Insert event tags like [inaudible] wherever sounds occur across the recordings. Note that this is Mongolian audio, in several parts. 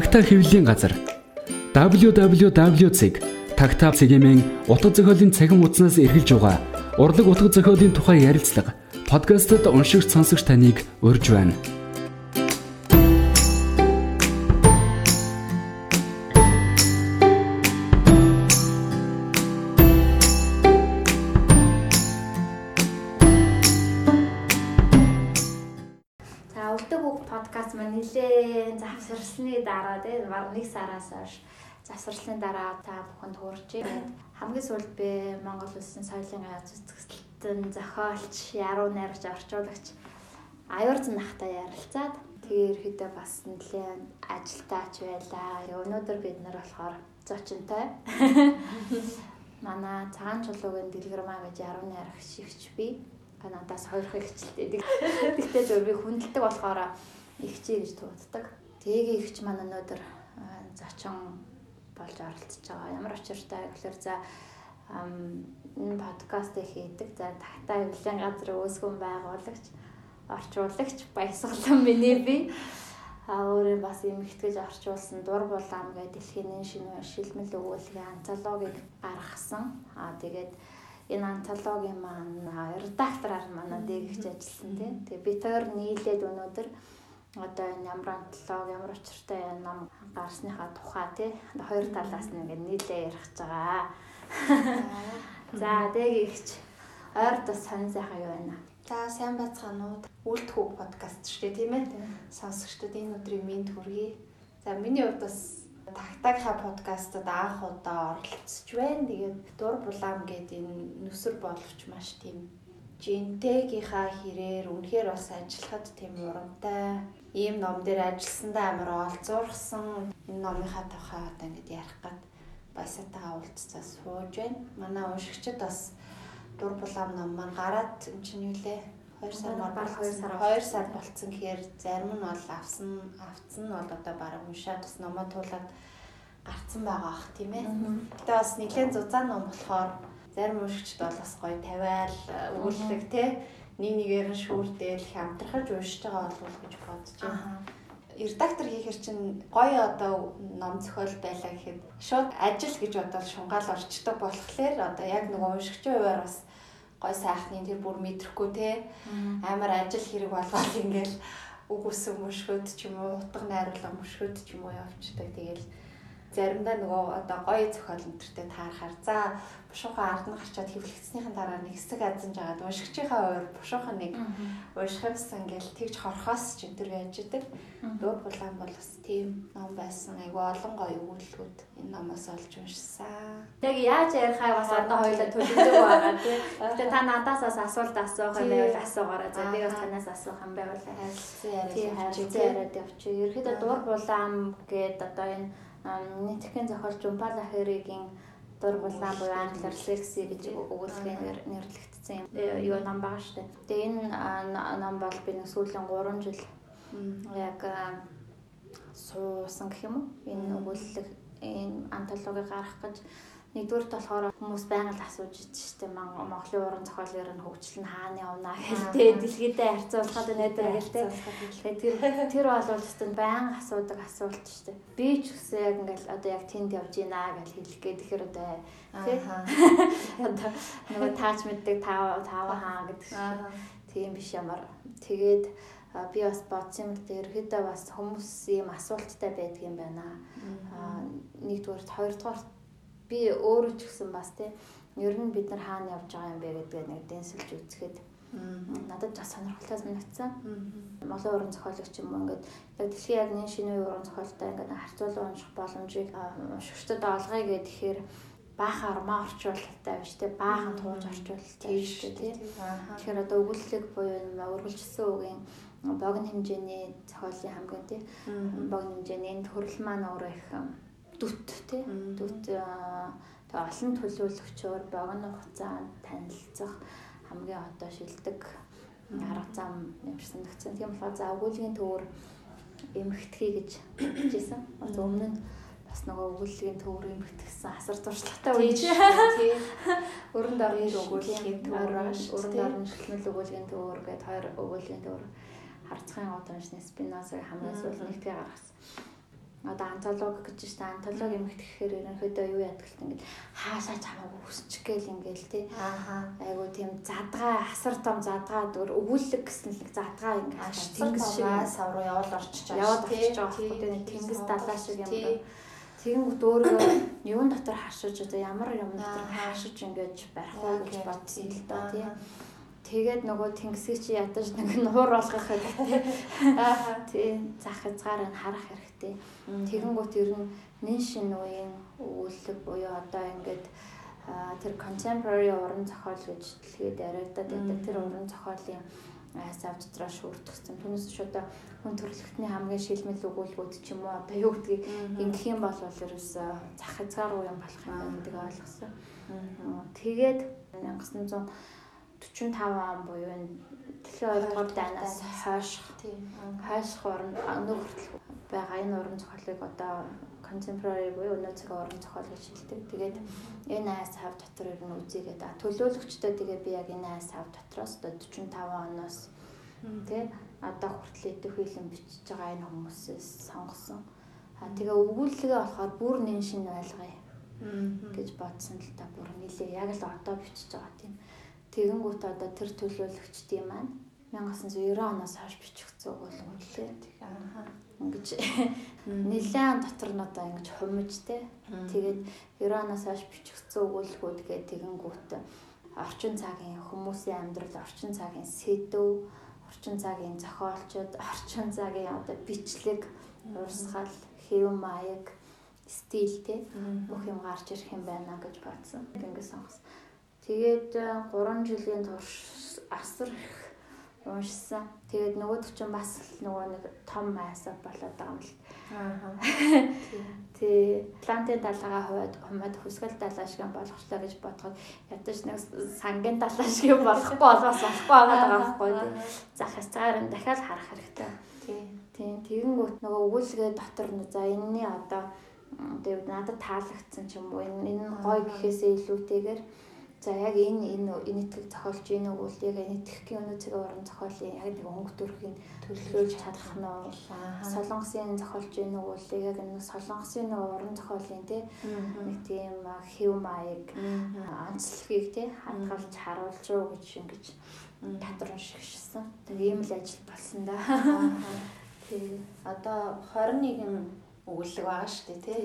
Тагтаа хэвлэлийн газар цэгийн утга зохиолын цахим хуудаснаас эргэлж байгаа урлаг утга зохиолын тухай ярилцлага подкастт уншигч сонсогч таныг урьж байна. 11 сараас хойш завсарлын дараа та бүхэнд хуурч байна. Хамгийн сүүлд би Монгол Улсын соёлын аяц үзэсгэлтэн зохиолч, яруу найрагч, орчуулагч Аюурзан нахтай ярилцаад тэгээ ерөөдөө бас нэлээд ажилтаач байлаа. Өнөөдөр бид нар болохоор зочинтой. [laughs] Манай цагаан чулуугийн дэлгэр маа гэж яруу найрагч шигч би. Канадаас хоёр хэгчлээ. Тэгтээ [laughs] зөв би хүндэлдэг болохоор ихчээ гэж тууддаг. Тэгээ ихч маань өнөөдөр зочин болж оролцож байгаа. Ямар учиртай гэхээр за энэ подкастыг хийдэг. За тагтаа эвлэн газар үүсгэн байгуулагч, орчуулагч баясгалан [laughs] миний би. А өөрөө бас эмгэгтгэж орчуулсан дур булаам гэдэг дэлхийн шинэ шилмэл өгүүлгийн антологийг гаргасан. А тэгээд энэ антологийн маань редактораар манай дээгч ажилласан тийм. Тэгээ би тэр нийлээд өнөөдөр одоо энэ ямар онтлог ямар учиртай ном гарсныхаа тухай тий хоёр талаас нь ингээд нийлээ ярих гэж байгаа. За дээгийгч ойр тус сонь сайхан юу байна? За сайн бацгаанууд үлдэхүү подкаст шүү дээ тийм ээ. Сонсогчдод энэ өдрийн минь хүргэе. За миний хувьд бас тагтагха подкастад анх удаа оролцож байна. Тэгээд дур булаам гэдэг энэ нүсэр боловч маш тийм жинтэгийнхаа хэрээр үнэхээр бас ажиллахад тийм урамтай. Ийм ном дээр ажилласандаа амар олзуурсан. Энэ номынхаа тухай одоо ингэж ярих гад баясатаа уулзцаа сууж байна. Манай уншигчид бас дур булаам ном маань гараад энэ чинь юу лээ? 2 сар баг 2 сар 2 сар болцсон. Гэхээр зарим нь бол авсан авцсан нь бол одоо бараг уншаад бас номоо туулаад гарцсан байгаа ах тийм ээ. Гэтэ бас нэлээд зузаан ном болохоор зарим уншигчд бол бас гоё тавиал өгүүлэг те нэг нэгээр нь шүүрдээл хамтрахаж уншиж байгаа болов гэж бодож байна. Редактор хийхэр чинь гоё одоо ном зохиол байлаа гэхэд шууд ажил гэж бодоод шунгаал орчдөг болохоор одоо яг нөгөө уншигчийн хувьар бас гой сайхны тэр бүр мэдрэхгүй те амар ажил хэрэг болгоод ингээл үг үсэн мөшгөд ч юм уу утга найруулга мөшгөд ч юм уу явчихдаг. Тэгэл заримдаа нөгөө одоо гоё зохиол өнтертэй таарахаар за бушуухан ард нь гарчаад хэвлэгдснийхэн дараа нэг хэсэг азан жагаад уншигчийнхаа ойр бушуухан нэг уншихсан гэл тэгж хорхоос ч энэ төр яаж идэг. Дуу булаан бол бас тийм ном байсан. Айгу олон гоё өгүүлбэрүүд энэ номоос олж уншсан. Яг яаж ярихаа бас одоо хоёулаа төлөвлөж байгаа тийм. [laughs] Тэгээ та надаас бас асуулт асуух юм байвал асуугаарай. За би бас танаас асуух юм байвал харилцан яриад явчих. Ерөөдөө дуу булаан гээд одоо энэ нийтхэн зохиолч Жумпала Хэригийн дур булаан буюу англиар Lexi гэж өгүүлгээр нэрлэгдсэн юм. Юу ном байгаа шүү дээ. Тэгээ энэ ном бол би нэг сүүлийн 3 жил яг суусан гэх юм уу? Энэ өгүүлэг энэ антологи гаргах гэж Нэгдүгürt болохоор хүмүүс байнга асууж штэ Монголын уран зохиол ер нь хөгжил нь хаана явна гэлтэй дэлхийдээ харьцуулахад нэтэр гэлтэй. Тэгэхээр тэр бол өстөнд байнга асуудаг асуулт штэ. Би ч гэсэн яг ингээл одоо яг тэнд явж гинэ гэж хэлэх гээд тэгэхээр одоо. [laughs] Одоо нөгөө таач мэддэг тав тав хаа гэдэг. Тийм биш ямар. Тэгээд би бас бодсон юм л дээ ерөөдөө бас хүмүүс ийм асуулттай байдаг юм байна. Аа нэгдүгээр хоёрдугаар би өөрөө ч гэсэн бас тийм ер нь бид нар хаана явж байгаа юм бэ гэдгээ нэг дэнсэлж үзэхэд надад бас сонирхолтой санагдсан. Монгол уран зохиолч юм уу ингээд яг дэлхийн яг нэг шинэ уран зохиолтой ингээд харьцуулан унших боломжийг уншигчдад олгоё гэхээр баахан армаа орчуулалттай биш те баахан тууж орчуулалттай биш те тэгэхээр одоо өгүүлэлэг буюу өргөлжсөн үгийн богино хэмжээний зохиолын хамгийн те богино хэмжээний энэ төрөл маань өөрөө их дүт тий дүт тэгээ олон төлөөлөгчөөр богино хугацаанд танилцах хамгийн одоо шилдэг арга зам юмшсан төгсөн. Тийм болохоор за өгүүлгийн төвөр эмхтгэе гэж хэлжсэн. Өмнө нь бас нөгөө өгүүлгийн төвөр эмхтгсэн асар туршлагатай үе чи. Өрөнд орны өгүүлгийн төвөр, өрөнд орны шилмэл өгүүлгийн төвөр гэдэг хоёр өгүүлгийн төвөр харцхан одоо шинэ спинозыг хамгийн сүүл нэгтгээ гаргасан. Одоо антологи гэж штэ антологи юм гэхээр ерөнхийдөө юу л ингээд хаашаа чамайг өсчих гээл ингээл тий. Ааха. Айгу тийм задгаа асар том задгаа дөр өвүүлэг гэсэн нэг задгаа ингээд Тэнгис шиг сав руу явал орчиж байгаа байхгүй тий. Тэнгис далаа шиг юм даа. Тэгэнгүүт өөрөө [coughs] юун дотор хашиж одоо ямар юм дотор хашиж ингээд барих уу гэж бодсон л доо тий. Тэгээд нөгөө тэнгисийг чи ядаж нэг нуур болгох хэрэгтэй. [laughs] Тий зах хязгаар нь харах хэрэгтэй. Тэгэнгүүт ер нь нэн шин үеийн өгүүлэг буюу одоо ингээд тэр contemporary уран зохиол гэж дэлгээд яриадад байдаг. Тэр уран зохиолын сав дотроо шүрдэгсэн. Түүнээс ч одоо хүн төрөлхтний хамгийн шилмэл өгүүлбүүд ч юм уу одоо юу гэдгийг ингэх юм бол ерөөсөө зах хязгаар уу юм болох юм гэдэг ойлгосон. Тэгээд 1900 45 он буюу дэлхийн 2 дугаар дайнаас хойш хойш орн өнөө хүртэл байгаа энэ уран зохиолыг одоо contemporary буюу өнөө цагийн уран зохиол гэж хэлдэг. Тэгээд энэ айс хав дотор ер нь үзийгээд төлөөлөгчдөө тэгээ би яг энэ айс хав дотроос одоо 45 оноос тий одоо хүртэл идэх хилэн бичиж байгаа энэ хүмүүсээс сонгосон. А тэгээ өгүүлэлгээ болохоор бүр нэн шин байлгая гэж бодсон л та бүр нилээ яг л одоо бичиж байгаа тийм. Тэгэнгүүт одоо тэр төлөөлөгчдийн маань 1990 оноос хойш бичих зүг болгоно лээ. Ингэж нэлээд дотор нь одоо ингэж хумж те. Тэгээд 90 оноос хойш бичих зүг өгүүлгүүд гэдэг тэгэнгүүт орчин цагийн хүмүүсийн амьдрал, орчин цагийн сэдв, орчин цагийн зохиолчд, орчин цагийн одоо бичлэг, урсгал, хэв маяг, стил те бүх юм гарч ирэх юм байна гэж бодсон. Ингээд сонгосон. Тэгээд 3 жилийн турш асар их уншсан. Тэгээд нөгөөд ч бас нөгөө нэг том айсаа болоод байгаа юм л. Аа. [laughs] Тэ Атлантын далайгаа хуваад хумаад хүсгэл далай шиг болгочлаа гэж бодоход ядаж нэг сангийн далай шиг болохгүй болоос болохгүй байгаа байхгүй. За хацгаар нь дахиад харах хэрэгтэй. Тийм. Тэгэнгүүт нөгөө өгүүлгээ дотор нь за энэний одоо тэгээд надад таалагдсан ч юм уу энэ гой гэхээсээ илүүтэйгээр За яг энэ энэ энэ итгэл зохиолч энэ үйл яг энэ итгэхийн өнөө цагийн уран зохиолын яг нэг өнгө төрхийн төлөвлөж чадах нь солонгосын зохиолч энэ үйл яг энэ солонгосын нэг уран зохиолын тий нэг тийм хэв маяг онцлогийг тий хадгалж харуулж руу гэж ингэж татрын шигшсэн. Тэгээ ийм л ажил болсон да. [laughs] Тий. Одоо 21 өгүүлэг байгаа шүү дээ тий.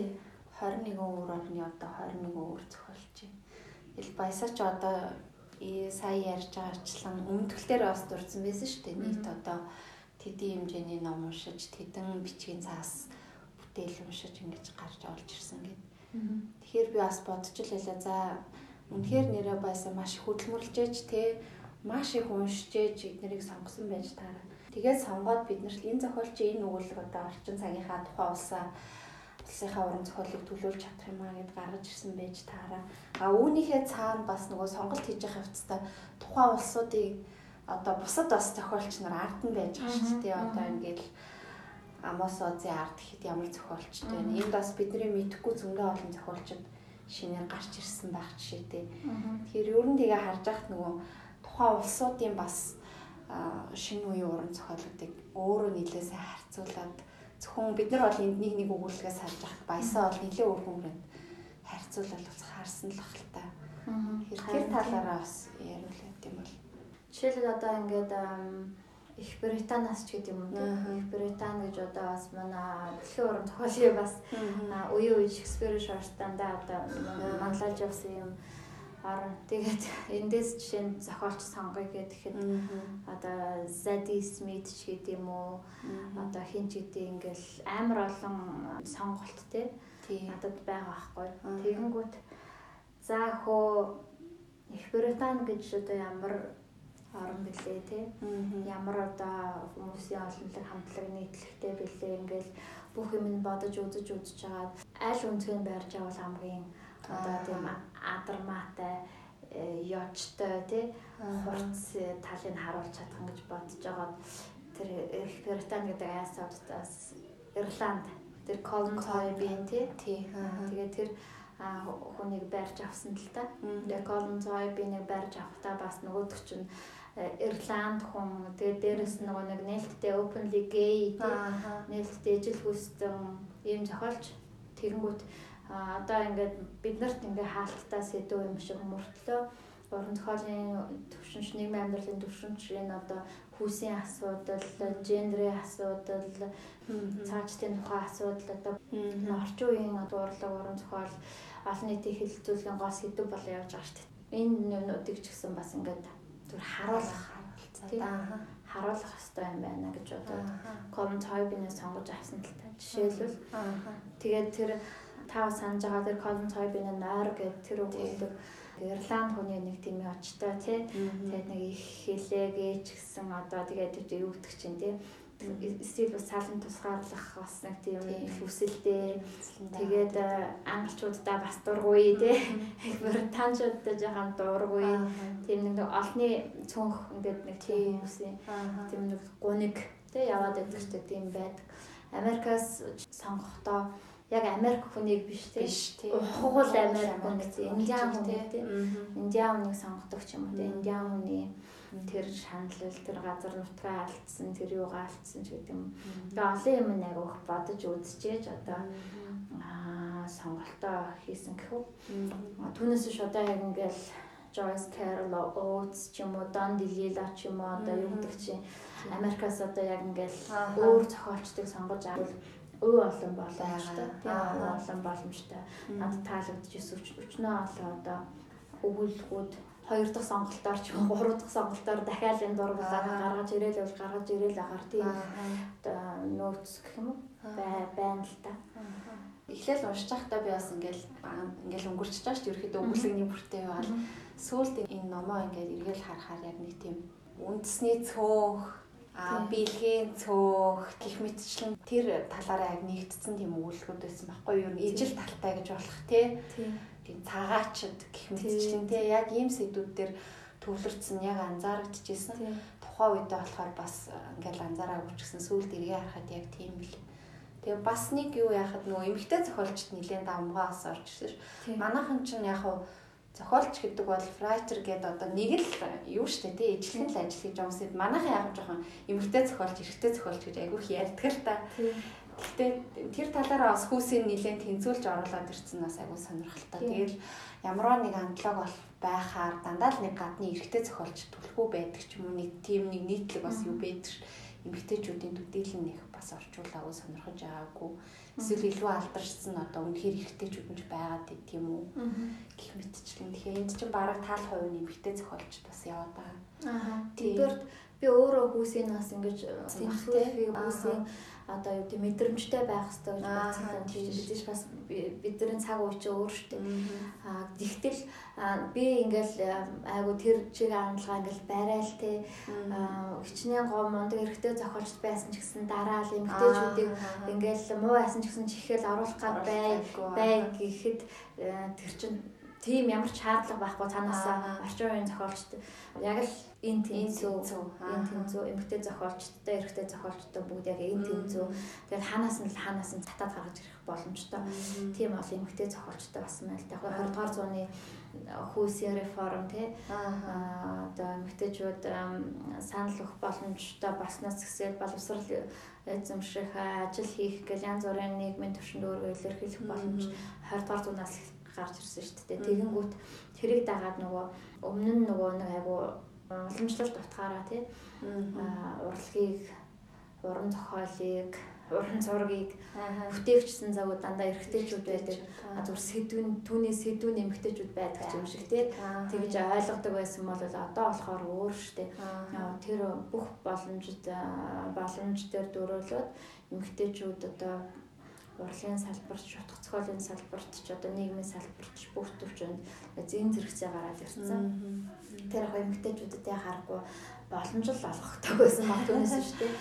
21 өөр орны одоо 21 өөр юм Ил баясаач одоо сая ярьж байгаачлан өмнөдгөлтөр бас дурдсан байсан шүү дээ. Нийт одоо тэдийн хэмжээний ном уншиж, тэдэн бичгийн цаас бүтээл уншиж ингэж гарч олж ирсэн гэд. Тэгэхээр би бас бодож л байлаа. За үнэхээр нэрээ байсан маш их хөдөлмөрлжээж те маш их уншижээж эднэрийг сонгосон байж таараа. Тэгээд сонгоод бид нар энэ зохиолч энэ өгүүлэг одоо орчин цагийнхаа тухай улсаа улсынхаа уран зохиолыг төлөөлж чадах юм аа гэд гаргаж ирсэн байж таараа. А үүнийхээ цаана бас нөгөө сонголт хийж явах явцдаа тухайн улсуудыг одоо бусад бас зохиолч нар ард нь байж байгаа шүү дээ. Одоо ингээд Амос Озын ард гэхэд ямар зохиолчтой байна. Энд бас бидний мэдхгүй зөндөө олон зохиолчд шинээр гарч ирсэн байх жишээтэй. Тэгэхээр ер нь тэгээ харж байхад нөгөө тухайн улсуудын бас шинэ үеийн уран зохиолуудыг өөрөө нийлээсээ харьцуулаад зөвхөн бид нар бол энд нэг нэг өгүүлгээс харж байхад баясаа бол нэлээд өөр хүмүүрэнд харьцуулал бас харсан л бах л та. Тэр талаараа бас яриулаад юм бол. Жишээлбэл одоо ингээд их Британаас ч гэдэг юм уу. Их Британи гэж одоо бас манай дэлхийн уран зохиолын бас үе үе Шекспир шорстандаа одоо манлайлж явсан юм орон. Тэгээд эндээс жишээ нь зохиолч сонгоё гэхэд одоо Zadie Smith ч гэдэг юм уу? Одоо хин ч гэдэг ингээл амар олон сонголт те надад байгаа байхгүй. Тэгэнгүүт за хөө Их Британи гэж одоо ямар орон бэлээ те? Ямар одоо хүмүүсийн олонлог хамтлаг нийтлэгтэй бэлээ ингээл бүх юм нь бодож үзэж үзэж байгаа аль үнцгийг байрж авал хамгийн одоо тийм адармаатай ёжтой тий хурц талыг харуулж чадах гэж бодож байгаа. Тэр Британи гэдэг айсуудаас Ирланд тэр Colin Toy-ийн тий. Тэгээд тэр хүнийг барьж авсан л та. Тэгээ Colin Toy-ийг барьж авахдаа бас нөгөөдөг чинь Ирланд хүн тэгээд дээрэс нөгөө нэг нээлттэй openly gay нээлттэй ижил хүссэн ийм зохиолч тэгэнгүүт одоо ингээд биднэрт ингээ хаалттай сэдв юм шиг мөртлөө уран зохиолын төвшинч нийгмийн амьдралын төвшинчийн одоо хүүсийн асуудал, гендрийн асуудал, цаашдын тухай асуудал одоо орчин үеийн урлаг уран зохиол олон нийтийн хэлэлцүүлгийн гол сэдв бол явж байгаа шүү дээ. Энэ нүдийг ч гэсэн бас ингээд зүр харуулах харуулах хэрэгтэй юм байна гэж одоо Common Toy-ийн сонгож авсан л та. Жишээлбэл тэгээд тэр тав санаж байгаа. Тэр Common Toy-ийн нойр гэдэг тэр өгүүлэг Ирланд хүний нэг тийм очтой тий. Тэгээд нэг их хэлээгээ ч гэсэн одоо тэгээд юу гэдэг чинь тий. Стил бас цаалан тусгаарлах бас нэг тийм хүсэлтэй. Тэгээд англичуудаа бас дургүй тий. Британчуудаа жоохон дургүй. Тийм нэг олны цонх ингээд нэг тийм хүсээ. Тийм нэг гуниг тий яваад байдаг ч тийм байдаг. Америкаас сонгохдоо яг Америк хүнийг биш тий. Биш тий. Хугуул Америк хүн гэдэг. Индиан хүн тий. Индиан хүнийг сонгодог ч юм уу тий. Индиан хүний тэр шаналл тэр газар нутгаа алдсан тэр юугаа алдсан ч гэдэг юм. Тэгээ олон юм өөх бодож үзчихээж одоо аа сонголтоо хийсэн гэхүү. Түүнээс ш одоо яг ингээл Joyce Carol Oates ч юм уу Don DeLillo ч юм уу одоо юу гэдэг чинь Америкаас одоо яг ингээл өөр зохиолчдыг сонгож авал өө олон боломжтой. Тийм олон боломжтой. Надад таалагдчихсэн өчнөө олон одоо өгүүлбэрүүд хоёр дахь сонголтоор ч гурав дахь сонголтоор дахиад энэ дургуулаад гаргаж ирээл явж гаргаж ирээл агаар. Тийм нөөц гэх юм уу? Байна л да. Эхлээл уншиж байхдаа би бас ингээл ингээл өнгөрч байгаа шүү дээ. Ерөөхдөө өгүүлэгний бүртээ байгаад. Сүүлд энэ номоо ингээд эргээл харахаар яг нэг тийм үндэсний цөөх а бэлгийн цөөх гих мэтчлэн тэр талаараа яг нэгдсэн тийм өгүүлбэрүүд байсан байхгүй юу? Ижил талтай гэж болох тий. Тийм цагаачд гих мэтчлэн тий яг ийм сэдвүүд дээр төвлөрсөн яг анзаарэгдчихсэн. Тухайн үедээ болохоор бас ингээл анзаараагүй ч гэсэн сүүлд эргээ харахад яг тийм л. Тэгээ бас нэг юу яхад нөгөө эмгтэй зохиолчд нэлээд давмгаас орж ирсэн. Манайхан ч яг хав зохиолч гэдэг бол writer гэдэг одоо нэг л юу штэ тий ижлэн л ажил хийж байгаа юм. Манайхан яг жоохон эмэгтэй зохиолч, эрэгтэй зохиолч гэж айгүйх ярьдаг л та. Гэхдээ тэр талаараа бас хүүсийн нэлээд тэнцүүлж оруулаад ирсэн бас айгүй сонирхолтой. Тэгэл ямарваа нэг андлог бол байхаар дандаа л нэг гадны эрэгтэй зохиолч түлхүү байдаг ч юм уу нэг тийм нэг нийтлэг бас юу байдаг. Эмэгтэйчүүдийн төдийлөн нэг бас орчуулаагүй сонирхож байгаагүй эсвэл илүү алдаршсан одоо үнэхээр эргэжтэйчүүд нь байгаад байт юм уу? Гэх мэтчлэн. Тэгэхээр энд чинь бараг таал хувийн нэмэгтэй зохиолч бас яваад байгаа. Аа. Тэгэхээр би өөрөө хүүсийн нас ингэж тэмцүүлэх хүүсийн одоо юу гэдэг мэдрэмжтэй байх хэрэгтэй гэж бодсон. Тийш бас бидний цаг үе чи өөр штэ. Аа тэгтэл би ингээл айгу тэр чиг хандлага ингээл барайл те. Хичнээн гоо мундаг эрэгтэй зохиолч байсан ч гэсэн дараа л эмгтээчүүдийг ингээл муу байсан ч гэсэн чихэл оруулах гад бай бай гэхэд э, тэр чин тийм ямар ч шаардлага байхгүй цаанаасаа орчин үеийн зохиолчд. Яг л энэ тэнцүү энэ тэнцүү эмгтэй зохиолчдтой эрэгтэй зохиолчдтой бүгд яг энэ тэнцүү тэгээд хаанаас нь л хаанаас нь татаад гаргаж ирэх боломжтой. Тийм бол эмгтэй зохиолчтой болсон байл та. 20 дугаар зууны хүйсийн реформ тий одоо эмгтэйчүүд санал өгөх боломжтой баснаас гэсэл боловсрал эзэмших ажил хийх гэл янз бүрийн нийгмийн төвшөнд өөрийгөө илэрхийлэх боломж 20 дугаар зуунаас гарч ирсэн шүү дээ. Тэгэнгүүт тэрийг дагаад нөгөө өмнө нь нөгөө нэг айгу уламжлалт утгаараа тий урлагийг уран зохиолыг уран зургийг бүтээгчсэн завууд дандаа эргэжтэйчүүд байдаг. Зүгээр сэдвэн түүний сэдвэн эмгтэйчүүд байдаг юм шиг тий. Тэгж ойлгодог байсан бол одоо болохоор өөр штэ. Тэр бүх боломжид боломж дээр дөрөөлөд эмгтэйчүүд одоо урлагийн салбарч, утга зохиолын салбарт ч одоо нийгмийн салбарт бүх төвчөнд зэн зэрэгцээ гараад ирсэн. Тэр яг эмгтээчүүдэд харахгүй боломж л олгохдаг байсан баг түүнээс шүү дээ.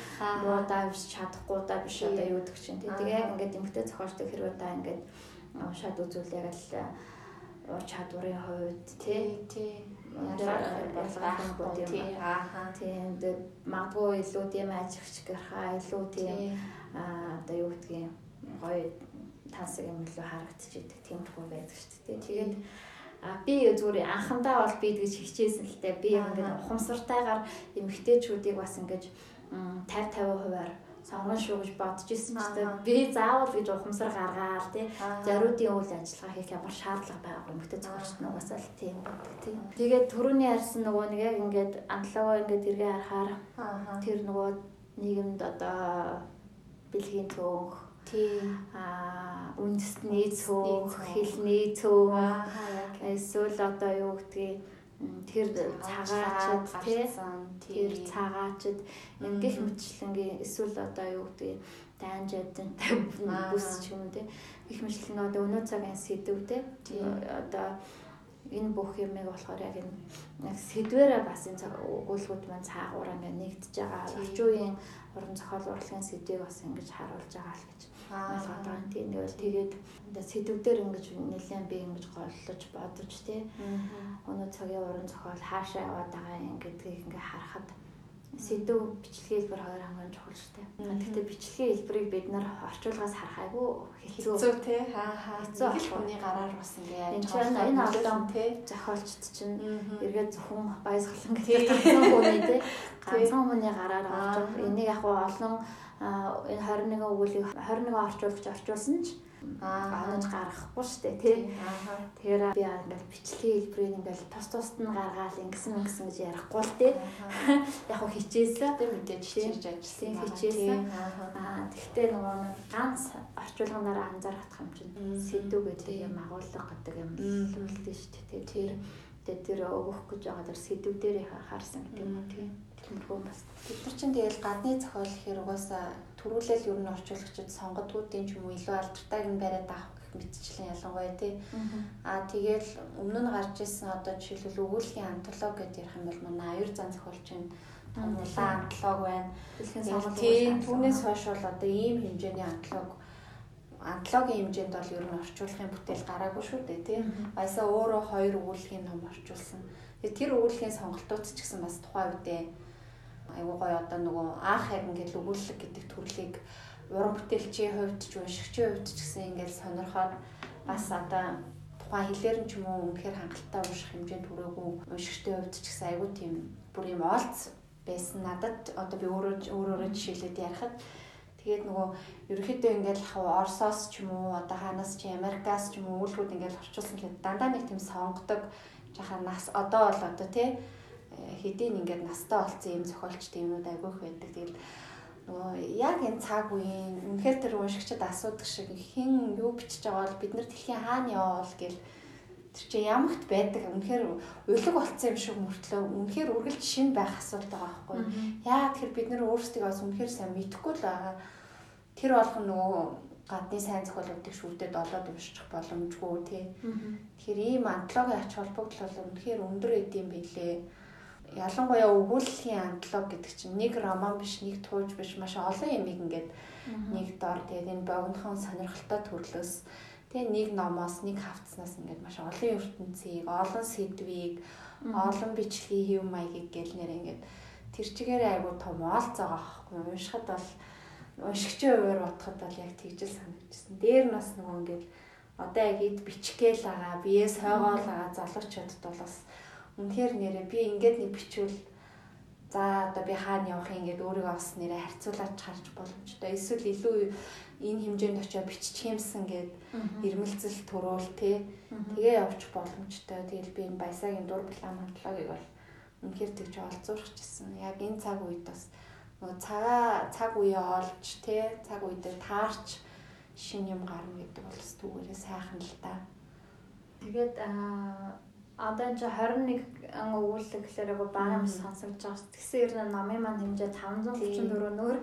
Муу даа биш чадахгүй даа биш одоо юу гэдэг чинь. Тэгээ яг ингээд эмгтээ зохиолчтой хэрэг удаа ингээд шат үзүүл яг л ур чадварын хувьд тий тий. ялгаахан бод юм аа тийм магадгүй илүү тийм ажигч гэрхаа илүү тийм одоо юу гэдгийг гоё тансаг юм илүү харагдчихэдэг тиймэрхүү байдаг шүү дээ. Тэгээд А би зүгээр анхандаа бол би тэгж хичээсэн л дээ. Би ингээд ухамсартайгаар эмгтээчүүдийг бас ингээд 50 50%-аар сонгон шүү гэж бодож ирсэн ч гэсэн би заавал гэж ухамсар гаргаал тий. Зориудын үйл ажиллагаа хийх ямар шаардлага байгаа юм гэдэг зөвхөн нугасаа л тийм боддог тий. Тэгээд түрүүний ярьсан нөгөө нэг яг ингээд антлогоо ингээд эргээ харахаар тэр нөгөө нийгэмд одоо бэлгийн Тийм. Аа үндэсний цөөх, хэлний цөөх. Эсвэл одоо юу гэдгийг тэр цагаачд тэр цагаачд ингээх мэтчлэнгийн эсвэл одоо юу гэдгийг дайнжадын бүс ч юм уу те их мэтлэн одоо өнөө цагийн сэдв те одоо энэ бүх юмыг болохоор яг энэ сэдвэрээ бас энэ өгүүлбүүд маань цаагаараа ингээ нэгдэж байгаа. Орчин үеийн уран зохиол урлагийн сэдвийг бас ингэж харуулж байгаа л гэж ойлгоод байгаа. Тийм нэгэл тэгээд сэдвүүдээр ингэж нэлээд би ингэж голлож бодож тий. Өнөө цагийн уран зохиол хаашаа яваад байгаа юм гэдгийг ингээ харахад сэдв бичлэгийн хэлбэр хоёр хамгийн чухал шүү дээ. Гэхдээ бичлэгийн хэлбэрийг бид нар орчуулгаас харах айгүй хэцүү тий. Хаа хаа. Хэцүү хүний гараар бас ингээ яаж байгаа энэ олон тий зохиолчд чинь эргээд зөвхөн баясгалан гэдэг ганцхан хүний тий. Ганцхан хүний гараар орж энийг яг олон энэ 21 өгүүлийг 21 орчуулагч орчуулсан ч онож гаргахгүй шүү дээ тий. Тэгэхээр би ингээл бичлэгийн хэлбэрийг ингээл тус тусад нь гаргаал ингэсэн ингэсэн гэж ярихгүй л тий. [laughs] Яг хөө хичээсэн. Тэ мэдээж хичээж ажилласан хичээсэн. Аа тэгтээ нөгөө ганц орчуулганаараа анзаарах юм чинь сэдв гэдэг юм агуулга гэдэг юм л үлдээ шүү дээ тий. Тэр тэр өгөх гэж байгаа дэр сэдв дээр харсан гэдэг юм тий. Тиймэрхүү бас. Бид нар чинь тэгэл гадны зохиол гэхээр угаасаа төрүүлэл ер нь орчуулагчид сонгодгуудын ч юм уу илүү алдартай юм бариад авах гэх мэтчлэн ялангуяа тий. Аа тэгэл өмнө нь гарч ирсэн одоо жишээлбэл өгүүллийн антолог гэдээ ярих юм бол манай аюур зан зохиолчин том улаан антолог байна. Тийм түүнээс хойш бол одоо ийм хэмжээний антолог антологийн хэмжээнд бол ер нь орчуулгын бүтээл гараагүй шүү дээ тий. Баясаа өөрөө хоёр өгүүллийн ном орчуулсан. Тэр өгүүллийн сонголтууд ч гэсэн бас тухайн үедээ айгуу гоё одоо нөгөө анх яг ингээд өгүүлэг гэдэг төрлийг уран бүтээлчийн хувьд ч уншигчийн хувьд ч гэсэн ингээд сонирхоод бас одоо тухайн хэлээр нь ч юм уу үнэхээр хангалттай унших хэмжээнд хүрээгүй уншигчдын хувьд ч гэсэн айгуу тийм бүр юм олц байсан надад. Одоо би өөрөө өөрөөрөө жишээлээд ярихад тэгээд нөгөө ерөөхдөө ингээд Оросоос ч юм уу одоо хаанаас ч Америкаас ч юм уу үүлгүүд ингээд орчуулсан. Гэхэд дандаа нэг тийм сонгодог жахаа нас одоо бол одоо тий хэдийн ингээд настай болсон юм зохиолч тиймүүд айгүйх байдаг. Тэгэл нөгөө яг энэ цаг үеийн үнэхээр тэр уншигчид асуудаг шиг хэн юу бичиж байгаа бол бид нар дэлхийн хаана яваал гэл тэр чинь ямагт байдаг. Үнэхээр улиг болцсон юм шиг мөртлөө үнэхээр үргэлж шин байх асуулт байгаа байхгүй. Яа тэгэхээр бид нар өөрсдөө бас үнэхээр сайн мэдэхгүй л байгаа. Тэр болгон нөгөө гадны сайн зохиолуудыг шүрдээд олоод уншчих боломжгүй тий тэгэхээр ийм антологийн ач холбогдол бол үнэхээр өндөр эдэм билээ ялангуяа өгүүллийн антолог гэдэг чинь нэг роман биш, нэг тууж биш, маш олон ямиг ингээд нэг дор. Тэгээд энэ богинохон сонирхолтой төрлөөс тэгээ нэг номоос, нэг хавцнаас ингээд маш олон ертөнцийг, олон сэдвийг, олон бичлэгийн хэв маягийг гэл нэр ингээд тэр чигээрээ айгу том оолцоогоо ахгүй уншихад бол уншигчийн хуваар бодоход бол яг тэгжэл санагдчихсан. Дээр нь бас нөгөө ингээд одоо яг ид бичгээл байгаа, биеэс хойгоол байгаа залуучуудад бол бас Үнэхээр нэрээ би ингээд нэг бичвэл за одоо би хаана явах юм ингээд өөрийгөө бас нэрээ харьцуулаад харж боломжтой. Эсвэл илүү энэ хэмжээнд очиод бичих юмсан гэд ирмэлцэл төрөөл тэ тэгээ явчих боломжтой. Тэгэл би энэ баясагийн дур план хандлагыг бол үнэхээр тэгж олзуурчихсан. Яг энэ цаг үед бас нөгөө цагаа цаг үе олж тэ цаг үедээ таарч шин юм гарна гэдэг бол зүгээрээ сайхан л та. Тэгээд аа Одоо энэ 21 өгүүлэг гэхээр яг бага юм сонсогдож байгаа шүү. Тэгсэн ер нь намын маань хэмжээ 534 нөр.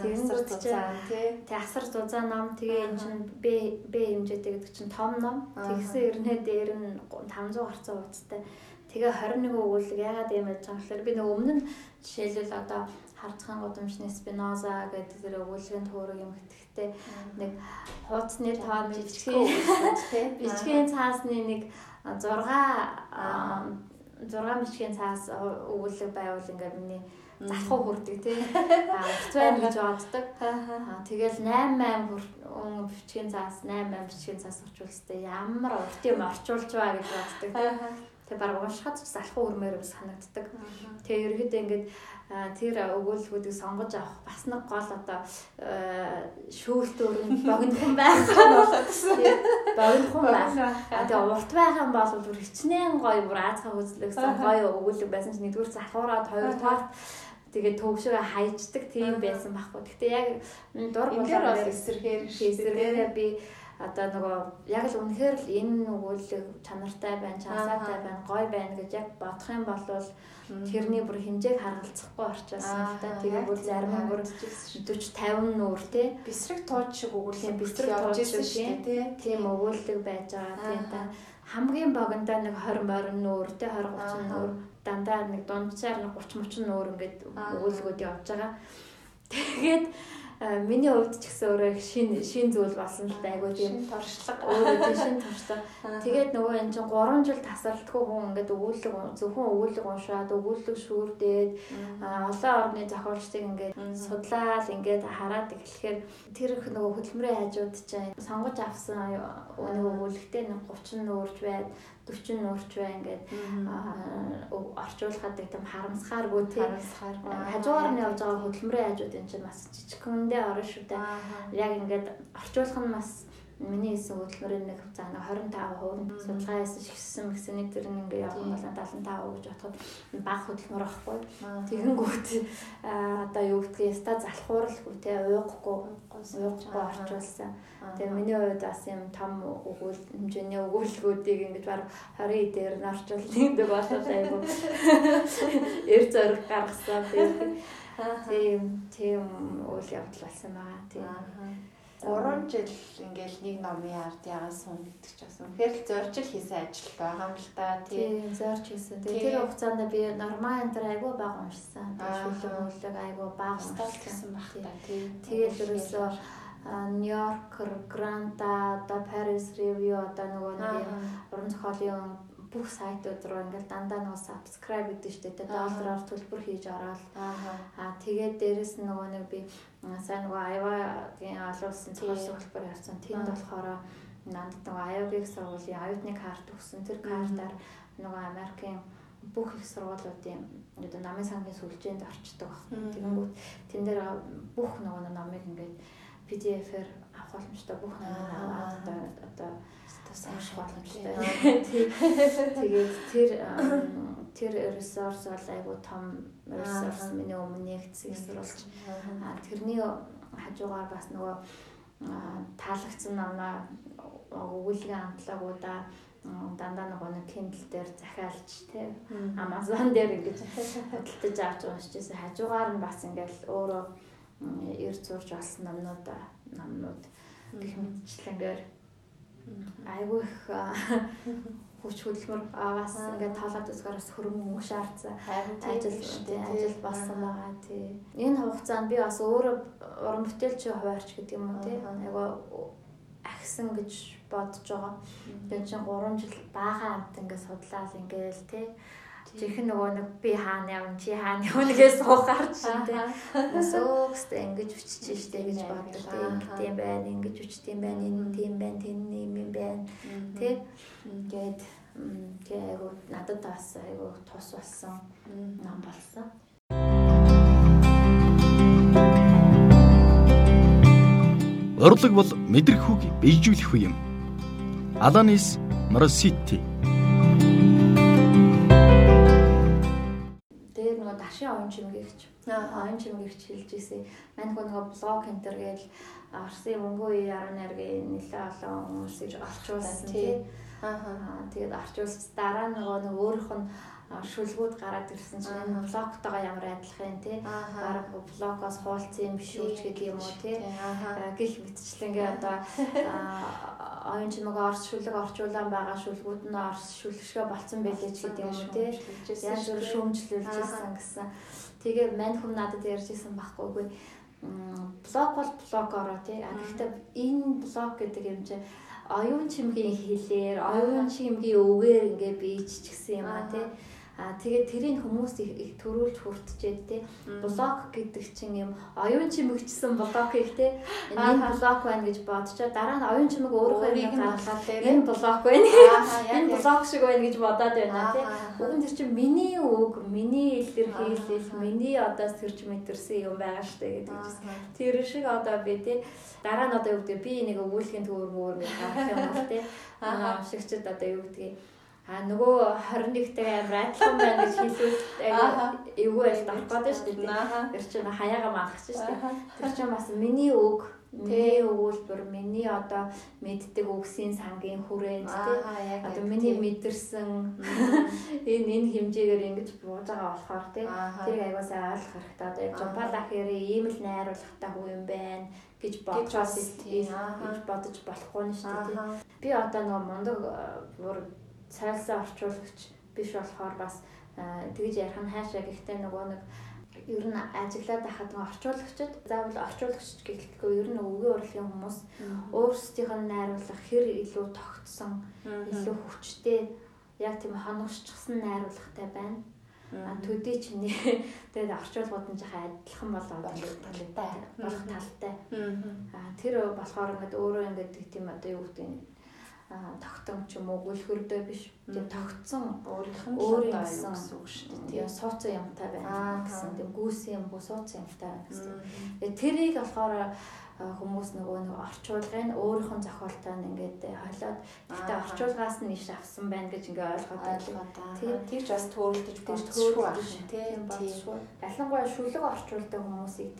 Тэгэнгүүт чинь тий асар зузаан ном тэгээ эн чинь Б Б хэмжээтэй гэдэг чинь том ном. Тэгсэн ернээ дээр нь 500 гарцаа ууцтай. Тэгээ 21 өгүүлэг ягаад юм яаж байгаа гэхээр би нэг өмнө нь жишээлбэл одоо харцхан гудамжны Спиноза гэдэг тэр өгүүлгийн туураг юм гэхдээ нэг хуудасны тоон бичгийн [laughs] бичгийн цаасны нэг 6 6 бичгийн цаас өгүүлэг байвал ингээд миний залхуу хүрдэг тий. [laughs] А хэцүү гэж боддог. Тэгэл 8 8 бичгийн цаас 8 8 бичгийн цаас очуулстай ямар урт юм орчуулж байгаа гэж боддог. Тэг баг уншихад залхуу өрмөр санагддаг. Тэгээ ерөөдөө ингээд тэр өгүүлбэрүүдийг сонгож авах бас нэг гол одоо шүүлт өрн богинохон байх богинохон байх. Тэгээ урт байх юм бол бүр хичнээн гоё бүр аазхан хөзлөгсөн гоё өгүүлбэр байсан чинь нэгдүгээр залхуураад хоёрдугаар тэгээд төвшөөрэ хайждаг тийм байсан байхгүй. Гэтэ яг дур болоо эсэргээр эсэргээрээ би одоо нөгөө яг л үнэхээр л энэ нөгөөлөг чанартай байна, чансаатай байна, гоё байна гэж яг бодох юм бол тэрний бүр хэмжээг харгалзахгүй орчуулсан л да. Тэгээ бүр зарим нь бүр 40 50 нүүр тий. Бисрэг тууч шиг өгүүлэх бисрэг тууч шиг тий. Тийм өгүүлдэг байж байгаа тий та. Хамгийн богиндоо нэг 20 20 нүүр тий 20 30 нүүр. Дандаа нэг дунджаар нэг 30 30 нүүр ингээд өгүүлгүүд явж байгаа. [laughs] Тэгээд миний хувьд ч гэсэн өөрөө шин шин зүйл болсон л айгуу тийм торшлог өөрөө тийм шин торшлог. [laughs] Тэгээд нөгөө энэ чинь 3 жил тасралтгүй хүн ингээд өгүүлэг зөвхөн өгүүлэг уншаад өгүүлэг шүүрдээд олон орны зохиолчдыг ингээд судлаад ингээд хараад эхлэхээр тэр их нөгөө хөдөлмөрийн хажууд чинь сонгож авсан нэг өгүүлэгтэй нэг 30 нүүрж байд 40 нуурч бай ингээд орчуулахад тийм харамсахааргүй тийм харамсахааргүй хажуугаар нь явж байгаа хөдөлмөрийн хажууд энэ чинь бас жижигхэндээ орно шүү дээ. Яг ингээд орчуулах нь бас миний хийсэн хөдөлмөрийн нэг за 25% судалгаа хийсэн шигсэн гэсэний тэр нэг ингээ явах бол 75% гэж бодоход бага хөдөлмөр авахгүй. Тэгэнгүүт одоо юу гэдгийг яста залхууралгүй те уухгүй уухгүй орчуулсан. Тэгээ миний хувьд бас юм том өгүүл хэмжээний өгүүлбэрүүдийг ингэж баг 20 дээр нь орчуулсан гэдэг болоод айгу [laughs] эр зориг гаргасан. Тийм тийм үйл явдал болсон байгаа. Тийм 3 жил ингээл нэг номын ард ягаас сум гэдэг ч бас. Үнэхээр л зоржил хийсэн ажил байгаа юм л да тийм зорж хийсэн. Тэр хугацаанд би нормал энэ айгуу бага уншсан. Шүлэг мөлөг айгуу бага уншсан баг та. Тийм. Тэгээд ерөөсөө Нью-Йоркер, Гранта, одоо Paris Review одоо нөгөө нэг уран зохиолын бүх сайтууд руу ингээл дандаа нөгөө subscribe гэдэг шүү дээ. Доллараар төлбөр хийж ороод аа тэгээд дээрэс нь нөгөө нэг би сайн нөгөө Iowa-гийн олон улсын цогцол хөтөлбөр явсан. Тэнд болохоор надад нөгөө Iowa-гийн сургуулийн оюутны карт өгсөн. Тэр картаар нөгөө Америкийн бүх их сургуулиудын одоо намын сангийн сүлжээнд орчдөг баг. Тэгэнгүүт тэн дээр бүх нөгөө номыг ингээд PDF-ээр авах боломжтой бүх номыг аваад одоо одоо унших боломжтой. Тэгээд тэр тэр ресурс бол айгу том ресурс миний өмнө нэгдсэн сурвалж. Тэрний хажуугаар бас нөгөө таалагдсан намаа өгүүлгийн амтлагуудаа дандаа нөгөө нэг Kindle дээр захиалж тий Amazon дээр ингэж хөдөлтөж авч уншижсэн хажуугаар нь бас ингээл өөрөө эр зурж олсон номнууд номнууд гэх мэтчлэнгээр айгүй их хүч хөдөлмөр аваас ингээд тоолоод үзгээрээс хөрөнгө мөшаарцсан ажил ажил болсон байгаа тий. Энэ хугацаанд би бас өөрөө уран бүтээлч хуваарч гэдэг юм уу тий. Айгүй агсан гэж бодож байгаа. Тэгээд чинь 3 жил баахан амт ингээд судлаад ингээл тий Жихэн нөгөө нэг би хаана явна чи хаана явна гэж суухаар чинь те. Өсөөхстэй ингэж бичиж штэ гэж боддог те. Ингэдэм байна, ингэж бичдэм байна, энэ тийм байна, тэн юм юм байна. Тэ. Ингээд тэгээ айгу надад бас айгу тус болсон ном болсон. Урлаг бол мэдрэх үг бийжүүлэх үе юм. Аланис Моросити Ашийн оюун чимгээгч. Оюун чимгээгч хэлж ирсэн. Мань хөө нөгөө блог энтер гээл Орсын мөнгөө 12-гийн нэлээ олон хүмүүсийг орчуулсан тий. Аа тэгээд орчуулсан дараа нөгөө нэг өөрийнх нь шүлгүүд гараад ирсэн чинь блогтойгоо ямар адилхан тий. Бараг блогоос хуулцсан юм биш үү гэдэг юм уу тий. Гэх мэтчлэнгээ одоо [laughs] оюун чимэг орс шүлэг орчуулан байгаа шүлгүүд нь орс шүлгшгэ болцсон байлээ ч гэдэг юм уу тий. Янз бүр шүүмжлүүлжсэн гэсэн. Тэгээ мань хүм надад ярьжсэн байхгүй блог бол блогороо тий. А гэхдээ энэ блог гэдэг юм чинь оюун чимгийн хэлээр, оюун чимгийн өвөөр ингээ бийж ч гэсэн юм а тий. Аа тэгээд тэрийг хүмүүс их төрүүлж хүртчихэд те. Блог гэдэг чинь юм оюун чимэгчсэн блог их те. Энэ блог байна гэж бодчоо дараа нь оюун чимэг өөрөө нэг гаргалаад энэ блог байна. [laughs] Энэ блог шиг байна гэж бодоод байна те. Уг нь тэр чинь миний үг, миний илэрхийлэл, миний одоо сэрж мэтэрсэн юм байгаа штэ гэдэг чинь. Тэр шиг одоо би те. Дараа нь одоо юу гэдэг би нэг өгүүлгийн төвөр мөр нэг гарах юм бол те. Аа уншигчд одоо юу гэдгийг А нөгөө 21-тэй амар адилхан байна гэж хэлвэл эвгүй байл давхад шүү дээ. Тэр чинь хаяага малгах шүү дээ. Тэр чинь бас миний үг Миний өгүүлбэр, миний одоо мэддэг үгсийн сангийн хүрээнд тий. Одоо миний мэдэрсэн энэ энэ хэмжээгээр ингэж бууж байгаа болохоор тий. Тэр аягаа сайн ойлгох хэрэгтэй. Одоо Жампал ахири ийм л найруулгатай хүү юм байна гэж бодож бодож болохгүй нь шүү дээ. Би одоо нөгөө мундаг бүр цайлсан орчуулагч биш болохоор бас тэгж ярих нь хаашаа гэхдээ нөгөө нэг ер нь ажиглаад байхад нэг орчуулагчид заавал орчуулагч гэлтгүй ер нь өвгийн урлагийн хүмүүс өөрсдийнх нь найруулах хэр илүү тогтсон илүү хүчтэй яг тийм хоногшчихсан найруулгатай байна. А төдий чиний [laughs] тэгээд орчуулгууд нь жоохон адилхан болоод талтай. Болох талтай. А тэр болохоор ингээд өөрөө ингээд тийм одоо юу гэдэг нь тогтсон ч юм уу гүйлхөрдөө биш. Тэгээ тогтсон өөрийнх нь өөрийн гэсэн үг шүү дээ. Тэгээ сууцсан юмтай байна гэсэн. Тэгээ гүйсэн юм бо сууцсан юмтай байна гэсэн. Тэгээ тэрийг болохоор хүмүүс нөгөө нэг орчуулгын өөрийнх нь зохиолтой нь ингээд хойлоод гэхдээ орчуулгаас нь иш авсан байна гэж ингээд ойлгоод байна. Тийм тийч бас төөрөлдөж болчихгүй байх. тийм болчихгүй. Ялангуяа шүлэг орчуулдаг хүмүүсийг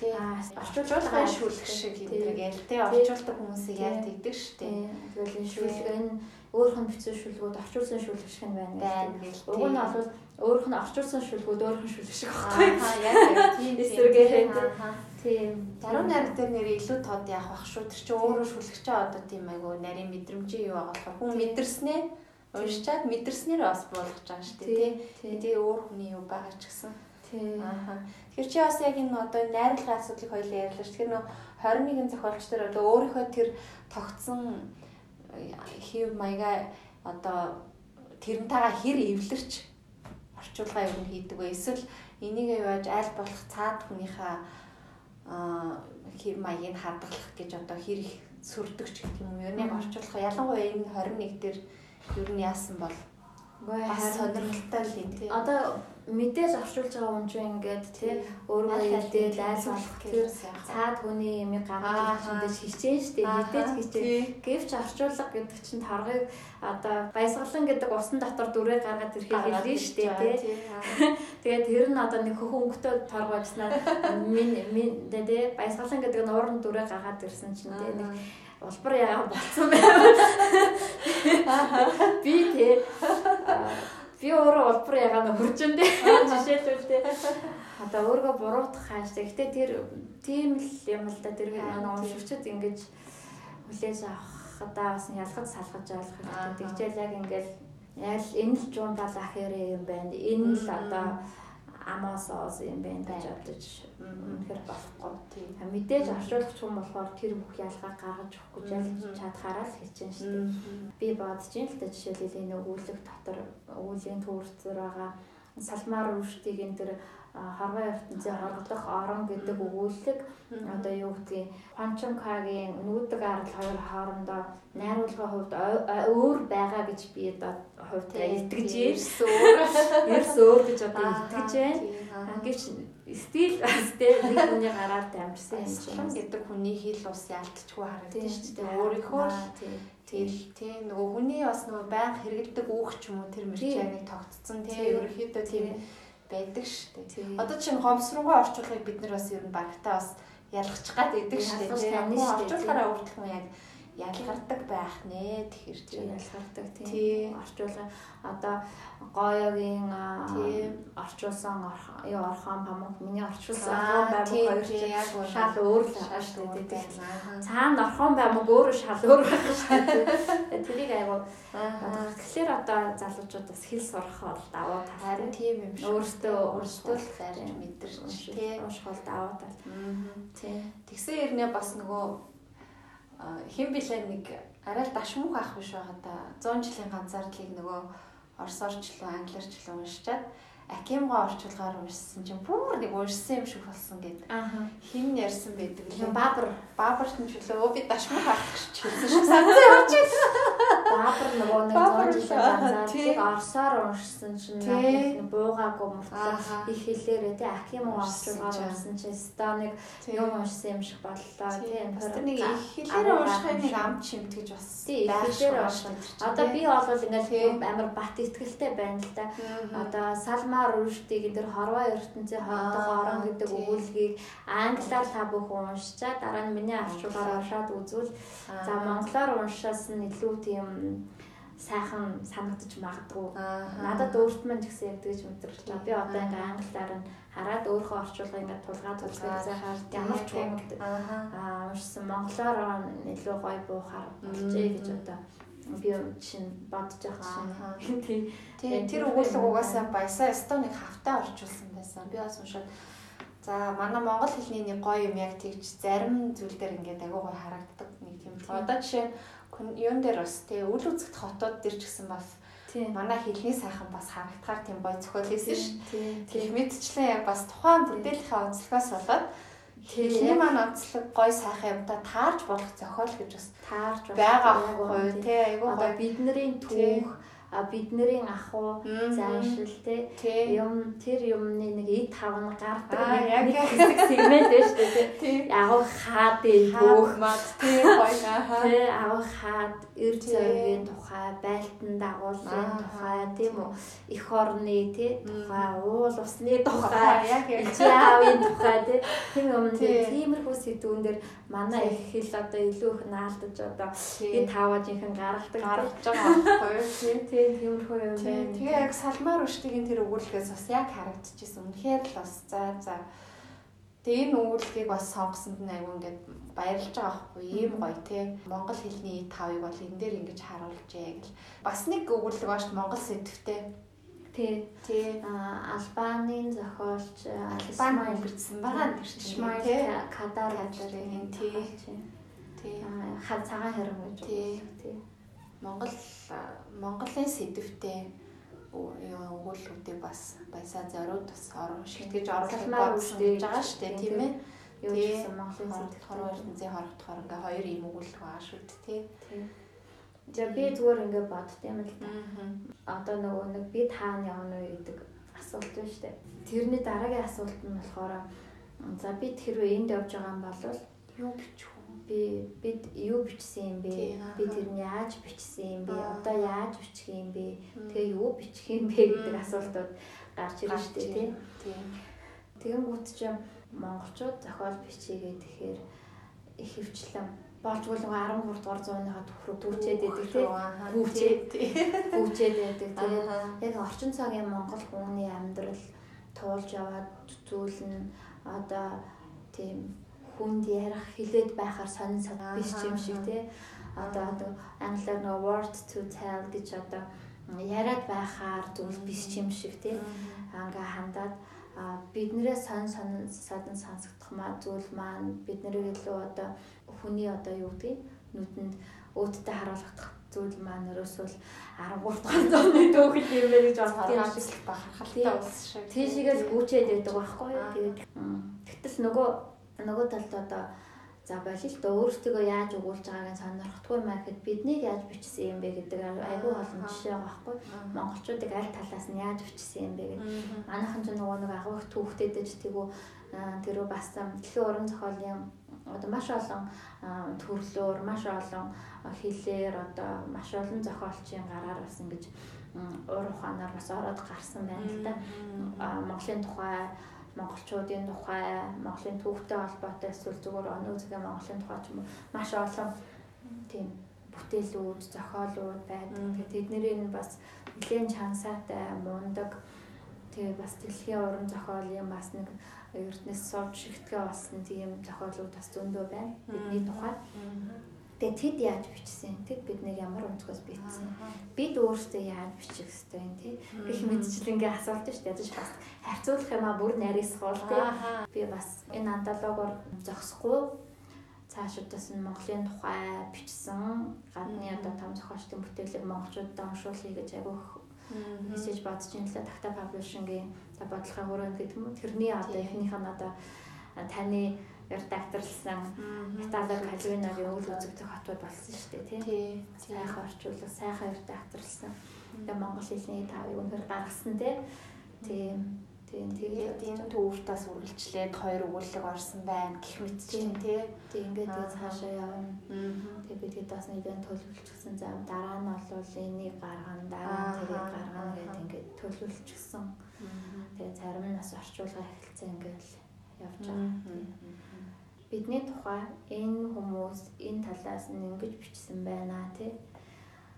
тийм орчуулгын шүлэг шиг гэдэг ял. Тийм орчуулдаг хүмүүсийг яг тэгдэг дээ. Тэгвэл энэ шүлэг энэ өөрөх нь бичсэн шүлгүүд орчуулсан шүлэг шиг байна гэж. Уг нь бол өөрөх нь орчуулсан шүлгүүд өөрөх нь шүлэг шиг байхгүй. Аа яг тийм эсрэгээр Тийм. Зарим найраг дээр нэр илүү тод яах бах шүү. Тэр чинь өөрөө шүлгчээ одоо тийм айгу нарийн мэдрэмжийн юу байгаа болохоор хүн мэдэрснээ уншчаад мэдэрснээр бас болгож байгаа шүү дээ. Тий. Тэгээ өөр хүний юу байгаа ч гэсэн. Тий. Ааха. Тэгэхээр чи бас яг энэ одоо найруулгын асуудлыг хоёул ярьлаа шүү. Тэгэхээр нөө 21-ийн зохиолч нар одоо өөрийнхөө тэр тогтсон хэв маяга одоо тэрнтэйгээ хэр эвлэрч орчуулга юу хийдэг вэ? Эсвэл энийг яаж аль болох цаад хүнийхээ хэв маягийг хадгалах гэж одоо хэр их сүрдөгч гэх юм. Ер нь орчуулах ялангуяа энэ 21 дээр ер нь яасан бол бас сонирхолтой л юм тийм. Одоо мэдээж орчуулж байгаа хүн чинь ингээд тий. өөрөө хэлдэл айлгуулах тэр цаад хүний юм гаргаж мэдээж хичээн штэ мэдээж хичээн. гэвч орчуулга гэдэг чинь таргыг одоо баясгалан гэдэг усан дотор дүрээ гаргаад ирэхийг хэлнэ штэ тий. [laughs] тэгээд тэр нь одоо нэг хөхөн өнгөтэй торгоожснаа min min тий баясгалан гэдэг нь уурн дүрээ гаргаад ирсэн чинь тий нэг улбар яагаад болцсон байв. [laughs] Би тий [laughs] би өөрөө улбар ягаана хуржин дээ жишээлбэл одоо өөргөө буруутгах хааштай. Гэтэ тэр тийм л юм л да тэр манай уншигчд ингэж хүлээж авахдаа бас ялгаж салгаж ойлгох хэрэгтэй. Тэгжэл яг ингээл яг энэ л жуун бал ахирээ юм байна. Энэ л одоо амаасоос юм байна гэж бодож үнэхээр болохгүй. Тийм. Мэдээж орчуулагч хүн болохоор тэр бүх ялгаа гаргаж өгөх гэж чадхаараа л хийчихэн шүү дээ. Би бодож юм л та жишээлбэл энэ өгүүлэг дотор өгүүлгийн төвөрцөр байгаа салмаар үрштийг энэ тэр харвай ертөнцийн хоргодох орон гэдэг өгүүлэг одоо юу гэдгийг Панчамкагийн нүүдэг арал хоёр хоорондоо найруулгын хувьд өөр байгаа гэж би одоо хувьд итгэж ирсэн ерс өөр гэж одоо итгэж байна. Гэвч стил тэ нэг хүний гараар дамжсан юм чинь гэдэг хүний хэл ус ялтчгүй харагдаж шүү дээ. Өөрийнхөө Тэгэл тийм нөгөө хүний бас нөгөө байнга хэрэгэлдэг үүх ч юм уу тэр мэрчэнийг тогтцсон тийм ерөөхдөө тийм байдаг шүү дээ. Одоо чинь хомсронгоо орчуулгыг бид нар бас ер нь багтаа бас ялгачих гад идэг шүү дээ. Орчуулгаараа үрдэх юм яг ялгардаг байх нэ тэгэхэр чи ялгардаг тийм орчуулга одоо гоёгийн орчуулсан юу орхон памук миний орчуулсан орхон баймаг хоёр шал өөр л байгаа шүү дээ цаана орхон баймаг өөрөө шал өөр байгаа шүү дээ тэрийг айгу тэгэхээр одоо залуучууд бас хэл сурах бол даваа харин тийм юм шүү өөртөө өөртөө л харж мэдэрч тийм уушх бол даваа тал. Тийм тэгсэн хэрнээ бас нөгөө хэн билээ нэг арай л дашмуух ах биш байгаа да 100 жилийн ганцаардлыг нөгөө орос орчлоо, англиарчлоо уншичаад Акимгоо орчуулгаар уншсан чинь бүр нэг уншсан юм шиг болсон. Ааха. Хин ярьсан байдаг Юм баабар Баабарт нь чөлөө би дашмаа харах гэж хэлсэн [laughs] шиг санагдсан явж баабар нөгөө нэг Баабар зон жилийн л, занзаа тий. тийг орсоор уншсан чинь надад буугаагүй Ааха. их хэлээрээ тий. Ахим орчуулгаар чинь. уншсан чинь станыг юм уншсан юм шиг боллоо тий. Бас тэр нэг их хэлээр агуу уншихын нэг ам чимт гэж бас байх шиг байна. Одоо би бол Тий. ингээд амар бат итгэлтэй байна л да. Одоо Салмаар Рүштигийн тэр хорвоо ертөнцийн хоолтой Аа, орон гэдэг өгүүлгийг англиар та бүхэн уншчаа дараа нь миний орчуулгаар уншаад үзвэл. За монголоор уншаас нь илүү тийм сайхан санагдаж магадгүй. Надад өөрт мань ч гэсэн яг тэгж мэдрэлтэй. Би одоо ингээ англиар нь хараад өөрийнхөө орчуулгыг ингээ тулгаад үзэхэд заа ямар ч юм Аа. уншсан монголоор илүү гоё буухаар болжээ гэж одоо би чинь бодож байгаа шин. [laughs] Тий. Тий, тэр өгүүлэг угаасаа баясаа Эстоныг хавтаа орчуулсан байсан. Би бас уншаад За манай монгол хэлний нэг гоё юм яг тэгж зарим зүйл дээр ингээд агай гоё харагддаг нэг тийм. Одоо жишээ нь юун дээр бас тий үл үзэгт хотууд дээр ч гэсэн бас манай хэлний сайхан бас харагдахаар тийм гоё зохиол хийсэн ш. Тий. Тэг мэдчлээ бас тухайн бүтээлийнхээ онцлогоос болоод хэлний маань онцлог гоё сайхан юмтай таарж болох зохиол гэж бас таарч байгаа байхгүй тий айгүй гоё. бидний түүх а бидний ахуй Мгм. заншил те. Юм тэр юмны нэг эд хав нь гардаг нэг яг яг. хэсэг сегмент байж тээ Тий. агуу хаад энэ түүх мад тий гоё аа. тэ агуу хаад эр Тий. зөгийн тухай байлтан дагуулын Аа, тухай тийм үү? Эх орны тий тухай уул усны тухай яг яг. Ичаавын тухай тий тийм юм Тий. тиймэрхүү сэдвүүн дээр манай их хэл одоо илүү их наалдаж одоо би таваа жинхэнэ гаргадаг гаргаж байгаа байхгүй юу тий. тий тиймэрхүү юм байна Тэгээ яг салмаар өштгийн тэр өгүүлгээс бас яг харагдчихсэн. Үнэхээр л бас за за. Тэгээ энэ өгүүлгийг бас сонгосонд нь аягүй ингээд баярлж байгаа байхгүй ийм гоё тий. Монгол хэлний тавыг бол энэ дээр ингэж харуулжээ гэл. Бас нэг өгүүлэг бааш Монгол сэдвтэй. тий Тий. Албанийн зохиолч Албан өнгөрцөн байгаа нэр чинь тий. Кадар гэдэг тий. тий Тий. ха цагаан хэрэг гэж Тий. тий Монгол Монголын сэдвтэй өгүүлбэрүүдийг бас баясаа зориуд бас орон шилтгэж оруулах гэж байгаа шүү дээ тийм ээ. юу гэсэн Монголын Хорогдохоор сэдвээр ертөнцийн хорогдохоор ингээ хоёр юм өгүүлэх байгаа шүү дээ тий. тий За би зүгээр ингээд бодд юм л. Аа. Одоо нөгөө нэг би таана явна уу гэдэг асуулт байна шүү дээ. Тэрний дараагийн асуулт нь болохоор за бид хэрвээ энд явж байгаа юм бол Юу вэ? Би бид юу бичсэн юм бэ? Би тэр нь яаж бичсэн юм бэ? Одоо яаж бичих юм бэ? Тэгээ юу бичих юм бэ гэдэг асуултууд гарч ирж штэ тий. Тэгэнгүүт ч монголчууд зохиол бичигээ тэгэхээр их хөвчлэн болжгүй л нөгөө 13 дугаар зууныхаа төвхрөг төрчээд байдаг тий. Тий. Хүүчээд байдаг тий. Яг орчин цагийн монгол хүний амьдрал туулж яваад зүйлэн одоо тийм хүнд ярих хилээд байхаар сонин сод биш юм шиг тий. Одоо одоо англиар нөгөө word to tell гэж одоо яриад байхаар зүйл биш юм шиг тий. Анга хандаад биднэрээ сон сон садан сонсогдох маа зүйл маань биднэрийг илүү одоо хүний одоо юу гэдгийг нүдэнд өөдтэй харуулгадах зүйл маань ерөөсөө 13 дахь төөхөл юм байна гэж шиг. Харгаалцлах бахархалтай ус шиг. Тийшээгээл гүчээд байдаг байхгүй юу? Тэгээд тэгтэл нөгөө нөгөө талд одоо за болил л да өөрсдөө яаж өгүүлж байгааг нь сонирхдаггүй маа гэхэд биднийг яаж бичсэн юм бэ гэдэг айгүй олон жишээ байгаа байхгүй. Монголчуудыг аль талаас нь яаж бичсэн юм бэ гэдэг. Манайхан ч нөгөө нэг агуу их түүхтэйдэж тэгүү тэрөө бас дэлхийн уран зохиолын одоо маш олон төрлөөр маш олон хэлээр одоо маш олон зохиолчийн гараар бас ингэж уур ухаанаар бас ороод гарсан байна л да. Монголын тухай монголчуудын тухай Монголын түүхтэй холбоотой эсвэл зүгээр оноо цагийн Монголын тухай ч юм уу маш олон тийм бүтээлүүд, зохиолууд байдаг. Тэгээд тэднэрийг нь бас нэлээд чансаатай, мундаг тэгээ бас дэлхийн уран зохиолын бас нэг эрдэнэс сууж шигтгэн болсон тийм зохиолууд бас зөндөө байна. Бидний тухай. Тэгээд тэд яаж бичсэн? Тэд биднийг ямар өнцгөөс бичсэн? Бид өөрсдөө яаж бичих ёстой юм тий? Гэх мэтчил ингээ асуулт шүү дээ. Ядаж бас харьцуулах юм а бүр нарийсгуул тий. Би бас энэ антологоор зогсохгүй цаашдаас нь Монголын тухай бичсэн гадны одоо том зохиолчдын бүтээлийг монголчуудад уншуулъя гэж агиох мессеж бодож ин л Takta Publishing-ийн бодлогын хүрээнд гэдэг юм тэрний одоо эхнийх нь одоо таны редакторлсан Италиг Калвиногийн үйл үзэгдэх хотууд болсон шүү дээ тий. Сайхан орчуулга, сайхан редакторлсан. Тэгээ монгол хэлний тавыг өнөр гаргасан тий. Тийм тэгээд энэ төвөртөөс үргэлжлээд хоёр өгүүлэг орсон байна гэх мэт чинь тий. Тэг ингээд тэгээ цаашаа явна. Тэгээ бид хэд бас нэг төлөвлөчихсөн. За дараа нь бол энийг гаргана, дараа нь тэрийг гаргана гэдэг ингээд төлөвлөчихсөн. Тэгээ зарим нь бас орчуулга эхэлсэн ингээд явж байгаа. Бидний тухай энэ хүмүүс энэ талаас нь ингэж бичсэн байна тий.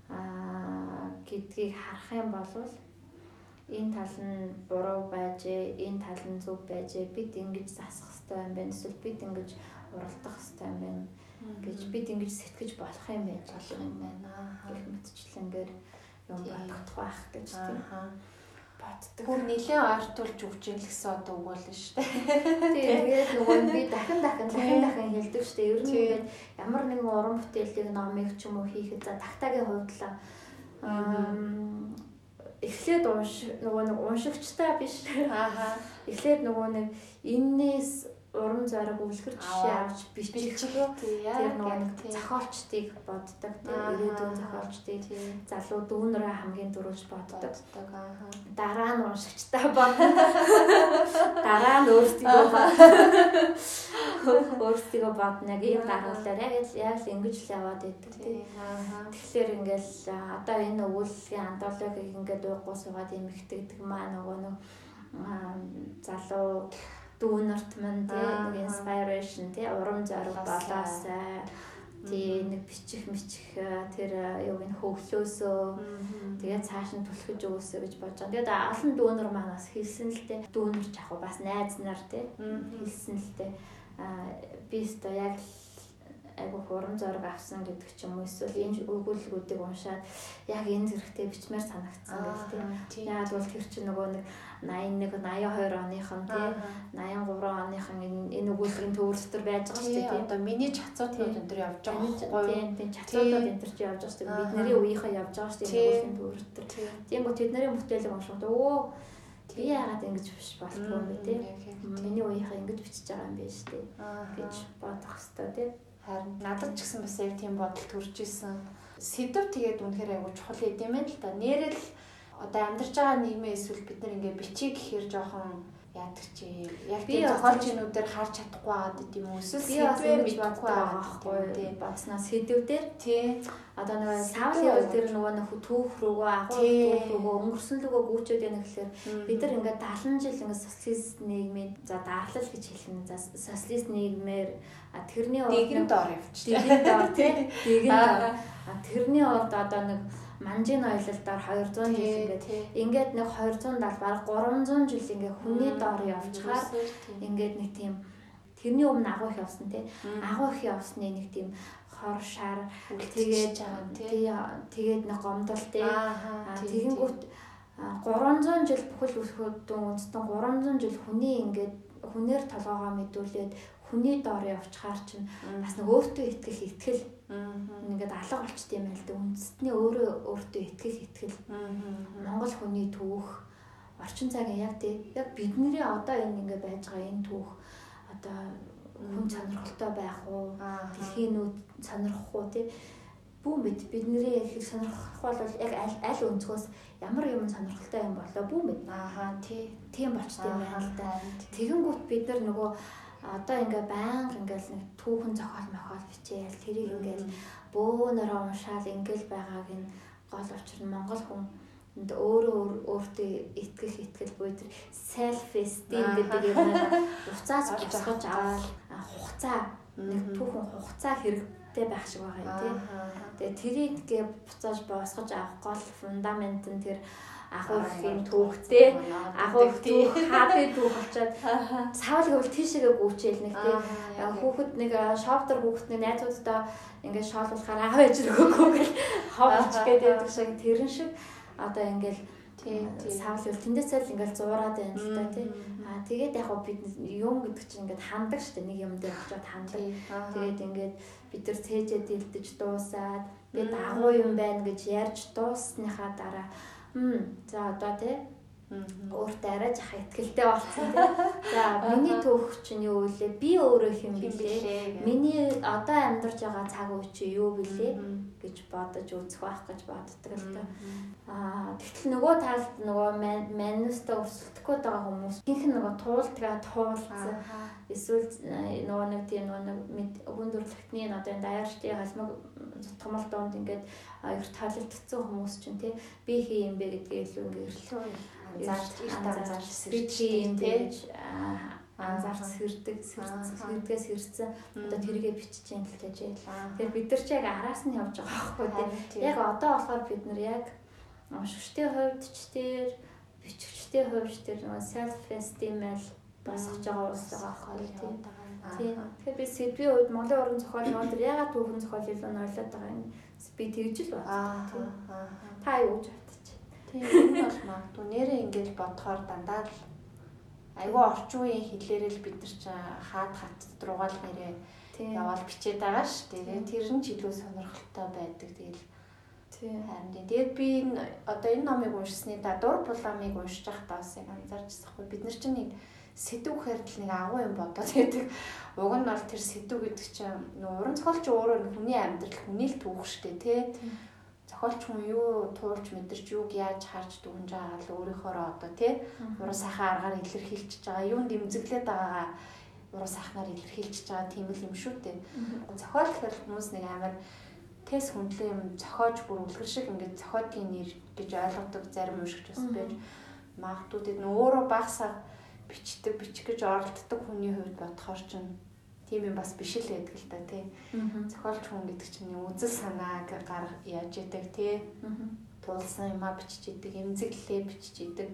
Аа гэдгийг харах юм бол энэ тал нь буруу байжээ, энэ тал нь зөв байжээ. Бид ингэж засах хэрэгтэй юм байна. Эсвэл бид ингэж уралдах хэрэгтэй юм байна гэж бид ингэж сэтгэж болох юм байж болох юм байна. Гэх мэтчлэнгээр юм бодох байх гэж тийм боддог. Бүр нэлээд артуулж өгч юм л гэсэн одоо үг болно шүү дээ. Тэгээд нөгөө би дахин дахин дахин дахин хэлдэг шүү дээ. Ер нь ингээд ямар нэгэн уран бүтээлийг номыг ч юм уу хийхэд за тагтагийн хувьд л эхлээд унш нөгөө нэг уншигчтай биш. Ааха. Эхлээд нөгөө нэг уран зориг үлгэр жишээ авч бичих. Тэр нөгөө зохиолчдыг боддог тийм ирээдүйн зохиолчдыг. Залуу дүүнрээ хамгийн дөрөвж боддог. Дараа нь уншигчтай бодно дараа нь өөрсдөө өөрсдөө бодно ийм гаргалаар яг яг л ингэж л яваад идэг тийм тэгэхээр ингээл одоо энэ өгүүллийн антологийг ингээд ууггүй суугаад эмхтэгдэг маа нөгөө нэг залуу дүүнерт мань тий нэг inspiration тий урам зориг болоосай. тий нэг бичих мичих тэр юу гин хөвлөөсөө тэгээ цааш нь түлхэж өгөөсэй гэж бодож байгаа. Тэгээд олон дүүнер маань бас хэлсэн л дээ. Дүүнер ч яг бас найз нар тий хэлсэн л. А би өстө яг айгу хуран зориг авсан гэдэг ч юм уу. Эсвэл энэ өгүүлбэрүүдийг уншаад яг энэ зэрэгтэй бичмээр санагдсан гэх тийм. Яг бол тэр чинь нөгөө нэг 81 82 оных нь тий 83 оных нь энэ өгүүлбэрийн төвөр дотор байж байгаа шүү дээ тийм. Одоо миний чацуудууд энэ төр явж байгаа байхгүй юу? Тийм чацуудууд энэ төр чи явж байгаа шүү дээ. Бидний үеийнхээ явж байгаа шүү дээ өгүүлбэрийн төвөр дотор. Тийм гоо тэдний бүтээлийг уншаад өө би яагаад ингэж биш болтгоо юм бэ тий. Миний үеийнхээ ингэж бичиж байгаа юм биш тий гэж бодох хэвээр тий. Харин надад ч гэсэн бас яг тийм бодол төрж исэн. Сэдв тэгээд үнэхээр айгу чухал юм байна л да. Нэрэл одоо амьдарч байгаа нийгмээ эсвэл бид нар ингээ бичиг гэхээр жоохон яадаг чи яг тийм зохиолчнуудаар харж чадахгүй байгаад гэдэм үү эсвэл сэдвээ мэдхгүй байгаа байхгүй тийм бацнаа сэдвүүдээр? Тий. Одоо нэг савлын үйл дээр нөгөө нэг түүх рүүгөө агуу түүх рүүгөө өнгөрсөн лүгөө гүйчүүд яна гэхэлэр бид нар ингээд 70 жил ингээд социалист нийгмийн за даарлал гэж хэлнэ. За социалист нийгмээр тэрний урд дэгэн дор явчих. Дэгэн дор тий. [laughs] Дэгэн дор. Тэрний урд одоо нэг манжийн ноёлолдоор 200 жил ингээд ингээд нэг 270 баг 300 жил ингээд хүний доор явчихаар ингээд нэг тийм тэрний өмнө агуу их явсан тий. Агуу их явсны нэг тийм хор шар тэгээд тэгээд нэг гомдол тий. Тэгэнгүүт 300 жил бүхэл өсгөөдөн үндэстэн 300 жил хүний ингээд хүнээр толгоогоо мэдүүлээд хүний доор явчихаар чинь бас нэг өөртөө итгэх итгэл ингээд алга болчт юм байл да үндэстний өөрөө өөртөө итгэх итгэл. Монгол хүний түүх орчин цагийн яг тий яг бидний одоо энэ ингээд байж байгаа энэ түүх одоо хүн сонирхолтой байх уу дэлхийн нүд сонирхох уу тий. Бүүн бид бидний их сонирхох бол яг аль аль өнцгөөс ямар юм сонирхолтой юм болоо бүүн бид. Ааха тий. Тийм болчт юм байна л да. Тэгэнгүүт бид нар нөгөө одоо ингээ байнга ингээл нэг түүхэн зохиол мохиол бичээл тэрийг ингээл бөөнөрөө уншаал ингээл байгааг нь гол учир нь монгол хүн энд өөрөө өөртөө итгэх итгэл буй тэр self esteem гэдэг юм уцаас босгож аваад хугацаа нэг түүхэн хугацаа хэрэгтэй байх шиг байгаа юм тий. Тэгээ тэрийг гээ буцааж босгож авах гол фундамент нь тэр ихийн түүхтэй агуу түүх [laughs] хаадаг түүх болчоод. Цаавал гэвэл тийшээгээ гүйчээл нэг тийм хүүхэд нэг шоптер хүүхэд нэг найзуудтай ингээд шоолуулахаар аав ээж рүүгөө гэл ховч гэдэг шиг тэрэн шиг. Одоо ингээд тийм савл үл тэндээсээ л ингээл зуураад байна л да тий. Аа тэгээд яг бид юм гэдэг чинь ингээд хандаг штэ. Нэг юм дээр очиод хандаг. Тэгээд ингээд бид нар цээжээ дэлдэж дуусаад тэгээд агуу юм байна гэж ярьж дуусныхаа дараа. За одоо тий өөртөө арай жах ихтгэлтэй болсон тий. За [laughs] миний түүх чинь юу вэ? Би өөрөө хэм билээ. Миний одоо амьдарч байгаа цаг үе чи юу билээ гэж бодож үзэх байх гэж боддог л та. Аа тэгтэл нөгөө талд нөгөө мануста өсөлтөхгүй байгаа хүмүүс гинх нөгөө туултгаа туулцсан. Эсвэл нөгөө нэг тийм нөгөө нэг хүндрэлтний одоо даяарчдын халмаг томол доонд ингээд аяр талилтцсан хүмүүс чинь тий би хий юм бэ гэдгээ илүү ингээд анзаарч их анзаарч сэрч юм тий анзаарч сэрдэг сэрдгээс сэрсэн одоо тэргээ бичиж юм л гэж яа. Тэгэхээр бид нар ч яг араас нь явж байгаа байхгүй тий. Яг одоо болохоор бид нар яг уншигчдын хувьд ч тэр бичигчдийн хувьд тэр нөгөө self esteem л басж байгаа улс байгаа байхгүй тий. Тэгэхээр би сэдвийн үед Монголын уран зохиолын өндөр ягаад түүхэн зохиол илүү нойлоод байгаа юм би тэгж л байна. Та юу гэж бодчих. Тийм энэ бол магадгүй нэрээ ингэж бодохоор дандаа л айгүй орчин үеийн хэллээрээ л бид нар ч хаад хат руугаа л нэрээ яваал бичээд байгаа ш. Тэгээ тэр нь ч илүү сонирхолтой байдаг. Тэгэл Харин тэгээд би одоо энэ номыг уншсны дадуур буламыг уншиж байхдаа бас яг анзаарчихсахгүй бид нар чинь нэг сэдв гэхээр л нэг агуу юм бодоод байдаг. Уг нь бол тэр сэдв гэдэг чинь нөө уран зохиолч өөрөө хүний амьдрал хүний л түүх штэ тий. Зохиолч хүн юу туулж мэдэрч юуг яаж харж дүнж байгаа л өөрийнхөө одоо тий. Уран сайхан аргаар илэрхийлж байгаа юунд дэмзэглээд байгаагаа уран сайхнаар илэрхийлж байгаа тийм л юм шүү дээ. Зохиол гэхээр хүмүүс нэг амар тес хүндлэн юм зохиож бүр үлгэр шиг ингээд зохиодгийн нэр гэж ойлгодог зарим уншигч бас байж магадгүй тэд нөө өөрөө багсаа бичдэг бичих гэж оролддог хүний хувьд бодохоор чинь тийм юм бас биш л байдаг л да тий. Зохиолч хүн гэдэг чинь үзэл санааг гар яаж яадаг тий. Туулсан юмаа бичиж идэг, эмзэглэлээ бичиж идэг.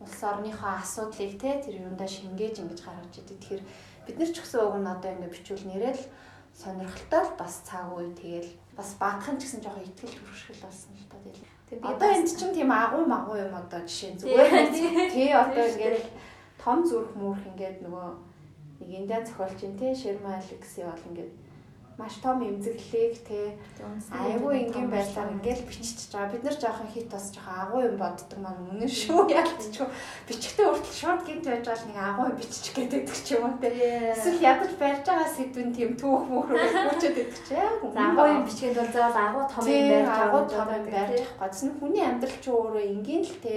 Улс орныхоо асуудлыг тий тэр юундаа шингээж ингэж гаргаж идэг. Тэгэхээр бид нар ч гэсэн уг нь одоо ингэ бичүүл нэрэл сонирхолтой л бас цаг үе тэгэл бас багхан ч гэсэн жоохон ихтгэл төрөшгөл болсон л та тэгэл. Одоо энд чинь тийм агуу магуу юм одоо жишээ зүгээр тий одоо [laughs] ингээд том зүрх мүрх ингээд нөгөө нэг индиан зохиолч юм те Шерма Алекси бол ингээд маш том эмзэглэлийг те айгүй энгийн байдлаар ингээл бичиж байгаа. Бид нар жоохон хит бас жоохон агуу юм боддог маань үнэн шүү. [laughs] Ялтчихгүй. Бичгтээ хүртэл шууд гинт байж байгаа нэг агуу юм бичих гэдэг ч юм уу те. Эсвэл ядаж барьж байгаа сэдвэн тийм түүх мөхрөө хүчээд идэх чи яг агуу юм бичгээд бол заавал агуу том юм барьж агуу том юм барьж. Тэсн хүний амьдрал чи өөрөө энгийн л те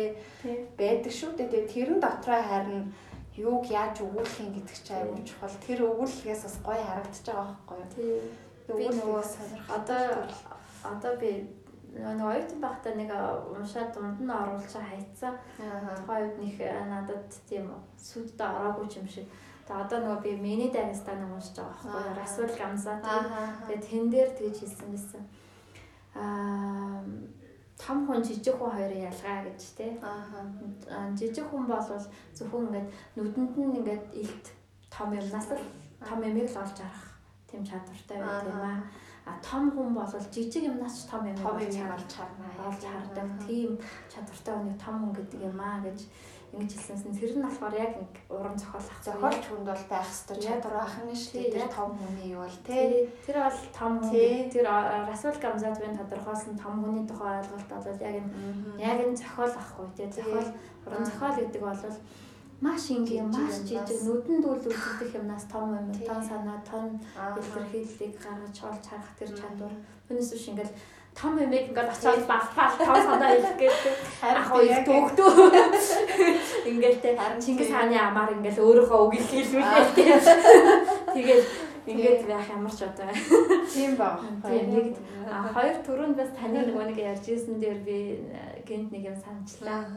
байдаг шүү дээ. Тэрэн дотроо харин юуг яаж өгүүлэх юм гэдэг чинь аюул чухал. Тэр өгүүлэлгээс бас гоё харагдаж байгаа байхгүй юу? Би нөгөө одоо одоо би нөгөө оюутан байхдаа нэг уншаад дунд нь оруулж хайцсан. Тухайн үед нэг надад тийм сүддэ ороогүй юм шиг. Тэгээ одоо нөгөө би миний дагестан уншиж байгаа байхгүй юу? Расул Гамза. Тэгээ тэн дээр тэгж хэлсэн байсан. Аа том хүн жижиг хүн хоёрын ялгаа гэж тий. Аа. Жижиг хүн бол зөвхөн ингээд нүдэнд нь ингээд илт том юмнаас л том юмыг л олж харах тийм чадвартай байх тийм аа. А том хүн бол жижиг юмнаас ч том юм олж харна. Олж хардаг тийм чадвартай хүний том хүн гэдэг юм аа гэж ингэж хэлсэнсэн. Тэр нь болохоор яг уран зохиол ах. Зохиолч хүнд бол байх ёстой чадвар байх нь шүү дээ. Том хүний юу бол тий. Тэр бол том хүн. Тэр Расул Гамзадвын тодорхойлсон том хүний тухай ойлголт бол яг энэ яг энэ зохиол ахгүй тий. Зохиол уран зохиол гэдэг бол маш ингийн маш жижиг нүдэнд үл үзэгдэх юмнаас том юм тон санаа тон илэрхийллийг гаргаж олж харах тэр чадвар. Түүнээс биш ингээл том юмэг ингээд очиод балфал том санаа [laughs] хэлэх гэдэг. Ах уу дөгдөө. [laughs] Ингээд те Чингис хааны амаар ингээд өөрөөхөө үг хэлүүлээ. [laughs] Тэгээд ингээд байх ямар ч одоо. Тийм баг. Нэг а хоёр төрөнд бас таны нэг нэг ярьж ирсэн дээр би э, гинт нэг юм саначлаа.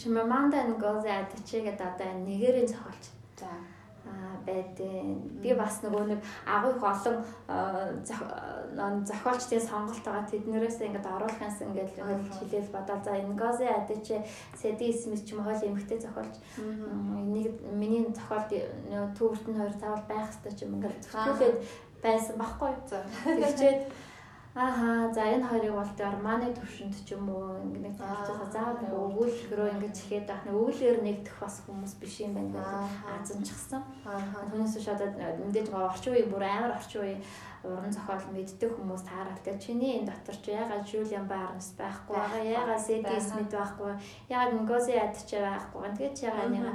Чимаманда нэг гозе адчи гэдэг одоо нэгэрийн зохиолч. За байдیں۔ Би бас нөгөө нэг агуу их олон зохиолчдын сонголт байгаа тэднэрээс ингээд оруулах юмсан ингээд хилээл бодоод за Ngozi Adichie, Сэди Смит ч юм хоол эмхтэй зохиолч. Нэг миний зохиолд төвөрт нь хоёр заавал байх хэрэгтэй ч юм ингээд зөвхөлээд байсан баггүй. Тэгчээд Ааха за энэ хоёрыг бол Германы төвшөнд ч юм уу ингэ нэг танилцуулаа заавал өгүүлбэрөө ингэж ихэд байх. Нэг өгүүлбэр нэгдэх бас хүмүүс биш юм байна гэж азанчихсан. Аа. Түүнээс биш одоо мэдээж гоо орчин үеийн бүр амар орчин үеийн уран зохиол мэддэг хүмүүс таарал тэгээ чиний энэ дотор ч ягаад Жулиан Барнс байхгүй байгаа ягаад Сэди Смит байхгүй ягаад Ngozi Adichie байхгүй. Тэгээд ягаад нэг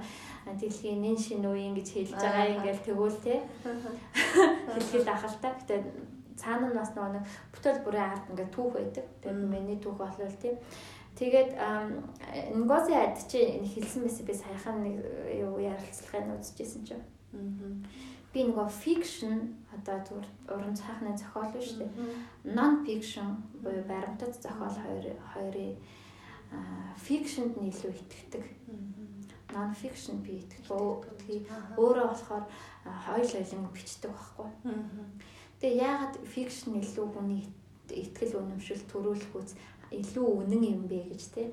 дэлхийн нэн шин үеийн гэж хэлж байгаа ингээл тэгвэл те. Хэлэхэд ахалтай. Гэтээ цаана нь бас нэг бүтэл бүрийн ард ингээд түүх байдаг. Тэгээд миний түүх болвол тийм. Тэгээд Ngozi Adichie хэлсэн байсан би саяхан нэг юу ярилцлагыг үзчихсэн чинь би нөгөө fiction одоо зүгээр уран цаахны зохиол биш үү? Non fiction буюу баримтат зохиол хоёр хоёрын фикшнд нь илүү итгэдэг. Non fiction би итгэдэг. Өөрөө болохоор хоёул хоёлын бичдэг байхгүй. Тэгээ яагаад fiction илүү хүний итгэл үнэмшил төрүүлэх үз илүү үнэн юм бэ гэж тий.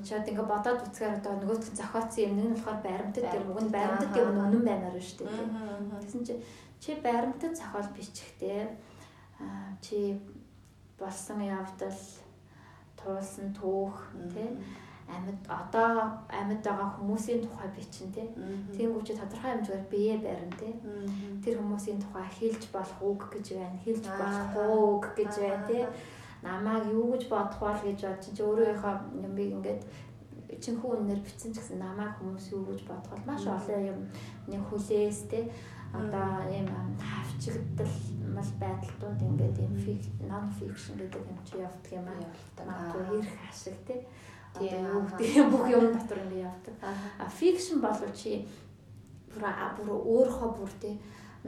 Чад ингээ бодоод үзэхээр одоо нөгөөт зохиоцсон юм нэг нь болохоор баримтат юм уг нь баримтат юм үнэн баймаар байна шүү дээ. Тэгсэн чи чи баримтат зохиол бичихтэй чи болсон явдал туулсан түүх тий амьд одоо амьд байгаа хүмүүсийн тухай бичин тий. Тэнгүү чи тодорхой хэмжээгээр бие барин тий. Тэр хүмүүсийн тухай хэлж болох үг гэж байна. Хэлж болохгүй үг гэж байна тий намайг юу гэж бодох бол гэж бодож чи өөрийнхөө юм би ингээд чинь хүүнээр бичсэн ч гэсэн намайг хүмүүс юу гэж бодох бол маш олон юм нэг хүлээс те одоо ийм хавчигдал мал байдалтууд ингээд ийм non fiction гэдэг юм чи явдаг юм аа. Магадгүй ирэх ашиг те. Гэдэг бүх юм дотор ингээд явдаг. А fiction бол чи бүр бүр өөрийнхөө бүр те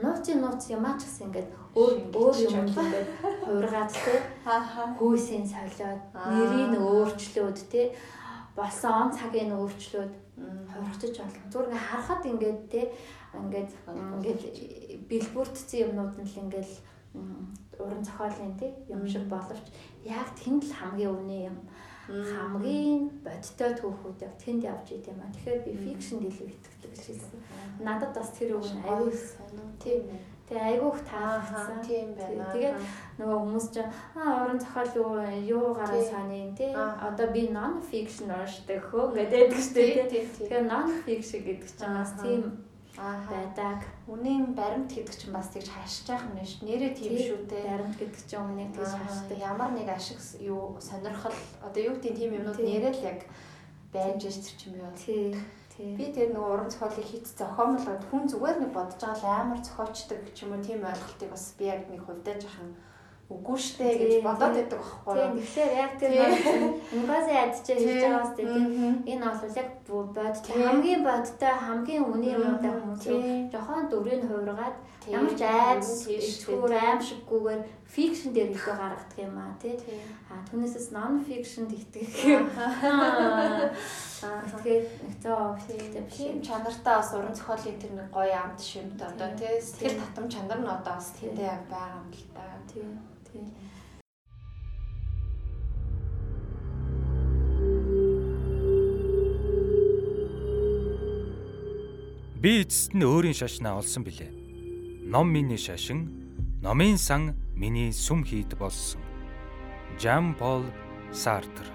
нууцын нууц ямаач гэсэн ингээд өөр өөр юм ингээд хувиргаад те хүйсийн солиод нэрийг өөрчлөөд те болсон он цагийн өөрчлөөд хувирчиж болно. Зүгээр ингээд харахад ингээд те ингээд ингээд бэлбүрдсэн юмнууд нь л ингээд уран зохиолын те юм шиг боловч яг тэнд л хамгийн үнэ юм хамгийн бодтой түүхүүд яг тэнд явж идэв юм аа. Тэгэхээр би фикшнд илүү итгэдэг гэсэн. Надад бас тэр үг аюул тийм Тэгээ айгүйх таалагдсан. Тийм байна. Тэгээд нөгөө хүмүүс чинь аа уран зохиол юу юугаараа саний тий. Одоо би non fiction уншдаг хөө гэдэг штеп тий. Тэгээ non fiction гэдэг чинь бас тийм байдаг. Үнийн баримт гэдэг чинь бас тэгж хашиж байгаа юм шүү. Нэрээ тийм шүү дээ. Баримт гэдэг чинь өмнө тэгж хашдаг. Ямар нэг ашиг юу сонирхол одоо юу гэдэг тийм юмнууд нэрээ л яг байж ш чинь юу. Тий. Би тэр нөгөө уран зохиолыг хийц зохиомлоод хүн зүгээр нэг бодож байгаа л амар зохиолчдаг ч юм уу тийм ойлголтыг бас би яг нэг хувьдаа жахан үгүй штэ гэж бодоод байдаг байхгүй юу. Тэгэхээр яг тэр ингази ядчаа хийж байгаа бас тийм энэ бол яг бодтой хамгийн бодтой хамгийн үнийн юмтай хүмүүс жохон дөрөв хувиргаад ямар ч айц ичгүүр аимшиггүйгээр фикшн дээр илүү гаргадаг юм аа тий. А түүнээсээс fiction итгэх. Тэгээд нэгтээ офигтэй тийм. чанартай бас уран зохиолын тэр нэг гоё амт шимт одоо тий. Сэтгэл татам чанар нь одоо бас тэндээ байгаа юм л та. Тийм. Тийм. Би эцэст нь өөрийн шашнаа олсон билээ. Ном миний шашин, номын сан миний сүм хийд болсон. Жан Пол Сартр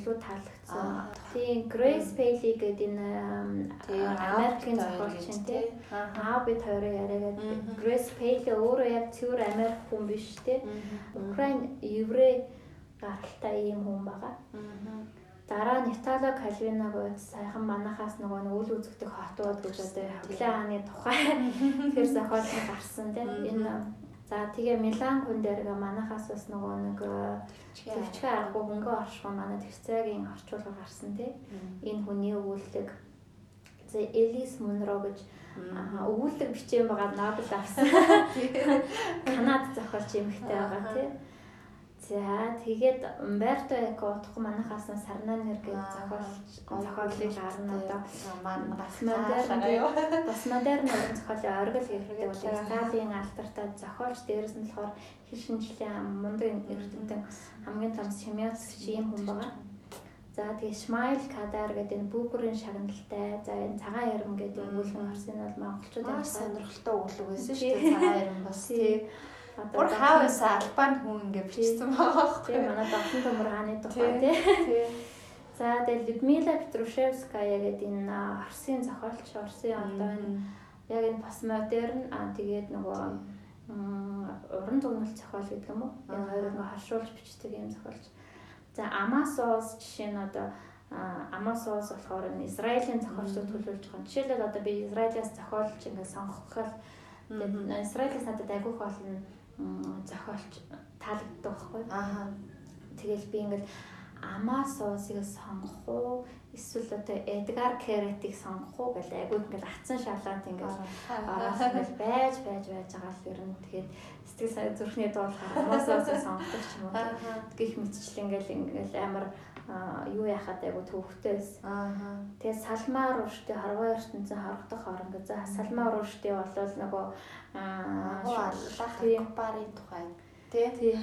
илүү таалагдсан. Тийм Grace Paley гэдэг энэ Америкийн зохиолч нь тийм. аа бид хоёроо яриагаад Grace Paley өөрөө яг цэвэр Америк хүн биш тийм Украин еврей гаралтай ийм хүн байгаа. Дараа нь Итали Кальвиног сайхан манахаас нөгөө нь үл үзэгдэх хотууд гэж одоо Хавлын хааны тухай [laughs] тэр зохиол гарсан тийм энэ За тэгээ Милан хүн дээр манахаас бас нөгөө нэг төвчгөө аргагүй хөнгөө оршихоо манай төвцөөгийн орчуулга гарсан тий. Энэ хүний өгүүлэг за Элис Монро гэж өгүүлэг бичээн байгаа Нобель авсан. [laughs] Канад зохиолч эмэгтэй байгаа тий. За тэгээд Умберто Эко утга манахаас сарнаа нэр гэж зохиолч зохиолыг гарна одоо. бас модерн бас модерн зохиолын оргил хэрэгтэй бол Италийн алтартай зохиолч. Дээрээс нь болохоор хэл шинжлэлийн мундаг эрдэмтэн хамгийн том Семёц ийм хүн байгаа. За тэгээ Smile Kadar гэдэг энэ Бүгүрийн шагналтай. За энэ цагаан ярам гэдэг өгүүлбэр орсон нь бол монголчууд Маш амьсгал сонирхолтой өглөг байсан шүү дээ. Цагаан яран бас. Тий. Бүр хаавсаа албан хүн ингэ бичсэн байгаа байхгүй. манай дохон төмөр хааны тухай тий. Тий. За тэгээ Людмила Петрушевская гэдэг энэ а, Орсын зохиолч, Орсын одоо энэ яг энэ постмодерн аа тэгээд нөгөө уран зөгнөлт зохиол гэдэг юм уу? Энэ хоёрыг нөгөө харшуулж бичдэг юм зохиолч. За Амасос жишээ нь одоо а, Амасос болохоор энэ Израилийн зохиолчдод төлөвлөж байгаа. Жишээлбэл одоо би Израилаас зохиолч ингээд сонгоход тэгээд Израилаас надад агиух болно зохиолч таалагддаг байхгүй. Аа. Тэгэл би ингээд Амасосыг сонгох уу? Эсвэл одоо Эдгар Керетийг сонгох уу гэж айгууд ингээд атсан шалаад ингээд араас ингээд байж байж байж байгаа л ер нь. Тэгээд сэтгэл сайн зүрхний дуулахаар Амасосыг сонгодог ч юм уу? Гих мэтчлэн ингээд ингээд амар юу яхад айгуу төвхтэй байсан. Аа. Тэгээд Салмаа Рушди Харваа ертөнцийн харагдах орон гэж. За Салмаа Рушди болол нөгөө аа тийм барын тухай. Тий. тий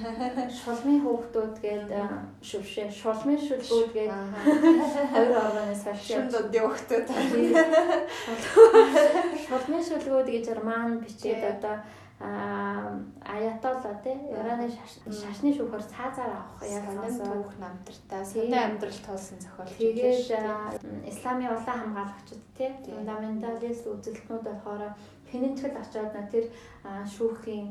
шулмын хөөгтүүд гээд шүвшээ шулмын шүлгүүд гээд хоёр оргоноос Шүн дундын хөхтөд. шулмын шүлгүүд гэж Герман бичээд одоо аятолла тий Ираны шаш- шашны шүүхээр цаазаар авах яг сонсоод түүх намтартай. Тий. Сонин амьдрал туулсан зохиолч. Тэгээд исламын улаан хамгаалагчид тий Тий. фундаменталист үзэлтнүүд болохоор хинэнтгэл очоод на тэр шүүхийн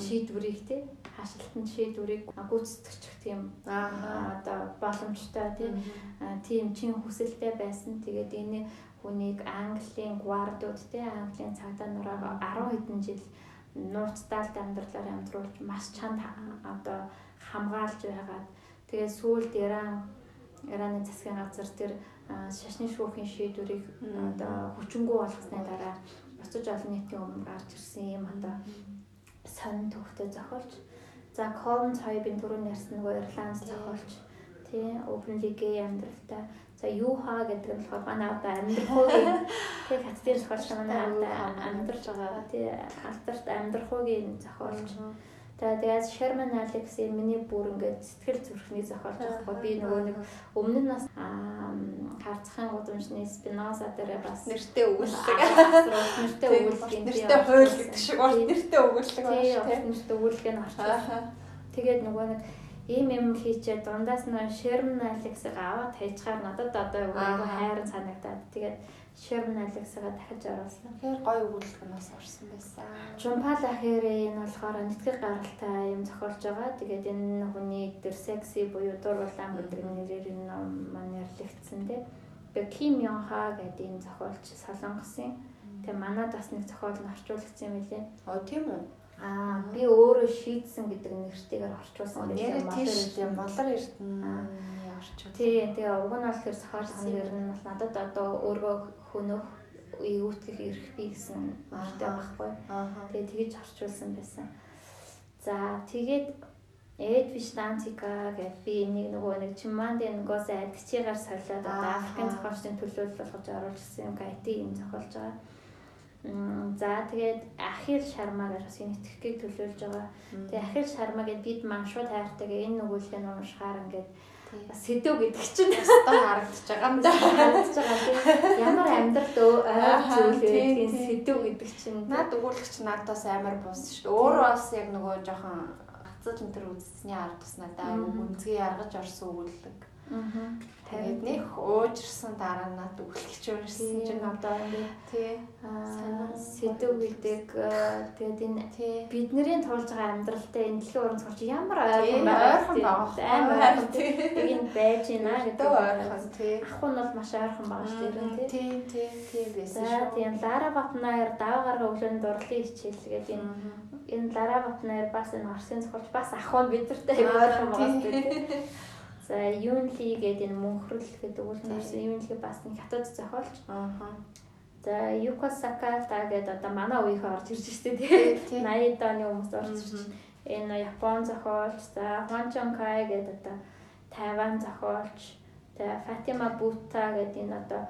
шийдвэрийг тий хаашилтанд шийдвэрийг гүйцэтгэж тийм Аа. одоо боломжтой тий тийм чин хүсэлтэй байсан. Тэгээд энэ хүнийг Английн гвардууд те Английн цагдаа нараа 10 хэдэн жил нууцтай амьдралаар амьдруулж маш чанд одоо хамгаалж байгаад тэгээд сүүлд Иран Ираны засгийн газар тэр шашны шүүхийн шийдвэрийг одоо хүчингү болгосны дараа буцаж олон нийтийн өмнө гарч ирсэн юм одоо сонин төвхтэй зохиолч. За Collins хоёрын түрүүн ярьсан нөгөө Ирланд зохиолч тий Open League амьдралтай. За Юха гэдэг нь болохоор манай одоо амьдрахуугийн тий хаттын зохиолч манай одоо амьдарч байгаа тий алдарт амьдрахуугийн зохиолч. За тэгээд Sherman Alex энэ миний бүр ингээд сэтгэл зүрхний зохиолч байхгүй би нөгөө нэг өмнө нь бас харцхан гудамжны Spinoza дээр бас нэртэй өгүүлдэг. [laughs] нэртэй Тий, өгүүлгийн Нэртэй хууль гэдэг шиг бол нэртэй өгүүлдэг тий байна шүү. нэртэй өгүүлгээ нь орчих. Тэгээд нөгөө нэг ийм юм хийчээ дундаас нь Sherman Alex-ыг аваад хайчаар надад одоо айгүй Аа. хайран санагдаад тэгээд Sherman Alex-ыг дахиж оруулсан. Тэгэхээр гой өгүүлдэг нь бас орсон байсан. Жумпала Хэрэ энэ болохоор нэтгэл гаралтай юм зохиолж байгаа. Тэгээд энэ хүний дээр секси буюу дурлалан гэдэг нэрээр энэ ном маань нэрлэгдсэн дээ. Тэгээд Ким Ён Ха гэдэг энэ зохиолч солонгосын. Тэгээд манад бас нэг зохиол нь орчуулагдсан юм билээ. Оо тийм үү? Аа би өөрөө шийдсэн гэдэг нэртэйгээр орчуулсан Нэр байлаа. тийш тийм Монгол болор эрдэнэ орчууд. Тий, тэгээ уг нь бол тэр зохиолсон нэр нь бол надад одоо өөрөө хөнөх эвүүтгэх эрх би гэсэн нэртэй байхгүй. Тэгээ тэгэж орчуулсан байсан. За тэгээд Эдвиш Дантика гэдэг би энийг нөгөө нэг Чиммандын нөгөөс адгчигаар солиод одоо. Африкийн зохиолчдын төлөөлөл болгож оруулсан юм гайти юм зохиолж байгаа. За тэгээд Ахил Шарма гэж бас энэ итгэхийг төлөөлж байгаа. Тэгээ Ахил Шарма гэдэг бид маань шууд хайртайгаа энэ нөгөөлгөө нь уншихаар ингээд бас сэдв гэдэг чинь Стон харагдаж байгаа юм да. харагдаж байгаа ямар амьдралд ойр зүйл тийм. сэдв гэдэг чинь Наад өгүүлэгч надаас амар бус шүү. Өөрөө бас яг нөгөө жоохон хацаж энэ төр үзсний ард тус Мгм. гүнзгий яргаж орсон өгүүлэг. Тэгээд нэг уужирсан дараа нь над өгүүлэгч уншсан чинь одоо тий. аа, Санаа- сэдв гэдэг тэгээд энэ Тий. бидний туулж байгаа амьдралтай энэ дэлхийн уран зохиолч ямар ойрхон ойрхон байгаа. амар ойрхон Тий. тийм энэ байж байна гэдэг ойрхон тий. ах нь бол маш ойрхон байгаа шүү дээ Тий, тий, тий байсан шүү. тийм Лара Батнаяр даваагаар өглөөний дурлалын хичээл гэдэг энэ энэ Лара Батнаяр бас энэ Орсын зохиолч бас ах нь бидэртэй ойрхон байгаа шүү дээ. [laughs] За Юнли гэдэг энэ мөнхрөл гэдэг үгэл нарсан Юнли бас нэг хятад зохиолч. Аа. За Юко Саката гэдэг одоо манай үеийнхээ орж ирж штэ Тий, тий. тий. 80 оны хүмүүс орж ирж. Энэ Япон зохиолч, за Хван Чонкай гэдэг одоо Тайван зохиолч, тэгээ Фатима Бута гэдэг энэ одоо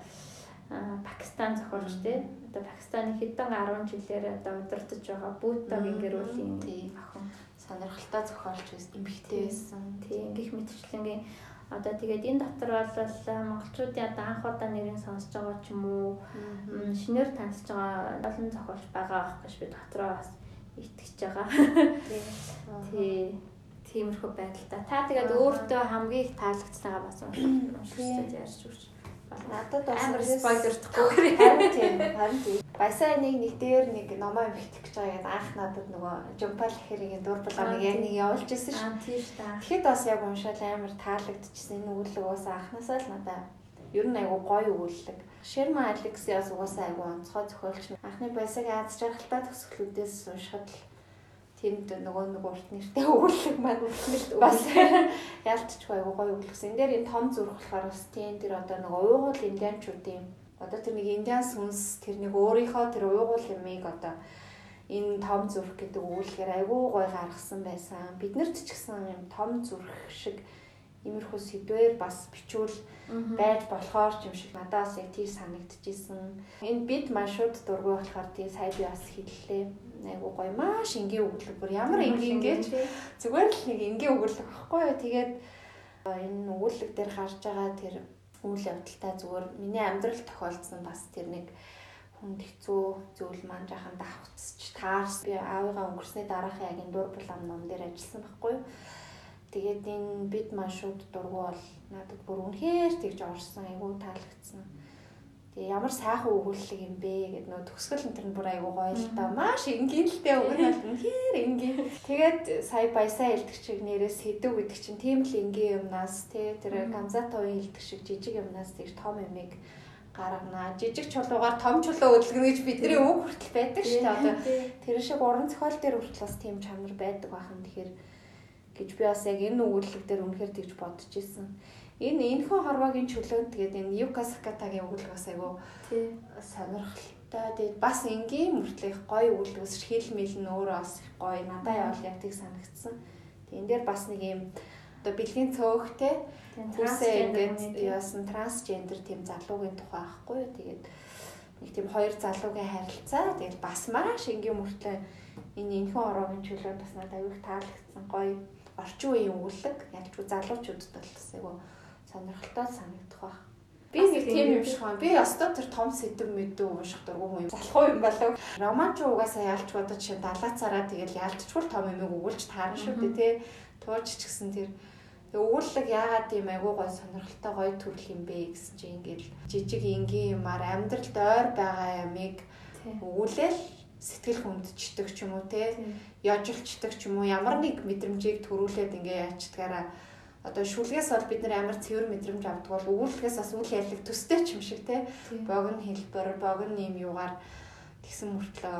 Пакистан зохиолч тий. Одоо Пакистаны хэдэн 10 жилээр одоо удирдах байгаа Бутагийн гэр бүлийн охин. Сонирхолтой зохиолч байсан, эмхтэй байсан. Тийм гих мэтчлэнгийн Одоо тэгээд энэ дотор бол монголчуудын одоо анх удаа нэрийг сонсож байгаа ч юм уу шинээр танилцж байгаа олон зохиолч байгаа гэж би дотроо бас итгэж байгаа. Тий. [laughs] Тиймэрхүү байдалтай. Та тэгээд өөртөө хамгийн их таалагдсагаа бас [clears throat] уншиж ярьж өгч. Надад бас амар спойлердохгүй. Харин тийм. Харин тийм. Баясаа нэг нэг дээр нэг номоо ихтэх гэж байгаа яг анх надад нөгөө Жумпал хэрийн дур булаа нэг яг нэг явуулж ирсэн шүү. Тийм шүү дээ. Тэгэхэд бас яг уншаал амар таалагдчихсан. Энэ өгүүлэг уусаа анхнаасаа л надад ер нь айгу гоё өгүүлэг. Шерма Алексиас угаасаа айгу онцгой зохиолч. Анхны баясагийн аз жаргалтай төгсгөлүүдээс уншихад л тэнд нөгөө нэг урт нэртэй [laughs] өгүүлэг маань үлдмэлт бас [laughs] ялцчихгүй айгу гоё өгүүлсэн. Энд дээр энэ том зүрх болохоор бас тийм тэр одоо нөгөө уугуул индианчуудын одоо тэр нэг индиан сүнс тэр нэг өөрийнхөө тэр уугуул юмыг одоо энэ том зүрх гэдэг өгүүлгээр айгу гоё гаргасан байсан. Биднэрт ч гэсэн юм том зүрх шиг иймэрхүү сэдвээр бас бичүүл байж болохоор юм шиг надад бас яг тийм санагдчихсэн. Энэ бид маш шууд дургүй болохоор тийм сая би бас хэллээ айгу гоё маш энгийн өгүүлэг. Бүр ямар энгийн гэж зүгээр л нэг энгийн өгүүлэг багхгүй юу? Тэгээд энэ өгүүлэг дээр харж байгаа тэр үйл явдалтай зүгээр миний амьдрал тохиолдсон бас тэр нэг хүнд хэцүү зүйл маань жахан давхцч таарс. Би аавыгаа өнгөрсний дараахын яг энэ дур булам ном дээр ажилласан байхгүй юу? Тэгээд энэ бид маш шууд дургу бол надад бүр үнэхээр тэгж орсон айгу таалагдсан Тэгээ ямар сайхан өгүүлэг юм бэ гэд нөө төгсгөл энэ нь бүр айгуу гоё л та. Маш энгийн л дээ өгнө бол үнэхээр энгийн. Тэгээд сая баясаа илтгэх чиг нэрээс хэдв гэдэг чинь тийм л энгийн юмнаас тий тэр гамзатовын илтгэх шиг жижиг юмнаас тийж том юмыг гаргана. Жижиг чулуугаар том чулуу өдлгөнө гэж бидний үг хүртэл байдаг шүү дээ. Одоо тэр шиг уран зохиол дээр хүртэл бас тийм чанар байдаг бахан. Тэгэхээр гэж би бас яг энэ өгүүлэг дээр үнэхээр тэгж бодож исэн энэ энэхүү хорвогийн чөлөөнд тэгээд энэ Юка Сакатагийн өгүүлэг бас айгу сонирхолтой. Тэгээд бас энгийн мөртлөх гоё өгүүлгээс хэл мэл нь өөрөө бас гоё. Надад явал яг тийг санагдсан. Тэгээд энэ дээр бас нэг юм одоо бэлгийн цөөхтэй хүсээ ингээд яасан трансгендер тийм залуугийн тухай аахгүй юу. Тэгээд нэг тийм хоёр залуугийн харилцаа. Тэгээд бас маш энгийн мөртлөө энэ энэхүү хорвогийн чөлөөнд бас надад аюух таалагдсан гоё орчин үеийн өгүүлэг. Ялчгүй залуучуудад бол бас айгу сонирхолтой санагдах баг. Би нэг тийм юм шиг байна. Би ястаа тэр том сэдв мэдүү унших дургу юм. Залхуу юм болов. Роман ч угаасаа ялч бодож чинь далаацаараа тэгэл ялцчгүй том юм өгүүлж таарна шүү дээ тий. Туурч ч гэсэн тэр өгүүлэг яагаад тийм айгуу гой сонирхолтой гой төрөл юм бэ гэсэн чинь ингээл жижиг энгийн юмар амьдралд ойр байгаа ямиг өгүүлэл сэтгэл хөндчдөг ч юм уу те яжилчдаг ч юм уу ямар нэг мэдрэмжийг төрүүлээд ингээ яачдгаараа одоо шүлгээс бол бид нар амар цэвэр мэдрэмж авдаг бол өгүүлэлгээс бас үйл явдлыг төстэй ч юм шиг те. Богино хэлбэр богино юм юугаар тэгсэн мөртлөө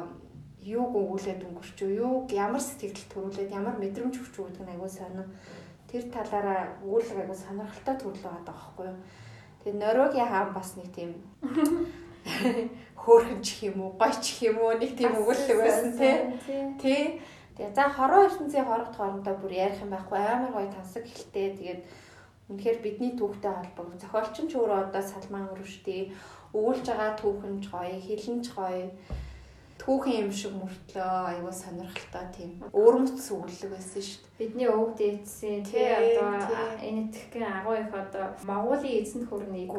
юуг өгүүлээд өнгөрч юу ямар сэтгэл төрүүлээд ямар мэдрэмж өгч өгдөг нь айгүй сонир тэр талаараа өгүүлэг айгүй сонирхолтой төрөл байгаа байхгүй юу? Тэгээ Норвегийн хаан бас нэг тийм [laughs] хөөрхөн ч юм уу гойч юм уу нэг тийм өгүүлэг байсан тий тий Тэгээ за хороо ертөнцийн хорогт хоорондоо бүр ярих юм байхгүй амар гоё тансаг хэлтэй. Тэгээд үнэхээр бидний түүхтэй холбоо. Зохиолч нь ч өөрөө одоо салман өрөвштэй. Өгүүлж байгаа түүхэн ч гоё, хэлэн ч гоё. Түүхэн юм шиг мөртлөө аюул сонирхолтой тийм өөрмөц сүглэг байсан шүү дээ. Бидний өвөг дээдсийн тий одоо энэ итгэхгэн агуу их одоо Монголын эзэнт хөрнийг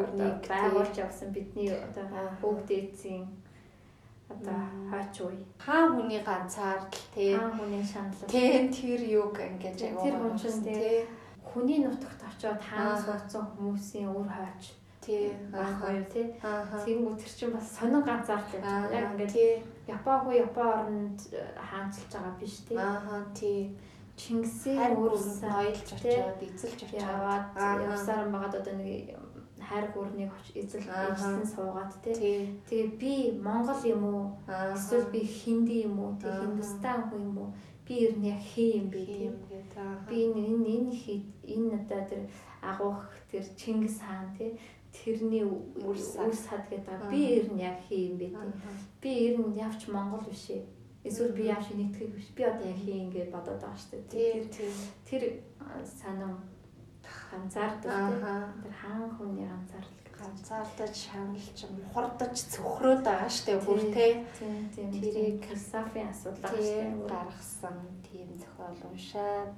байгуулж явсан бидний одоо өвөг дээдсийн одоо хаач үе. Хаан хүний ганцаардл тий. Хаан хүний шаналл. Тий тэр юг ингэж аягаа. Тэр хүн чинь тий. Хүний нутагт очиод хаан суудсан хүмүүсийн үр хаач тий байх гоё тий. Тэгэнгүүт тэр чинь бас сонин ганцаард байна. Яг ингээд Япон хуу Япон орнд хаанчилж байгаа биш тий. Аа тий. Чингисийн өөрөөс ноёлж очиод эзэлж очиод явсаар байгаад одоо нэг хайр гүрнийг эзэл эзэлсэн суугаад тий. Тэгээ би Монгол юм уу? Эсвэл би хинди юм уу? Тэг Хиндустан хүн юм уу? Би ер нь яг хээ юм бэ тийм. Би энэ энэ энэ надад тэр агуух тэр Чингис хаан тий тэрний үс сад гэдэг. Би ер нь яг хээ юм бэ тийм. Би ер нь явч Монгол биш ээ. Эсвэл би яаш нэгтгэх биш. Би одоо яг хээ ингэ бодоод байгаа шүү дээ. Тэр тэр санам ганцаардаг тэр хаан хүний ганцаарлаг ганцаардаж шаналж мухардаж цөхрөөд байгаа штэ бүр тийм тэрийг философийн асуудал гаргасан тийм зохиол уншаад.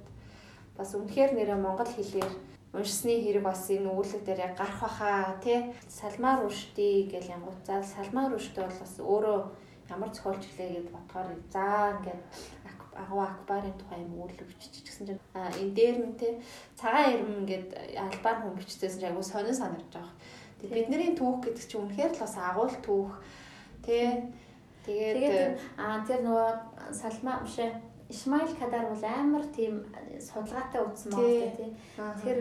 Бас үнэхээр нэрээ монгол хэлээр уншсны хэрэг бас энэ үүлэг дээр яг гарах баха тий салмаар ушти гэл янгууд за салмаар ушти бол бас өөрөө ямар зохиолч гэлээ гэд бодохоор за ингээд агуу акбарын тухай юм үүлэг бичиж гэсэн чинь энэ дээр нь тий цагаан ирм ингээд албаар хүн бичсэн чинь агуу сонин санагдаж байгаа. Тэгээ бидний түүх гэдэг чинь үнэхээр л бас агуул түүх тий Тэгээд аа тэр нөгөө салма биш ээ Исмаил Кадар бол амар тийм судалгаатай үзсэн байна тий. Тэр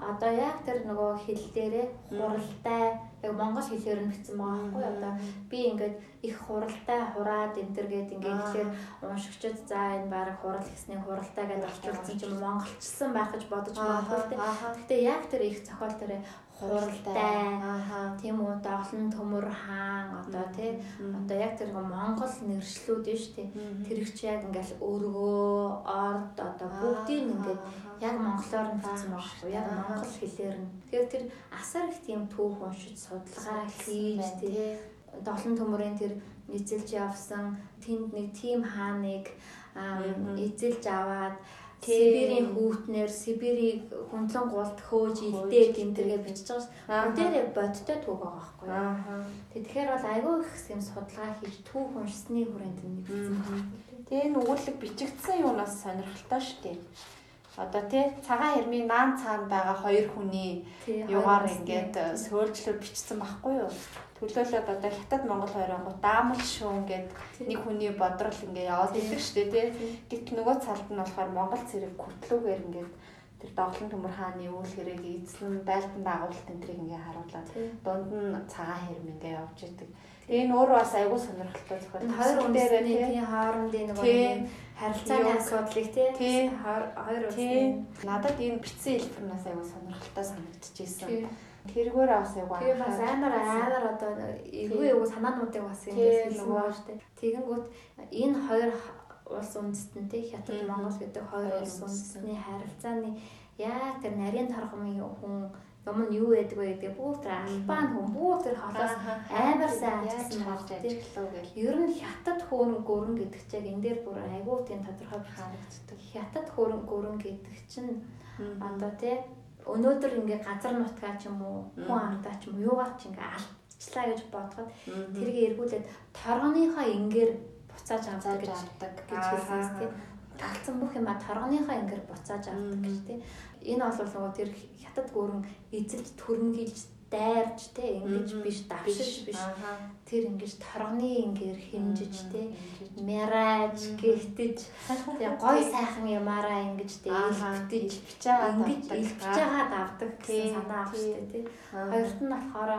одоо яг тэр нөгөө хэл дээрээ хуралтай яг монгол хэлээр нь бичсэн байгаа байхгүй одоо. Би ингээд их хуралтай хураад энэ төр гээд ингээд тэгэхээр уншигчд за энэ баг хурал гэсний хуралтай гэдээ орчуулсан чинь монголчсан байх гэж бодож байгаа. Гэхдээ яг тэр их зохиол дээр хуралтай. Тийм үү доолн төмөр хаан одоо тий. Одоо яг тэр монгол нэршлүүд нь шүү тэр их чи яг ингээл өргөө орд одоо бүгдийг ингээд яг монголоор нь бичсэн байхгүй. Яг монгол хэлээр нь. Тэгэхээр тэр асар их тийм түүх уншиж судалгаа хийж тий. доолн төмөрийн тэр эзэлж явсан тэнд нэг тим хааныг эзэлж аваад Сибирийн хүүтнэр Сибирийг хөндлөн гулд хөөж илдээ гэмтэргээ бичиж байгаа. Хүн дээр бодтой түүх байгаа байхгүй? Тэгэхээр бол айгүй их юм судалгаа хийж түүх уншсны хүрээнд нэг бичсэн. Тэгээ энэ өгүүлэг бичигдсэн юунаас сонирхолтой шүү дээ. Одоо тий цагаан хэрмийн наан цаана байгаа хоёр хүний югаар ингээд сөөлжлөөр бичсэн байхгүй юу? төлөөлөд одоо хятад Монгол хоёроо даамал шүүн гэд нэг хүний бодрол ингээ яваад идэг штэ тий. Гэт нөгөө цалд нь болохоор Монгол цэрэг хүртлүүгээр ингээд тэр доглон төмөр хааны үйл хэрэг эзлэн байлдан дагуулт энэ тэрийг ингээ харуулад дунд нь цагаан хэрэм ингээ явж идэг. Тэгээ энэ өөр бас айгүй сонирхолтой зохиол. Хоёр үндэсний тий хоорондын нөгөө харилцааны асуудлыг тий. Хоёр үндэсний надад энэ битсэн хэлбэрнээс айгүй сонирхолтой санагдчихсэн. Тэргээр бас аа. Тэгээ бас амар амар одоо эвгүй эвгүй санаануудыг бас ингэж шүү дээ. Тэгэнгүүт энэ хоёр улс үндэстэнтэй Хятад Монгол гэдэг хоёр улс. үндэстний харилцааны яг тэр нарийн торгомын хүн юм нь юу байдаг вэ гэдэг бүр тэр албан хүн бүр тэр холоос амар сайн ажилласан баг тийм ер нь хятад хөөрөн гөрөн гэдэг чинь энэ дээр бүр айгүй тийм тодорхой харагддаг. Хятад хөөрөн гөрөн гэдэг чинь одоо тийм өнөөдөр ингээ газар нутгаа ч юм уу хүн ардаа ч юм уу юугаар ч ингээ алдчихлаа гэж бодоход тэрийг эргүүлээд торгоныхоо ингээр буцааж авдаг гэж авдаг. гэж хэлсэн тийм талцсан бүх юма торгоныхоо ингээр буцааж авдаг гэж тийм энэ бол нөгөө тэр хятад гөрөн эзэлж төрмгийлж дайрж те ингэж биш давшиж биш тэр ингэж торгоны ингээр хэмжиж те мэраж гихтэж [laughs] гой сайхан ямаараа ингэж те илтгэж бичиж байгаа ингэж илтгэж байгаа давдаг гэсэн санаа авах штэ те. Хоёрт нь болохоор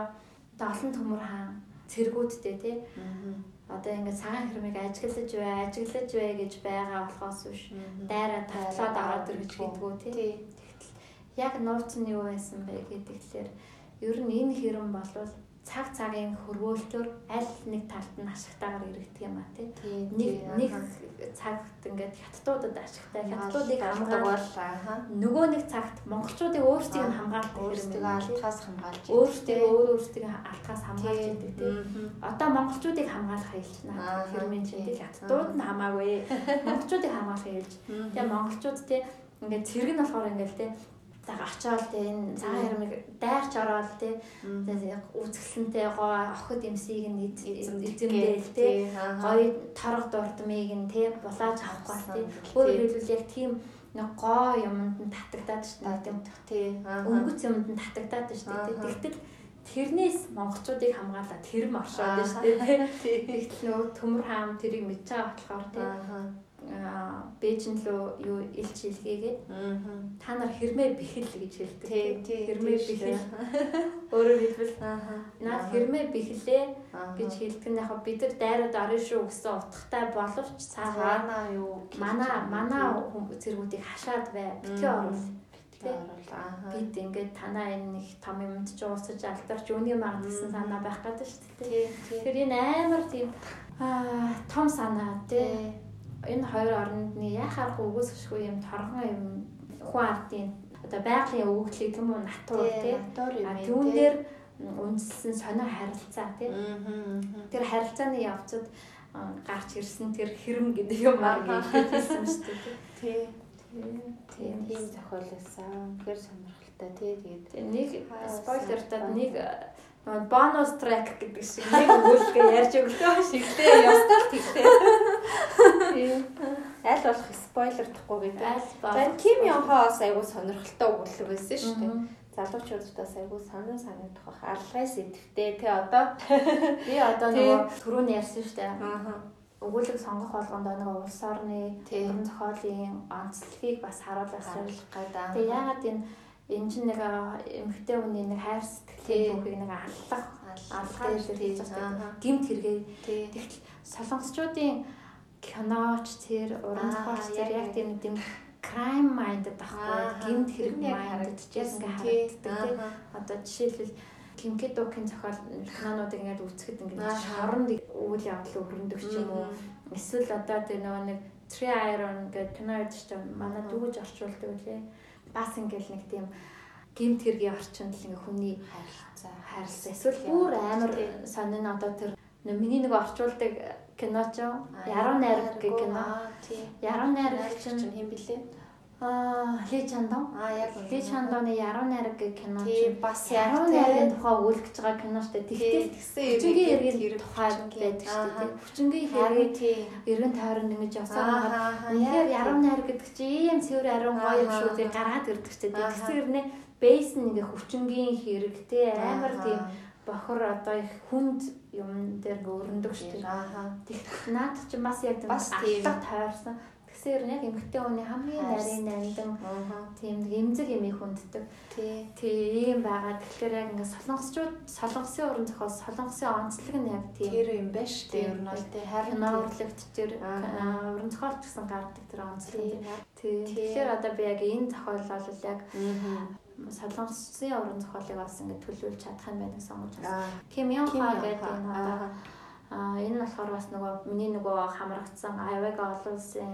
долон төмөр хаан цэргүүдтэй те. Одоо ингээд цагаан хэрмийг ажиглаж бай, ажиглаж бай гэж байгаа болохоос биш. Дайраа татлаад аваад ир гэж хэлдэггүй тий. Яг нууц нь юу байсан бэ гэдэг тэгэхээр Ер нь энэ хэрэм болвол цаг цагийн хөрвөөлтөөр аль нэг талд нь ашигтайгаар иргэдэг юм а тий. Нэг нэг цагт ингээд хятадуудад ашигтай хятадуудыг хамгаалах нөгөө нэг цагт монголчуудыг өөрсдийг нь хамгаалах өөрсдөө алтхаас хамгаалж өөрсдөө өөр өөрсдөө алтхаас хамгаалж байдаг тий. Одоо монголчуудыг хамгаалах хэлнэ. Хэрмэн чинь тий хятадууд нь хамаагүй. [laughs] Монголчуудыг хамгаалах хэлж. Тэгээ монголчууд тий ингээд цэрэг нь болохоор ингээд тий за очоод те энэ цагаан ярмыг дайрч ороод те үзэсгэлэнтэй гоо охид эмсийг нь эзэмдээл те гоё торго дурдмыг нь те булааж авахгүй те. өөр хэлбэл яг тийм нэг гоо юмд нь татагдаад шүү дээ тийм өнгөц юмд нь татагдаад шүү дээ тэгтэл тэрнээс монголчуудыг хамгаалаад тэр маршаад шүү дээ [laughs] тэгтэл нөгөө төмөр хаам тэрийг мэдж байгаа болохоор тийм Бээжин лөө юу илч илгээгээд та нар хэрмээ бэхэл гэж хэлдэг. Хэрмээ бэхэл. Өөрөөр хэлбэл. Наад хэрмээ бэхлээ гэж хэлдэг. Нь яг бид нар дайраад орно шүү гэсэн утгатай боловч цаана юу мана мана зэргүүдийг хашаад бай. Битгий оруул бид ингээд танаа энэ нэг том юмд ч уусаж алдарч үүний магад гэсэн санаа байх гэдэг шүү дээ. Тэгэхээр энэ амар тийм том санаа тий энэ хоёр орнд нь яхаар өгөөсөшгүй юм торгон юм хүн ардын одоо байгалийн өвөглийг юм уу натур тий. түүн дээр үндэслэн сонио харилцаа тий. Тэр харилцааны явцад гарч ирсэн тэр хэрэм гэдэг юм аа хэлсэн шүү дээ тий. Тийм тийм зохиол байсан. Тэгэхээр сонирхолтой. Тий тэгээд Тэгээ нэг спойлертад нэг нөгөө бонус трек гэдэг шиг нэг өгүүлгээ ярьж өглөө шиг. Тэгтээ ястал тэгтээ. Тийм. Аль болох спойлердахгүй гэдэг. За Ким Ён Хо бас айгуу сонирхолтой өгүүлэг байсан шүү дээ. Бас айгуу сонир санагдах бах. Алгай сэдвтэй тий одоо. [laughs] Би одоо нөгөө түрүүний ярьсан шүү дээ. Өгүүлэг сонгох болгонд нөгөө улс орны уран зохиолын онцлогийг бас харуулах Харуулах гэдэг. Тэгээ ягаад энэ энэ чинь нэг аа, эмэгтэй хүний нэг хайр сэтгэлийн түүхийг нэг аллах алхаад тий. ирж байгаа Аа. гимт хэрэгээ. Тэгтэл солонгосчуудын киноч тэр уран зохиолч тэр яг тийм тийм crime minded байхгүй Аа, гимт хэрэг minded яг ингээ Тий. харагддаг тийм одоо жишээлбэл Кимкедокийн зохиол кинонуудыг ингээд үзэхэд ингээд шоронд үйл явдал өрнөдөг ч юм уу. Эсвэл одоо тэр нөгөө нэг Three Iron гэдэг кино ярьж чинь манай Аа. дүүж орчуулдаг үлээ бас ингээл нэг тийм гимт хэргийн орчинд л ингээ хүний Харилцаа. хайрлаа. Эсвэл бүр амар сонин одоо тэр миний нэг орчуулдаг кино ч. Яруу найраг гэх кино. Яруу найраг чинь хэн блэ? Аа Ли Чандон. Аа яг Ли Чандоны Яруу найраг гэх кино чинь бас Яруу яг найрагын тухай үлгэж байгаа кино дээ. Тэгтээ тэгсэн хэрэг эргийн тухай байдаг дээ. Хүчингийн хэрэг эргэн тойронд ингэж явсаар Аа, байгаа. аа, Үнэхээр яруу найраг гэдэг чинь ийм цэвэр ариун гоё юм шүү дээ. аа. Гараад ирдэг. Аа, Тэгсэн хэрнээ бейс ингээ хүчингийн хэрэгтэй амар тийм бохор одоо их хүнд юм дээр дээ. Аа. Тэгэх наад чи бас яг тийм Бас тийм. аллах тойрсон. Тэгсээр яг эмгтэй хүний хамгийн нарийн нандин тийм эмзэг юмыг хүнддэг. Тий. Тийм байгаа. Тэгэхээр яг ингээ солонгосчууд солонгосын уран зохиол солонгосын онцлог нь яг тийм. Тэр юм байна шүү дээ. Ер нь бол тий харин кино урлагт тэр уран зохиолч гэсэн гардаг тэр онцлог. тий. Тийм. Тийм. Тэгэхээр одоо би яг энэ зохиол бол яг солонгосын уран зохиолыг бас ингээ төлөвлөж чадах юм байна гэсэн сонгож байна. Ким Ён Ха гэдэг энэ одоо Аа энэ нь болохоор бас нөгөө миний нөгөө хамрагдсан Аявага олон улсын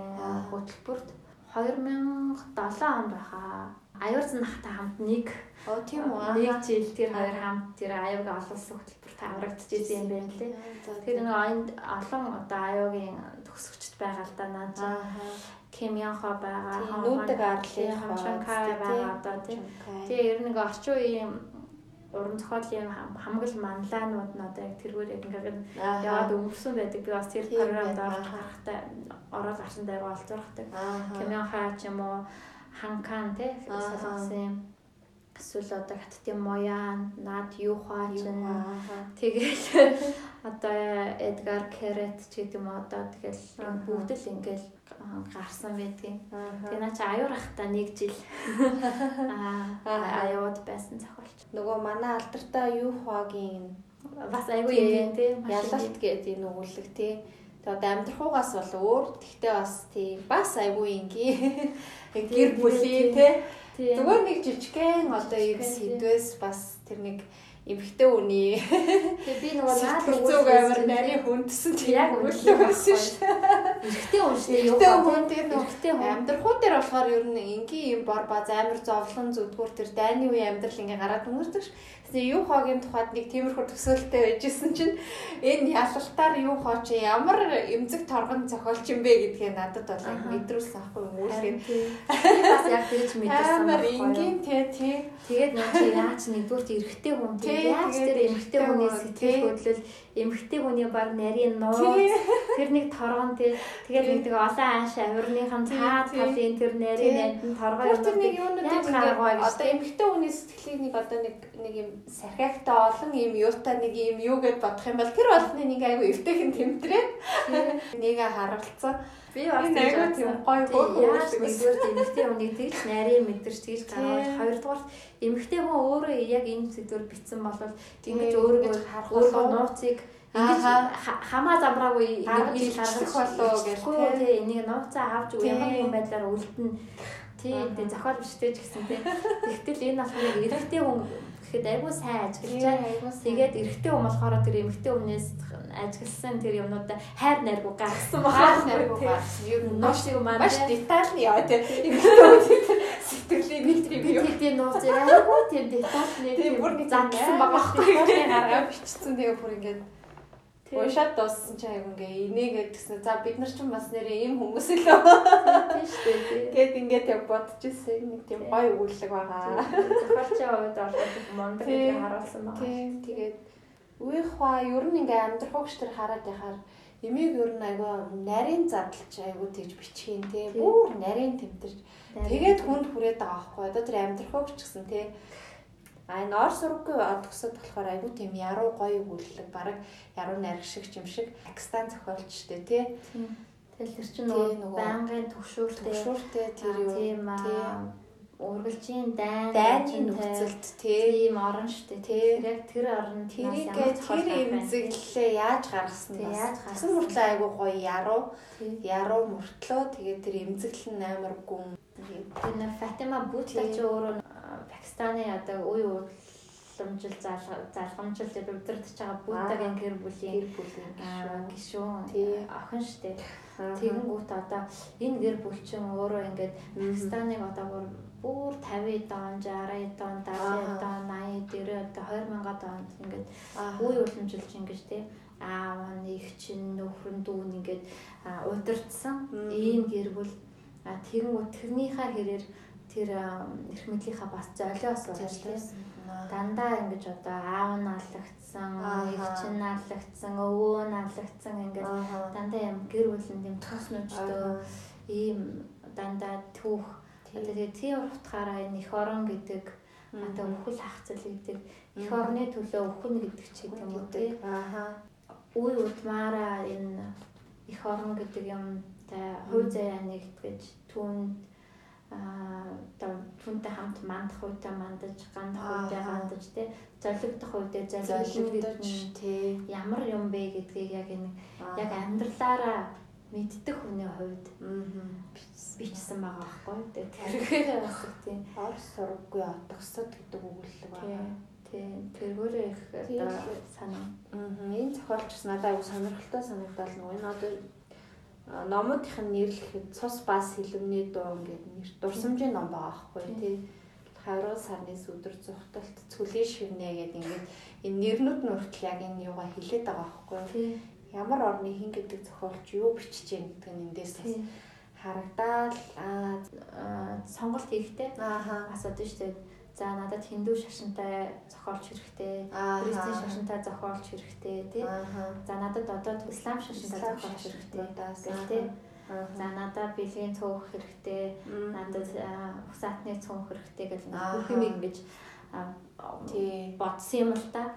хөтөлбөрт 2007 он байхаа. Аюурсан нахтай хамт нэг Оо тийм үү. нэг жил тэр хоёр хамт тэр Аявага олон улсын хөтөлбөрт хамрагдчихсэн юм байна лээ. Тэр нөгөө энд олон одоо Аяогийн төгсөгчд байгаа л да наад чинь Аа. Ким Ён Хо байгаа. Нүүдэг арлын тийм. байгаа одоо тийм. Тэгээ ер нь нэг орчин үеийн уран зохиолын хам- хамгал манлаанууд нь одоо яг тэргээр яг ингээд яваад өнгөрсөн байдаг. Би бас тэр програмд гарахтай ороод гарсан дайгаа олзуурхдаг. Хаа ч юм уу ханкан те солонгосын эсвэл одоо хаттын моян над юу хаа ч юм уу. Тэгэл [laughs] одоо Эдгар Керет ч гэдэг юм одоо тэгэл бүгд л ингээл гарсан байдгийн. Тэгээ наа чи аюур ахта нэг жил [laughs] аа Аа. аюуд байсан зохиолч. Нөгөө манай алдартай юу хоогийн Бас айгүй Тийм. юм тийм ялалт гэдэг энэ өгүүлэг тий. Тэгээ одоо амьдрахуугаас бол өөр тэгтээ бас тий бас айгүй ингийн [laughs] гэр бүлийн тий. тийм. Зүгээр нэг жижигхэн одоо тий. сэдвээс бас тэр нэг эмхтэй үний Тэгээ би нөгөө наад зүг амар нарийн хүндсэн Яг тийм өгүүлэг байсан шүү эрэгтэй хүн шүү. Эрэгтэй хүн нөгөө эрэгтэй хүн. амьдрахуу дээр болохоор ер нь энгийн юм бор баз амар зовлон зүдгүүр тэр дайны үеийн амьдрал ингээ гараад өнгөрдөг ш. Тэгсэн юу хогийн тухайд нэг тиймэрхүү төсөөлтөй байжсэн чинь энэ ялалтаар юу хоо чи ямар эмзэг торгон зохиолч юм бэ гэдгээ надад бол мэдрүүлсэн аахгүй юм Харин үүлгээ. тийм. Би бас яг тэгж мэдэрсэн Амар энгийн тий тий. Тэгээд нөө чи яаж нэгдүгürt эрэгтэй хүн Тий, яаж тэр эмэгтэй хүний хүн, сэтгэл хөдлөл эмэгтэй хүний баг нарийн нууц тэр нэг торгон тий. Тэгээд нэг олон ааш авирныхан цаад талын тэр нарийн найдан торгоо Тэр тэр нэг юмнуудыг ингээ гэж одоо эмхтэй хүний сэтгэлийг нэг одоо нэг нэг юм сархиагтай олон юм юутай нэг юм юу гэд бодох юм бол тэр болгоны нэг айгу эвтэйхэн тэмдрээ. Нэгэ харгалцсан. Би бас бодсон. тийм гоё байсан. нэгдүгээр эмэгтэй хүнийг тэгж нарийн мэдэрч тэгж гаргаж хоёрдугаар эмэгтэй хүн өөрөө яг энэ зүйлээр битсэн болол Тий, ингэж ингэж өөрийнхөө болов. нууцыг ингэж хамаа замраагүй Гаргаж ил ирчих гаргаж болов гэж, ичихгүй тий. энийг нууцаа авч ямар нэгэн байдлаар үлдэн тий тий зохиол бичтэй ч гэсэн тий. Тэгтэл энэ болохоор нэг эрэгтэй хүн гэхэд айгүй сайн ажиглаж байгаа Тэгээд эрэгтэй хүн болохоор тэр эмэгтэй хүнээс ажигласан тэр юмнуудаа хайр найргуу гаргасан Хаас байгаа. наргуу гарсан. Юу нь Нош шиг маань маш деталь нь яа тий. Эмхтэй хүний сэтгэлийн Би ревю. тийм нууц айгүй тийм детальны Тийм бүр нэг зансан байгаа байхгүй. Гаргаа бичсэн тэгээ бүр ингээд Тийм. Уушаад дууссан чи айгу ингээ инээгээд гисэн. За бид нар ч бас нэрээ ийм хүмүүс л үү. Тийм шүү дээ. Гэт ингээд яг бодож ирсэн нэг тийм гоё өгүүлэг байгаа. Зохиолчийн хувьд бол мондөг гэдгийг харуулсан байна. Тийм тэгээд үеийнхва ер нь ингээ амьдрах хогч төр хараад яхаар эмийг ер нь айгаа нарийн задлж айгуу тэгж бичхийн тий. Бүр нарийн тэмтэрч. Тэгээд хүнд хүрээд байгаа байхгүй одоо тэр амьдрах хогч гэсэн тий А энэ ор сурггүй одгосод болохоор айгүй тийм яруу гоё өгүүлэг баг яруу найраг шиг юм шиг Пакистан зохиолчтэй тий. Тэгэл тэр чинь нөгөө байнгын төгшөөртэй төгшөөртэй тэр юу тийм ургалжийн дайн дайны нөхцөлд тийм орон штэ тий. Яг тэр орон тэрийг тэр эмзэглэлээ яаж гаргасан нь яаж гаргасан? мөртлөө айгүй гоё яруу. Яруу мөртлөө. Тэгээд тэр эмзэглэл нь амар гүн. Тэр нэг Фатима Бутта ч өөрөө Пакистаны одоо үе уламжил залгамжил удирдах байгаа Буддагийн гэр бүлийн гэр бүлийн гишүүн. охин штэ. Тэгэнгүүт одоо энэ гэр бүл чинь өөрөө ингээд Пакистаныг одоо бүр 50 дон, 60 дон, 70 дон, 80 дээрээ одоо 20000 донд ингээд үе уламжилж ингэж тий аав нэг чинь нөхөр нь дүүн ингээд удирдсан. Ийм гэр бүл. Тэгэнгүүт тэрнийхээ хэрээр тэр эрх мэдлийнхаа бас золиос уучлаа. Дандаа ингэж одоо аав нь алагдсан, эгч нь алагдсан, өвөө нь алагдсан ингээд дандаа юм гэр бүлийн юм тус нүчтэй ийм дандаа түүх тэгээд тийм утгаараа энэ их орон гэдэг одоо өхөл хахцал гэдэг их орны төлөө өхөн гэдэг ч юм уу тий. Ааха. Үе удмаараа энэ их орон гэдэг юмтай хувь заяа нэгтгэж түүнд одоо түнтэй хамт мандах үедээ мандаж, гандах үедээ гандаж тий золигдох үедээ золигдож тий ямар юм бэ гэдгийг яг энэ яг амьдралаараа мэддэг хүний хувьд бичсэн байгаа байхгүй. Тий тэрхээр бас тий. Орс сургаггүй отгосод гэдэг өгүүлэл байна тий тэргээрээ их одоо санаа. энэ зохиолч надад аягүй сонирхолтой санагдал нөгөө энэ одоо номуудынх нь нэрлэхэд цус бас хилэмний дуу ингээд нэр дурсамжийн ном байгаа байхгүй тий. 20 сарны өдөр зүхталт цөлийн шивнэ гэдэг ингээд энэ нэрнүүд нь хүртэл яг энэ юугаа хилээд байгаа байхгүй. Ямар орны хин гэдэг зохиолч юу бичиж гэн гэдэг нь эндээс харагдаал аа сонголт хийхдээ асуудаг шүү дээ. За надад хиндүү шашинтай зохиолч хэрэгтэй, христийн шашинтай зохиолч хэрэгтэй тий. За надад одоо ислам шашинтай зохиолч хэрэгтэй гэх тий. За надад бэлгийн цөөх хэрэгтэй, надад усаатны цөөх хэрэгтэй гэж бүх юм ингэж тий. бодсон юм л да.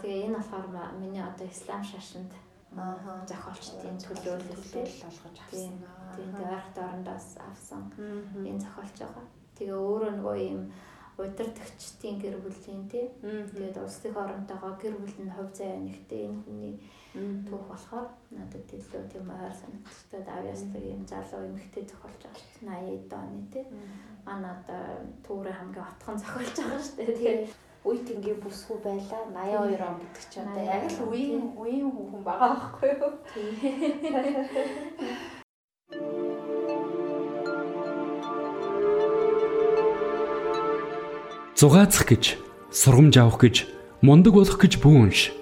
Тэгээ энэ болохоор миний одоо ислам шашинд Аа зохиолчдын төлөөлөлтэй болгож авсан. Тийм тэгээ ойрхон дорндоос авсан энэ зохиолч байгаа. Тэгээ өөрөө нөгөө юм удирдахчдын гэр бүлийн тий. Тэгээд улс төх оронтойгоо гэр бүл нь хувь заяа нэгтэй энэ хүний түүх болохоор надад илүү тийм ойр санагдчихдаг. Авьяастай юм залуу эмэгтэй зохиолж байгаа шүү дээ. 80 оны тий. Манай одоо түүрээ хамгийн отхон зохиолж байгаа шүү дээ. Тэгээд үе тэнгийн бүсгүй байла 82 он гэдэг чинь одоо яг л үеийн үеийн хүн байгаа байхгүй юу? Тийм. Зугаацах гэж, сургамж авах гэж, мундаг болох гэж бүү унш.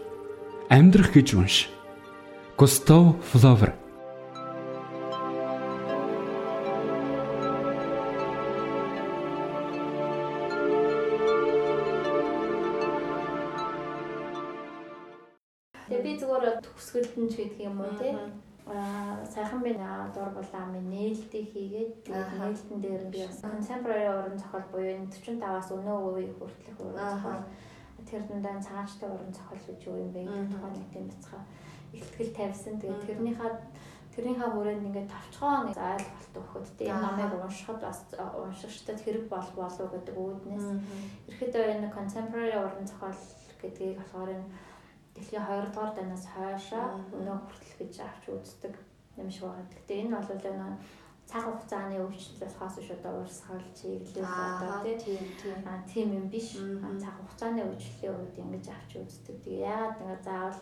Амьдрах гэж унш. Густав Флавер 1913 булаа минь нээлттэй хийгээд нээлтэн дээр би бас contemporary уран зохиол буюу энэ 45-аас өнөө үеийн хүртэлх уран зохиол. Тэр дундаа цааштай уран зохиол гэж юу юм бэ? Гэдэг тухайн нэг тийм бяцхан ихтгэл тавьсан. Тэгээд тэрнийхээ тэрнийхээ хүрээнд ингээд тавчгаа нэг ойлголт өгөхөд тийм намайг уншихад бас уншигчдад хэрэг бол болов гэдэг үүднээс. Ерөөдөө энэ contemporary уран зохиол гэдгийг болохоор энэ дэлхийн 2 дугаар данаас хойшоо өнөө хүртэл гэж авч үздэг юм шиг байна. Гэхдээ энэ бол энэ цаг хугацааны өвчлөл болохоос биш одоо урсгал чиглэл одоо тийм тийм юм биш. Цаг хугацааны өвчлөлийн үед ингэж авч үздэг. Тэгээ яагаад ингэ заавал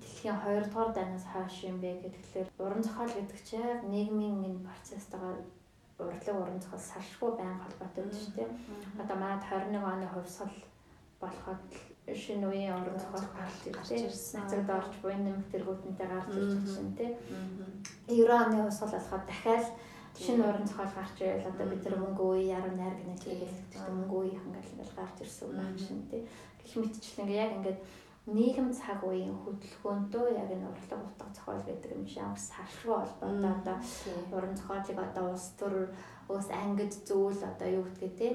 дэлхийн 2 дугаар данаас хойш юм бэ гэхэлэр уран зохиол гэдэг чинь нийгмийн энэ процесстойгоо урлаг уран зохиол салшгүй байнга холбоотой байдаг шүү дээ. Одоо манайд 21 оны хувьсгал болоход шинэ үеийн уран зохиол гарч ирсэн. Нацагд орж буй нэмэг тэргүүтэнтэй гарч ирж байна тийм. 90 оны хувьсгал болоход дахиад шинэ уран зохиол гарч ирэл одоо бид нар мөнгө үе яруу найр гэнэ тэгээд мөнгө үеийнх ингээл ингээл гарч ирсэн юм чинь тий. Гэх мэтчлэн ингээ яг ингээд нийгэм цаг үеийн хөдөлгөөнтөө яг энэ урлаг утга зохиол гэдэг юм шиг амар салшгүй холбоотой одоо уран зохиолыг одоо улс төр өөс ангид зүйл одоо юу гэдгээ те.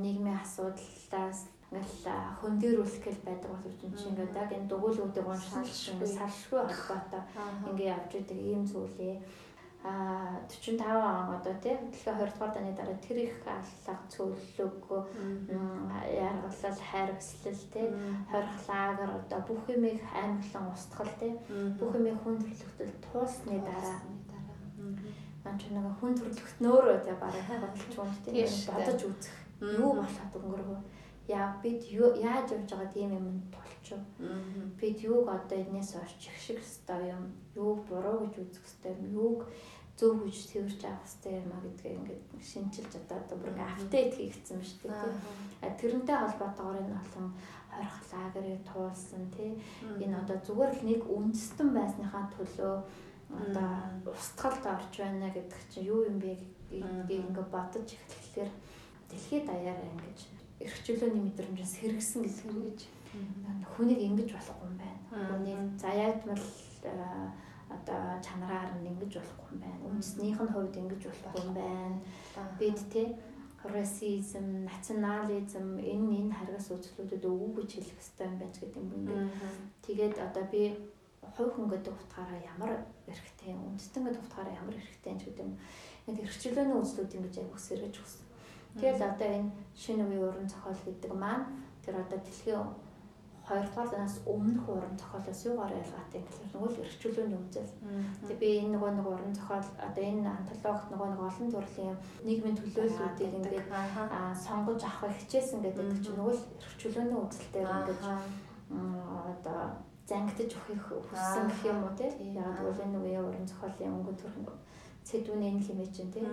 Нийгмийн асуудлаас ингээл хүн дээр үлсгэл байдаг бол үчим чи ингээд яг энэ дугуйлуудыг уншаал шиг салшгүй холбоотой ингээд явж идэг ийм зүйлээ. А 45 он одоо тий дэлхийн 20 дугаар даны дараа тэр их аллах цөөлөг яргалал хайрцлал тий хорхлагаар одоо бүх юмыг аймглан устгал тий бүх юмыг хүн төрлөختөл туусны дараа. маань ч нэг хүн төрлөختнөөрөө тий бараг [laughs] бодолч юм тий бодож үзэх. Юу болох өнгөрөө яа бид яаж явж байгаа тийм юм болчих. Бид юуг одоо энэс орчих шиг хэвээр юм, юуг буруу гэж үзэх хэвээр юм, юуг зөв гэж тэрч авах хэрэгтэй юм а гэдгээ ингээд шинжилж одоо одоо бүр апдейт хийгдсэн ба шүү дээ. А тэрнтэй холбоотойгоор энэ олон хорих лагерыг туулсан тий. Энэ одоо зүгээр л нэг үндэстэн байсныхаа төлөө одоо устгалд орж байна гэдэг чинь юу юм бэ гэдгийг ингээд бодож эхлэхээр дэлхийд даяараа ингэж эрхчлөөний мэдрэмжээс хэрэгсэн гэсэн гэж хүнийг ингэж болохгүй юм байна. Хүнийг заяатмал одоо чанараар нь ингэж болохгүй юм байна. Үндэснийх нь хувьд ингэж болохгүй юм байна. Бид те расизм, национализм энэ энэ харгас үзлүүдэд өвөг гэж хэлэх хэрэгтэй юм байна гэдэг юм байна. Тэгээд одоо би хувь хүн гэдэг утгаараа ямар эрхтэй, үндэстэн гэдэг утгаараа ямар эрхтэй юм гэдэг юм. Ингээд эрхчлөөний үзлүүд ингэж яг өсөргөж өгсөн. Тэгэл одоо энэ шинэ үеийн уран зохиол гэдэг маань тэр одоо дэлхийн хоёрдугаар данаас өмнөх уран зохиолоос юугаар ялгаатай гэхээр нөгөө л эрхчлөөний үзэл. Тэгээ би энэ нөгөө нэг уран зохиол одоо энэ антологт нөгөө нэг олон төрлийн нийгмийн төлөөллүүдийг ингээд сонгож авах хичээсэн гэдэг чинь нөгөө л эрхчлөөний үзэлтэй ингээд одоо зангидж өгөх хүссэн гэх юм уу тий. Яг бол энэ үеийн уран зохиолын өнгө төрх цэдүүний энэ хэмээ чинь тий.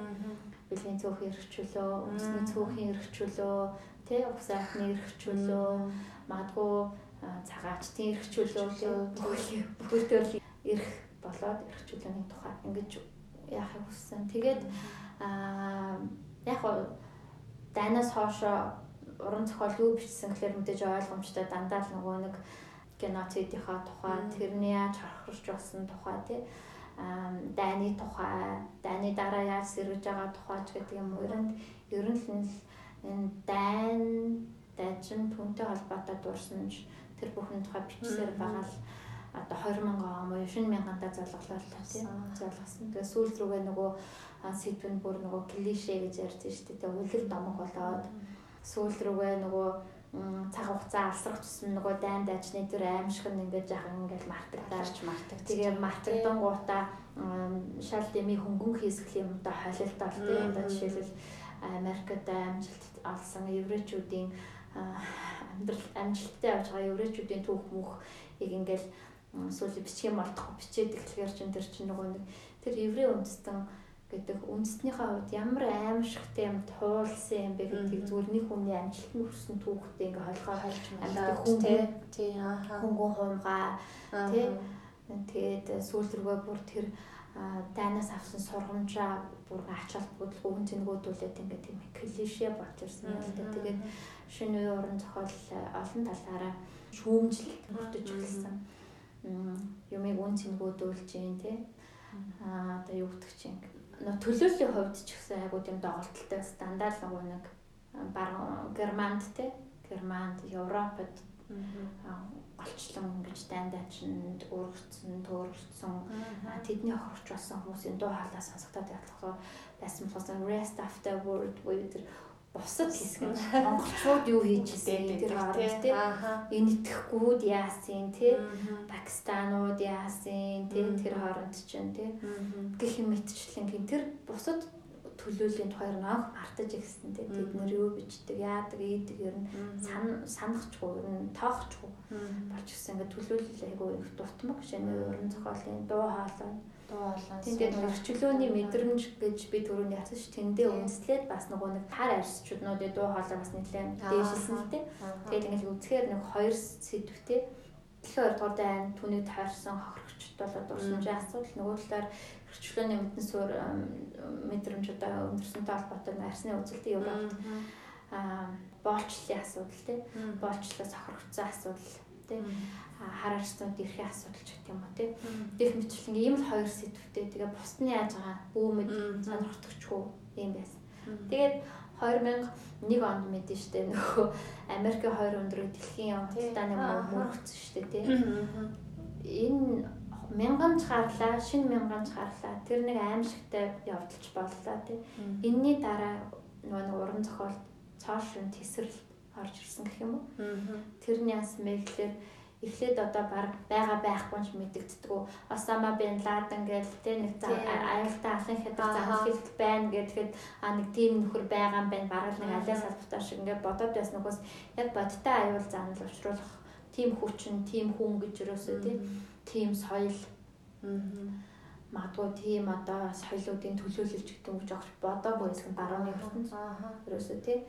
Бэлгийн цөөхөн эрхчлөө, өмсний цөөхөн эрхчлөө, тий ус айхны эрхчлөө, магадгүй цагаачтын эрх чөлөө бүх төрлийн эрх болоод эрх чөлөөний тухай ингэж яахыг хүссэн. Тэгээд аа яг дайнаас хоошо уран зохиол юу бичсэн гэхээр мэдээж ойлгомжтой дандаа л нөгөө нэг геноцидийнхаа тухай тэрний яаж харахрч болсон тухай тий дайны тухай дайны дараа яаж сэргэж байгаа тухай ч гэдэг юм уу? Ер нь ер нь л энэ дайн дайчин түнтэй холбоотой дурсан нь тэр бүхэн тухай бичсээр байгаа л одоо 20 мянган он буюу шинэ мянгантаа залгалаа тийм залгасан. Тэгээ сүүл рүүгээ нөгөө сэдв нь бүр нөгөө клише гэж ярьж штэ. Тэгээ үлэл домог болоод сүүл рүүгээ нөгөө цаг хугацаа алсрах тусам нөгөө дайн дайчны тэр аимшиг нь ингээд жахан ингээд мартагдаж мартаг. Тэгээ мартагдан гутаа шал дэмий хөнгөн хийсгэл юм да холилт бол тийм одоо жишээлбэл Америкт амжилт олсон еврейчүүдийн амьдрал амжилттай явж байгаа еврейчүүдийн түүх мөхийг ингээл сүүлийн бичих юм болтохгүй бичээд эхлэхээр чин тэр чин нөгөө нэг тэр еврей үндэстэн гэдэг үндэстнийхээ хувьд ямар аимшигтай юм туулсан юм бэ гэдгийг зүгээр нэг хүний амжилт нь хүрсэн түүхтэй ингээ холгоо хайлж амьд хүн тий. аа хөнгөн хумгаа тий. Тэгээд сүүл рүүгээ бүр тэр дайнаас авсан сургамжаа бүр ач холбогдол өвөн зэнгүүдүүлээд ингээд тийм клише болж ирсэн юм л да. Тэгээд шинэ үе уран зохиол олон талаараа шүүмжлэлт бүрдэж эхэлсэн. Юмыг үн цэнгүүдүүлж जैन тий. Аа одоо юу гэдэг чинь төлөөллийн хувьд ч гэсэн айгуу тийм доголдолтой стандарт нөгөө нэг баруун германд тий. Германд, Европод олчлон ингэж дайндаач өргөцсөн, төөрөгцсөн тэдний хохирч болсон хүмүүсийн дуу хоолой сонсогдоод ялцгаа байсан болохоос rest after word буюу тэр бусад хэсэг нь. Монголчууд юу хийжсэн тэр хооронд тий. Энэ итгэхгүйд яасан тий? Пакистанууд яасан тий? Тэр хооронд чинь тий. Гэх мэтчлэн гин тэр бусад төлөөллийн тухайр нөх мартаж ирсэн те тэд нэр юу бичдэг яадаг ийдэг ер нь санахчгүй ер нь тоохчгүй болж ирсэн ингээд төлөөлөл айгу дутмаг шинэ уран зохиолын дуу хоолой дуу хоолой тэгээд өрчлөөний мэдрэмж гэж би түрүүнд ярьсан ш тэндээ үндэслээд бас нөгөө нэг хар арьсчуднуудын дуу хоолой бас нэлээд дээшилсэн л те тэгээд ингээд үзэхээр нэг хоёр сэдвтэй. Тэгэхээр 2 дугаар дайн түүнийг таарсан хохирогчд болоод урсамжийн асуудал нөгөө талаар хөрчлөөний мэдэн суурь мэдрэмж одоо өндөрсөнтэй холбоотой арсны үзэлтэй юу болт аа боолчлын асуудал тий. Боолчлоос хохирогдсон асуудал тий хар арстууд эрхийн асуудал ч гэх юм уу тий дэх мэтлэн ийм л хоёр сэдвтэй. Тэгээ бусны яаж байгаа? Бүүмэд сонирхдогчгүй юм байсан. Тэгээд 2001 онд мэдэн штэ нөхөө Америкийн хоёр өндрөг дэлхийн явдлааны мөрөгцсөн штэ тий энэ мянганч гарлаа шинэ мянганч гарлаа. Тэр нэг аимшигтай явдалч боллоо тий энэний дараа нөгөө нэг уран зохиол цааш нь тесрэл орж ирсэн гэх юм уу? Тэрний яс мэглэр эхлээд одоо баг байгаа байхгүй ч мэдэгддэг. Осама бен Ладен гэдэг тэ нэг аюултай алын хятад захиалт байна гэхэд а нэг тийм нөхөр байгаа юм байна. Бараг нэг алиа салбартаа шиг ингээд бодоод байсан нөхөөс яг бодтой аюул занал учруулах. Тийм хүчин, тийм хүн гэж юусоо тийм соёл. Магадгүй тийм одоо соёлуудын төлөөлөлж гэдэг гэж огч бодоогүй байсан барууны ертөнц. Юусоо тий.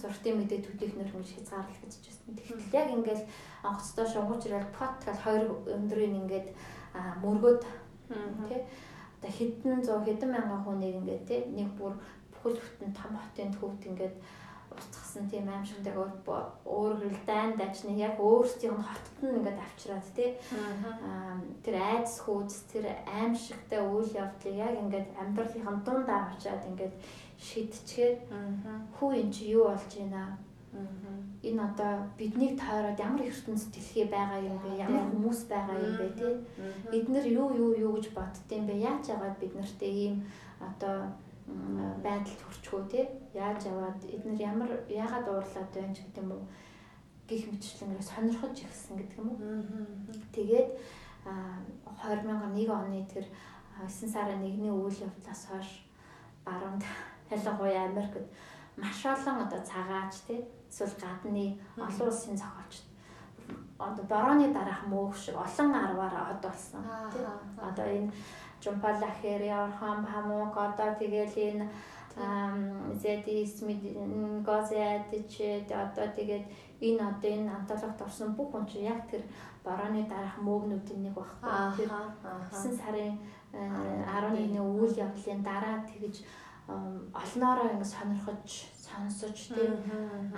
Зургтын мэдээ төдийхнэр ингэж хязгаарлах гэж байна. Тэгэхээр яг ингээд онгоцтой шунгууч ирэл пот гал хоёр өндрийн ингээд мөргөд тий одоо хэдэн зуун хэдэн мянган хүнийг ингээд тий нэг бүр бүхэл бүтэн том хотын төвд ингээд уцгсан тийм аимшигтай өөр хэл дайн дажны яг өөрсдийн хотод нь ингээд авчираад тий. Тэр айдас хүйц тэр аимшигтай үйл явдлыг яг ингээд амьдралын дунд авчаад ингээд шидчихээр хүү эн чи юу болж байна? Энэ одоо биднийг тойроод ямар ертөнц дэлхий байгаа юм бэ? Ямар хүмүүс байгаа юм бэ те? Бид нар юу юу юу гэж боддtiin бэ? Яаж яагаад бид нартэй ийм одоо байдалд хүрчгөө те? Яаж яваад эднэр ямар яагаад уурлаад байна ч гэдэг юм уу? гих мэтчлэнгээр сонирхож ирсэн гэдэг юм уу? Тэгээд 2001 оны тэр 9 сарын 1-ний үйл явдлаас хойш баруун ялангуяа Америкт маш олон одоо цагаач тий эсвэл гадны олон улсын зохиолч одоо борооны дараах мөөх шиг олон арваар од болсон тий одоо энэ Жумпала Хэри Орхан Памук одоо тэгэл энэ Зэди Смит Гозяд ч одоо тэгээд энэ одоо энэ антологт орсон бүх хүн чинь яг тэр борооны дараах мөөгнүүдийн нэг багхгүй тэр 9 сарын 11-ний э, үйл явдлын дараа тэгж олноороо ингэ сонирхож сонсож тий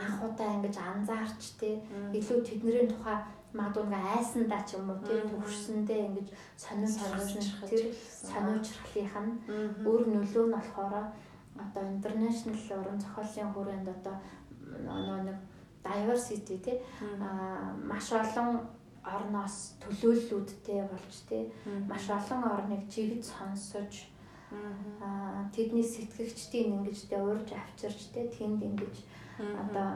анхудаа ингэж анзаарч тий илүү тэдний тухай магадгүй ингээ айсандаа ч юм уу тий төвшсөндөө ингэж сонирхож сонирхож тэр сониучрахлынх нь өөр нөлөө нь болохоор одоо интернэшнл уран зохиолын хүрээнд одоо нөгөө нэг diversity тий маш олон орноос төлөөллүүдтэй болж тий маш олон орныг жигд сонсож Аа тэдний сэтгэгчдийн ингэж тэ уурж авчирч тэ тэнд ингэж одоо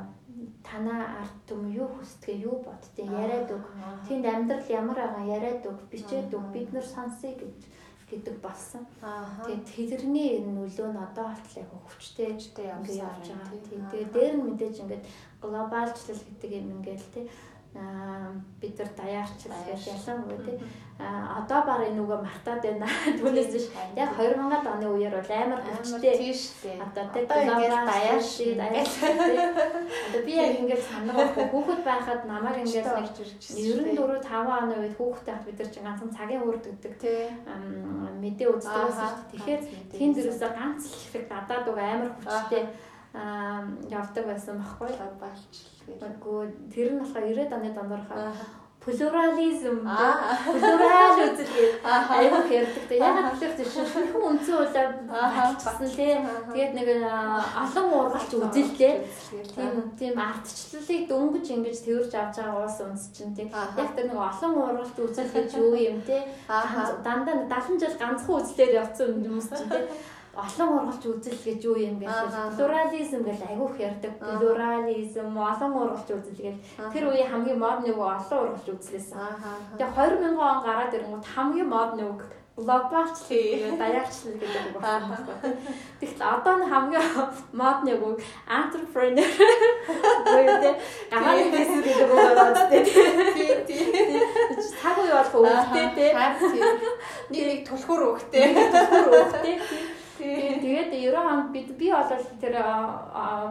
танаа арт түм юу хүсдэг юу боддгийг яриад өг. Тэнд амьдрал ямар байгаа яриад өг, бичээд өг. Бид нар сонсъё гэж гэдэг болсон. Тэгээд тэдний нөлөө нь одоо болтлоо яг хүчтэй ингээд явж байгаа. Тэгээд дээр нь мэдээж ингээд глобалчлал гэдэг юм ингээд тий бид нар даяарчлал гэж ялангуяа тий. Одоо баг энэ үгээ мартаад байна. [laughs] Түүнээс биш. Яг 2000-аад оны үеэр бол амар хүчтэй. Тийм. Одоо тий глобал даяаршил одоо би яг ингэж санаагаа хүүхэд байхад намайг ингэж нэг 94 5 оны үед хүүхэдтэй хат бид нар чинь ганцхан цагийн үрд гэдэг мэдээ үздэг байсан шүү дээ. Тэгэхээр тэн дэрээсээ ганц л хэрэг дадаад уг амар хүчтэй явдаг байсан баггүй. Глобалчлал Үгүй тэр нь болохоор 90-ад оны дондорхоо. Плурализм плурал үзэл аюу ярьдаг. Ягаад гэвэл тийм шинхэн үндсэн улаа баталсан тий. Тэгээд нэг олон ургалч үзэлтэй. Тийм тийм. Ардчлалыг дөнгөж ингэж тэрж авч байгаа уус үнс чинь тий. Яг тэр нэг олон ургалч үзэл гэж юу юм тий. Дандаа 70 жил ганцхан үзлээр явцсан хүмүүс чинь тий [laughs] олон ургалч үзэл гэж юу юм гэж плурализм гэж айгүйх ярьдаг. Плурализм олон ургалч үзэл гэж тэр үеийн хамгийн мод нэг олон ургалч үзлээсэн. Тэгээ 2000 он гараад ирэнгүүт хамгийн мод нэг глобалчлал даяарчлал гэдэг үг байна. Тэгэхээр одоо нь хамгийн мод нэг үг entrepreneur тэ гарааны бизнес гэдэг үг байна. Тийм тийм. Цаг үе болох үгтэй тэ. Нэг нэг түлхүүр үгтэй. Түлхүүр үгтэй. Тийм тэгээд 90 онд бид би бол тэр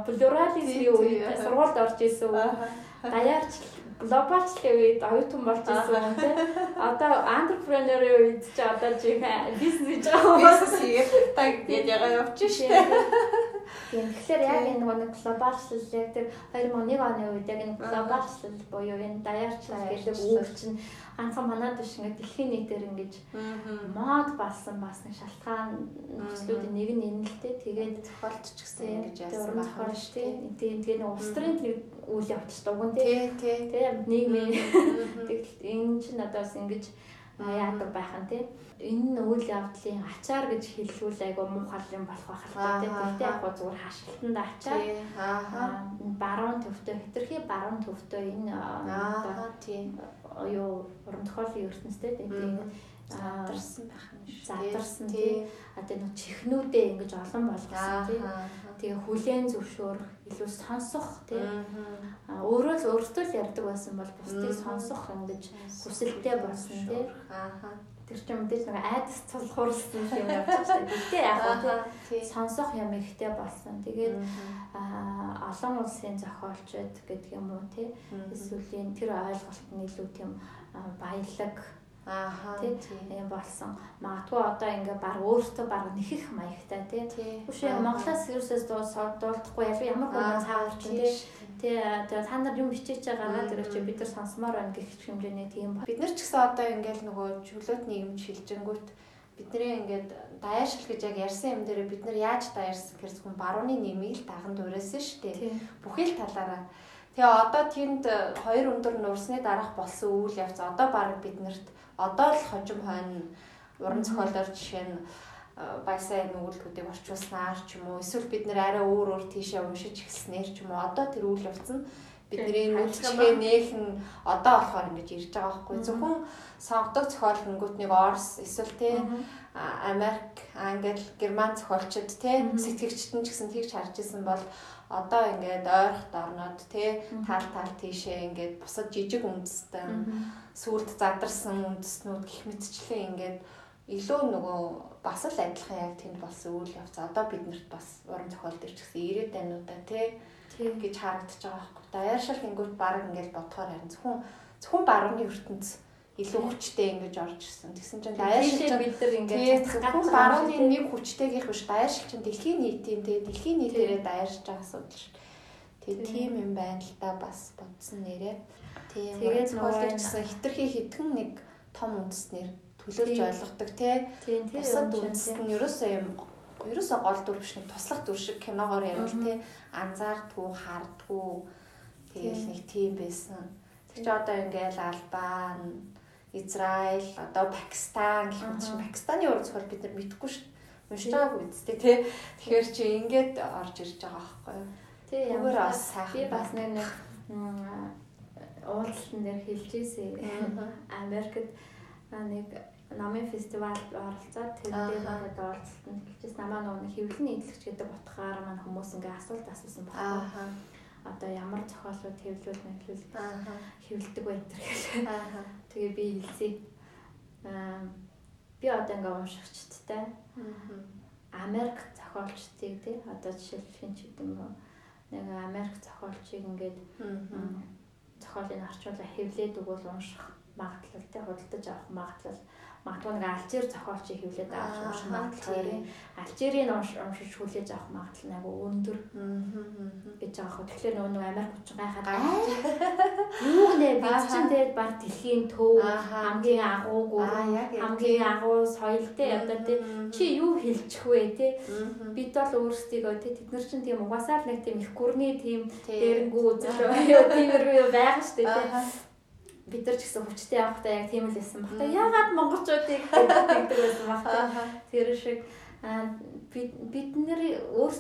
плюрализмын үед сургуульд орж исэн. Даяарч глобалчлын үед оюутан болж ирсэн юм тий. Одоо entrepreneur-ийн үед ч одоо жиг бизнес хийж байгаа. бизнес хийх таг ягаа явж шээ. Тийм. Тэгэхээр яг энэ нэг глобалчлал яг тэр 2001 оны үед яг энэ глобалчлал буюу энэ даяарчлал гэдэг үг чинь ганцхан манад биш ингээд дэлхийн нийтээр ингэж мод болсон бас нэг шалтгаан нөхцлүүдийн нэг нь энэ л дээ. Тэгээд зохиолч ч гэсэн ингэж яасан байх шүү дээ. Тийм. Тэгээд нэг улс төрийн нэг үйл явдал дугуй тий. Тий. Тийм. Нийгмийн [laughs] тэгэл энэ чинь одоо бас ингэж яадаг байх нь тий. Энэ нь үйл явдлын ачаар гэж хэллүүл айгу муухай юм болох байх л тий. Тэгтээ яг зүгээр хашилтанд ачаар баруун төвтэй хэтэрхий баруун төвтэй энэ аа тий. юу уран зохиолын ертөнцтэй тий. задарсан байх юм шүү. Задарсан тий. Одоо нэг чихнүүдээ ингэж олон болгосон тий. Тэгээ хүлэн зөвшөөрөх, илүү сонсох тий. А өөрөө л өөртөө л ярьдаг байсан бол бусдыг сонсох ингэж хүсэлтэй болсон тий. Ааха. Тэр чинь мэдээж нэг айдас цулхуурсан юм [laughs] явж байгаа. Гэтэ яг тий сонсох юм ихтэй болсон. Тэгээд а олон улсын зохиолчид гэдэг юм уу тий. Эсвэл тэр ойлголт нь илүү тийм баялаг Ааха тийм болсон. Магадгүй одоо ингээ баг өөртөө баг нэхэх маягтай тий. Биш яг Монголоос ерөөсөөс дуулдахгүй ямар хүмүүс цаагаар чинь тий. Тий тэгээ та нар юм бичиж байгаагаа тэр чи бид нар сонсомоор байна гэх хэмжээний тийм бид нар ч гэсэн одоо ингээл нөгөө чөлөөт нийгэмд шилжэнгүүт бидний ингээд даяаршил гэж яг ярьсан юм дээр бид нар яаж даяарсан гэхэрс хүн барууны нэмийг л даган дуурайсан шүү дээ. Бүхий л талаараа. Тэгээ одоо тэнд хоёр өндөр нуурсны дараах болсон үйл явц одоо баг биднэрт одоо л хожим хойно уран зохиолоор жишээ нь баясаа нүгэлтүүдийг орчуулснаар ч юм уу эсвэл бид нэр арай өөр өөр тийшээ уншиж эхэлснээр ч юм уу одоо тэр үйл явц нь бидний нүгэлчгээ нээхэн одоо болохоор ингэж ирж байгаа байхгүй. Зөвхөн сонгодог зохиол хөнгөтнийг Орс эсвэл тий Америк, Англи, Герман зохиолчид тий сэтгэгчтэн ч гэсэн тэгж харж исэн бол одоо ингээд ойрхот орнод тий тал тал тийшээ ингээд бусад жижиг үндэстэн сүрд задарсан үндэстнүүд гих мэтчлээ ингээд илүү нөгөө бас л адилхан яг тэнд болсон үйл явц. Одоо биднэрт бас уран зохиол дээр ч гэсэн ирээд байнуудаа тий. гэж харагдаж байгаа байхгүй. Даяаршил гингүүт баг ингээд бодохоор харин зөвхөн зөвхөн барууны ертөнц илүү хүчтэй ингэж орж ирсэн. Тэгсэн чинь даяаршил бид нар ингээд зөвхөн барууны нэг хүчтэйгийнх биш даяаршил чинь дэлхийн нийтийн тий дэлхийн нийтээрээ даяарч байгаа асуудал шүү. Тэгээ тийм юм байна л да бас бодсон нэрээ. Тийм. Тэгээд нөгөө гэсэн хитрхи хитгэн нэг том үндэснэр төлөөлж ойлгодог тий. Бусад үндэс нь ерөөсөө юм ерөөсөө гол дүр биш нэг туслах дүр шиг киногоор ярил тий. Анзаардгүй, хардгүй тэгэл нэг тийм байсан. Тэг чи одоо ингээл Албан, Израиль, одоо Пакистан гэх мэт чинь Пакистаны уран зохиол бид нар мэдэхгүй шүү. Уншиж байгаагүй үстэй тий. Тэгэхээр чи ингээд орж ирж байгаа байхгүй юу? Тий ямар бас сайхан. Би бас нэг уулзалтан дээр хэлж ирсэн. Америкт нэг намын фестивалд оролцоод тэр дээр надад уулзалтанд хэлчихсэн. Намаа нөгөө хэвлэн нийтлэгч гэдэг утгаар маань хүмүүс ингээ асуулт асуусан байна. Одоо ямар зохиолууд хэвлүүл мэтлүүл хэвлдэг бай энэ гэх. Тэгээ би хэлсэн. Аа би одоо ингээ уншигчдтай. Америк зохиолчдыг тий одоо жишээлбэл хин ч гэдэг юм уу нэг Америк зохиолчийг ингээд зохиолыг орчуулаа хэвлээд өгвөл унших магадлал тий худалдаж авах магадлал магадгүй нэг алжир зохиолчийг хэвлээд авах унших магадлал алжирийн уншиж хүлээж авах магадлал нэг өндөр гэж байгаа хөө. Тэгэхээр нөгөө нэг Америк хүч гайхаад юу нэ бид чинь тэгээд баг дэлхийн төв хамгийн агуугүй хамгийн агуу соёлтой одоо тий. чи юу хэлчих вэ тий? Бид бол өөрсдийгөө тий тэд нар чинь тийм угаасаа л нэг тийм их гүрний тийм дээрэнгүү үзэл тиймэрхүү байгаа шүү дээ тий бид нар ч гэсэн хүчтэй явахдаа яг тийм л байсан баг. Яагаад монголчуудыг [laughs] гэдэг байсан баг. Тэр шиг бид нар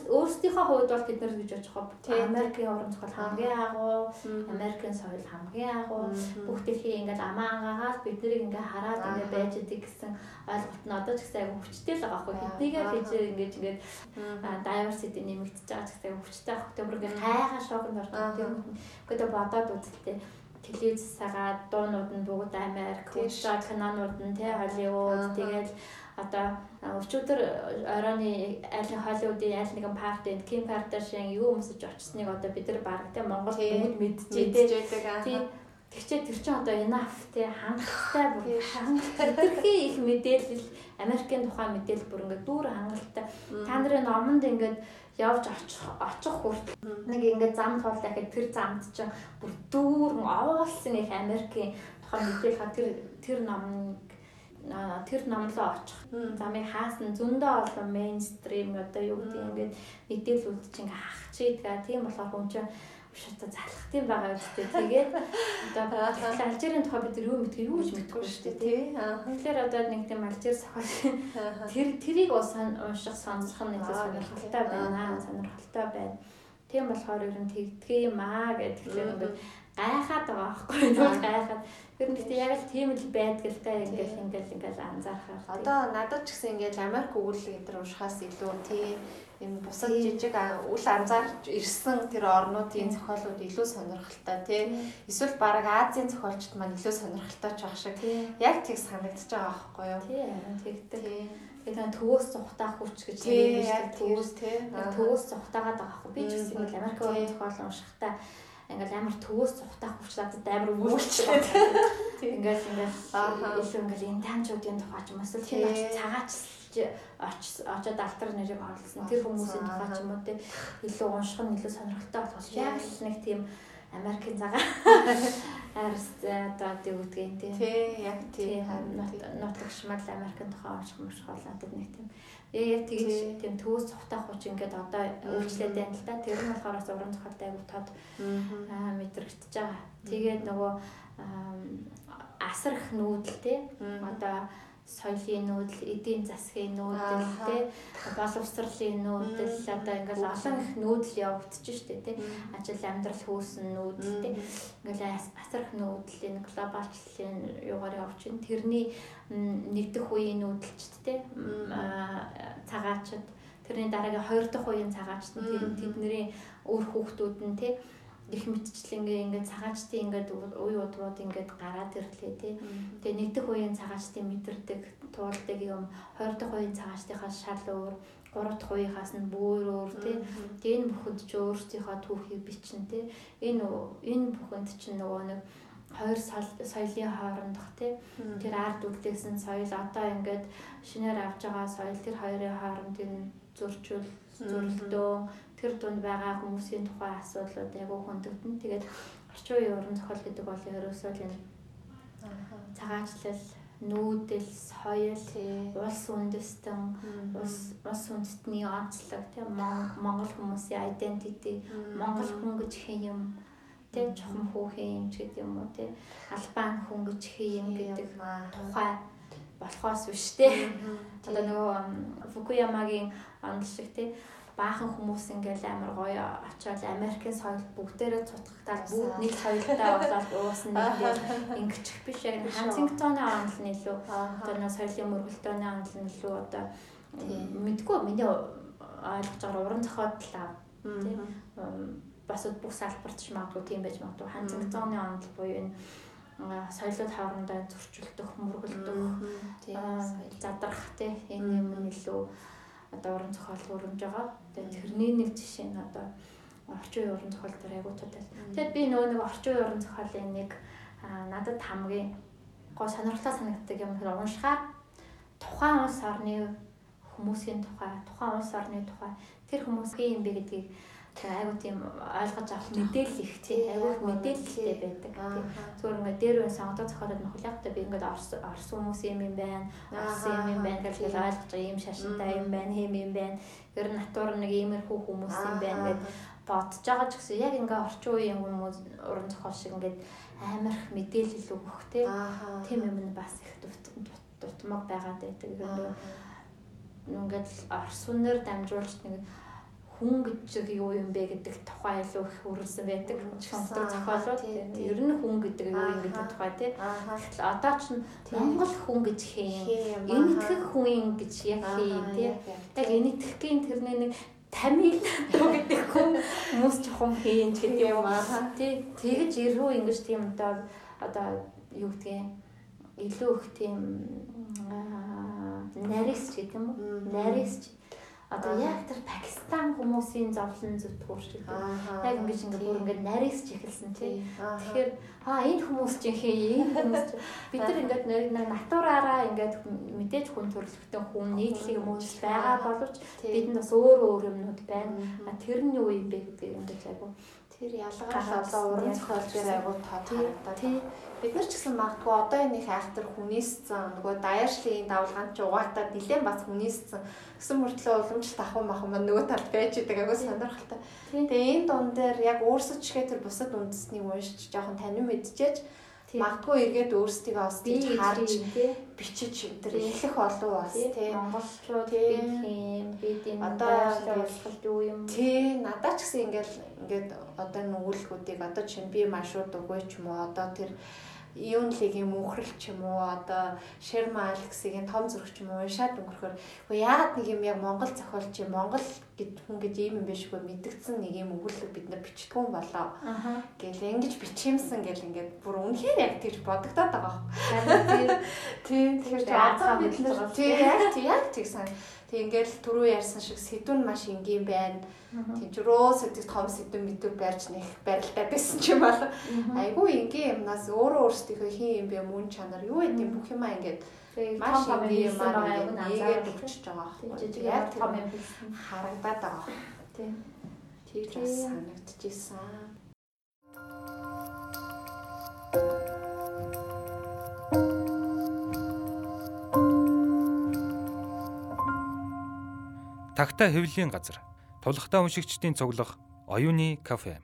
өөрсдийнхөө хувьд бол бид нар гэж бодож байгаа. Америкийн уран зохиол хамгийн агуу, Америкийн соёл хамгийн агуу. Бүх дэлхий ингээд амаа ангаагаад бид нарыг ингээд хараад ингээд байж идэг гэсэн ойлголт нь одоо ч гэсэн айгүй хүчтэй л байгаа байхгүй. Хэдийгээр хийж ингээд ингээд diversity нэмэгдэж байгаа ч гэсэн хүчтэй байгаа. Тэр ингээд хайгаа шокнд ордог. Гэхдээ бодоод үзэлтэй телевиз сагаад дуунууд нь бүгд Америк, Russia кинонууд нь тий Холливуд тэгээд одоо өчигдөр оройны аль Холливуудын аль нэгэн партинд Ким Кардашьян юу өмсөж очсныг одоо бид нар баг тий. Монгол бүгд мэдчихээ тий. Тэгчээ тэр чинь одоо enough тий хангалттай бүр хангалттай. Их мэдээлэл Америкийн тухай мэдээлэл бүр ингээд дүүр хангалттай. Та нарын номонд ингээд явж очих очих хүртэл нэг ингээд зам тоол дахиад тэр замд чинь бүр дүүрэн овоолсон их Америкийн тухай мэдээлэл тэр тэр номыг тэр номлоо очих. Замыг хаасан зөндөө олон мейнстрим одоо юу гэдэг ингээд мэдээлэл үлдчих ингээ хах чийдгээ. Тийм болохоор хүн чинь шата залах тийм байгаа үстэй. Тэгээд одоо Алжирийн тухай бид юу мэдгүй юу ч мэдэхгүй шүү дээ тий. Тэгэхээр одоо нэг тийм Алжир сохол тэр тэрийг унших сонсох нь нэг сонирхолтой байна. Сонирхолтой байна. Тийм болохоор ер нь тэгдгээ юм аа гэдэг. Тэгэхээр ингээд гайхаад байгаа байхгүй юу? Гайхаад. Тэр нь яг л тийм л байдаг л та ингээл ингээл ингээл анзаархаа. Одоо надад ч гэсэн ингээл Америк өгүүлэг гэдэр уушхаас илүү тийм энэ бусад жижиг үл анзаарч ирсэн тэр орнуудын зохиолууд илүү сонирхолтой тий. Эсвэл баг Азийн зохиолчд маань илүү сонирхолтой ч байх шиг яг тэг санагдчихж байгаа байхгүй юу? Тий, тэгдэг. Тэгээд төвөөс цухтаах хүч гэж яг төвөөс тий. Төвөөс цухтаагаад байгаа байхгүй. Би ч гэсэн ингээл Америк орны зохиол уншихтаа ингээл амар төвөөс цухтаах хүч надад амар өвөрчлээ. [laughs] Ингээл ингээл илүү ингээл энэ танчуудын тухай ч юм эсвэл хин цагаач очоод алтар нэрийг оруулсан. Тэр хүмүүсийн тухай ч юм уу те илүү унших нь илүү сонирхолтой болох. Яг л нэг тийм Америкийн цагаан [laughs] арьс одоо тийм үтгэн тий. Тий, яг тий. Нутагшмал Америкийн тухай унших мөрш болоод нэг тийм. Яг тэгж тийм төвөөс цухтаах хүч ингээд одоо өөрчлөлт байна л да. Тэр нь болохоор бас уран зохиолтой айгу тод мэдрэгдэж байгаа. Тэгээд нөгөө асарх нүүдэл тий. Одоо соёлын нүүдэл, эдийн засгийн нүүдэл тий боловсролын нүүдэл одоо ингээл олон их нүүдэл явагдаж штэ тий ажил амьдрал хөөсөн нүүдэл тий ингээл асарх нүүдлийн глобалчлалын юугаар явж байна. Тэрний нэгдэх үеийн нүүдэлчд тий цагаачд тэрний дараагийн хоёр дахь үеийн цагаачд тэдний өөр хүүхдүүд нь тий их мэдчлэнгээ ингээд цагаачтын ингээд уй удмууд ингээд гараад ирлээ тий. Тэгээ нэгдэх үеийн цагаачтын мэдэрдэг туулдаг юм 20 дахь үеийн цагаачтынхаас шал өөр 3 дахь үеийнхаас нь бүр өөр тий. Тэгээ энэ бүхэнд ч өөрсдийнхөө түүхийг бичнэ тий. Энэ энэ бүхэнд чинь нөгөө нэг хоёр соёлын хоорондох тий тэр ард үлдээсэн соёл одоо ингээд шинээр авж байгаа соёл тэр хоёрын хоорондын зөрчил зөрлөлтөө тэр дунд байгаа хүмүүсийн тухай асуудлууд айгүй хөндөгдөн. Тэгээд орчин үеийн уран зохиол гэдэг бол ерөөсөө л энэ цагаачлал, нүүдэл, соёл, улс үндэстэн, улс улс үндэстний онцлог, тийм Монгол хүмүүсийн identity, Монгол хүн гэж хэн юм тийм чухам хүүхэн юм ч гэдэг юм уу тийм албан хүн гэж хэн юм гэдэг тухай болохоос биш тийм одоо нөгөө Фукуямагийн онцлог тийм баахан хүмүүс ингээл амар гоё очоод Америкийн соёл бүгдээрээ цутгахтаа бүгд нэг соёлтой болоод уусна нэг ингэчих биш яг Хантингтоны онол нь илүү одоо нэг соёлын мөргөлтөөний онол нь илүү одоо мэдгүй миний ойлгож байгаа уран зохиол тал тийм бас бүх салбарт ч магадгүй тийм байж магадгүй. Хантингтоны онол буюу энэ соёлууд хоорондоо зөрчилдөх, мөргөлдөх, задрах тийм энэ юм илүү одоо уран зохиол хөрөмж байгаа. Тэгээд тэрний нэг жишээ нь одоо орчин үеийн уран зохиол дээр айгуу тутал. Тэгээд би нөгөө нэг орчин үеийн уран зохиолын нэг надад хамгийн гоо сонирхолтой санагддаг юм хэрэг уншихаар тухайн улс орны хүмүүсийн тухай, тухайн улс орны тухай тэр хүмүүс хин юм бэ гэдгийг Айгуу тийм ойлгож авах мэдээлэл их тий айгуу мэдээлэлтэй байдаг тий. Зүгээр ингээд дээр үн сонгодог зохиолод нөхөлтэй би ингээд орс орс хүмүүс юм юм байна орс юм юм байна гэж ойлгож байгаа юм шашинтай юм байна хэм юм байна. Ер нь натур нэг иймэрхүү хүмүүс юм байна гэд бодож байгаа ч гэсэн яг ингээд орчин үеийн хүмүүс уран зохиол шиг ингээд амарх мэдээлэл өгөх тий. Тийм юм нь бас их дутмаг байгаад байдаг. Ингээд орс үнээр дамжуулж нэг хүн гэж юу юм бэ гэдэг тухай илүү их хүрсэн байдаг. Шонтог зохиолууд ер нь хүн гэдэг юу юм гэдэг тухай тий. Тэгэхээр одоо ч Монгол хүн гэж хэм. Энэтхэг хүн гэж яг хэм тий. Яг энэтхэгийн тэрний нэг тамил [laughs] гэдэг хүн хүмүүс жоохон хийн ч гэдэг юм аа. Тий. Тэгэж ирүү ингэж тийм одоо одоо юу гэдгийг илүү их тийм нарийс ч гэдэг юм уу? Нарийс Одоо яг тэр Пакистан хүмүүсийн зовлон зүтгүүр шиг. Яг ингэж ингээ бүр ингээ нарийсч эхэлсэн тий. Тэгэхээр аа энэ хүмүүс чинь хээ энэ хүмүүс бид нар ингээд нэг натураараа ингээд мэдээж хүн төрөлхтөн хүн нийтлэг юм уу байгаа боловч бид нь бас өөр өөр юмнууд байна. А тэр нь юу юм бэ гэдэг юм гэж айгу. Тэр ялгаар одоо уран зохиол дээр айгуу тод харагдаад. Бид нар ч гэсэн магадгүй одоо энэ их айхтар хүнээсцэн нөгөө даяаршлын давлгаан ч угаатаад нилээн бас хүнээсцэн гэсэн мөртлөө уламжлалт ахын махан маань нөгөө талд байж идэг айгуу сонирхолтой. Тэгээ энэ дуун дээр яг өөрсөд чигээ тэр бусад үндэснийг уншиж жоохон танин мэдчихэж магадгүй эргээд өөрсдийгөө бас тийж харж бичиж тэр эхлэх болов бас тий. Монголчууд юм бид энэ Одоо боловсролт юу юм? Тий, надад ч гэсэн ингээл ингээд одоо нүгэлгүүдийг одоо чинь би маршрут өгөө ч юм уу одоо тэр Юунлигийн мөнхрөл ч юм уу одоо Шерма Алексигийн том зураг ч юм уу уншаад өнгөрөхөр үгүй яагаад нэг юм яг Монгол зохиолч юм Монгол гэд хүн гэж ийм юм биш үгүй мэдгдсэн нэг юм өгүүлэг бид нар бичдэг юм болоо. Гэл ингэж бичимсэн гэл ингээд бүр үнэхээр яг тэгж бодогдоод байгаа [laughs] тий. Тийм тэгэхээр азаа бид нар тийм яг тийм яг тэгсэн. Тэг ингээл түрүү ярьсан шиг сэдвэн маш энгийн байна. Тийм ч рөө сэтгэл том сэдвэн мэдвэр барьж нэх барилдаад байсан ч юм бол айгүй энгийн юмнаас өөрөө өөрсдийнхөө хин юм бэ мөн чанар юу гэдэг бүх юмаа ингээд Тэгээ маш энгийн юм ингээд юм нэгээд өгчөж байгаа байхгүй. жижиг Яг том юм харагдаад байгаа. Тийм. Тэгж бас санагдчихсан. Тагтаа хэвлэлийн газар. Тулхтаа уншигчдийн цуглах оюуны кафе.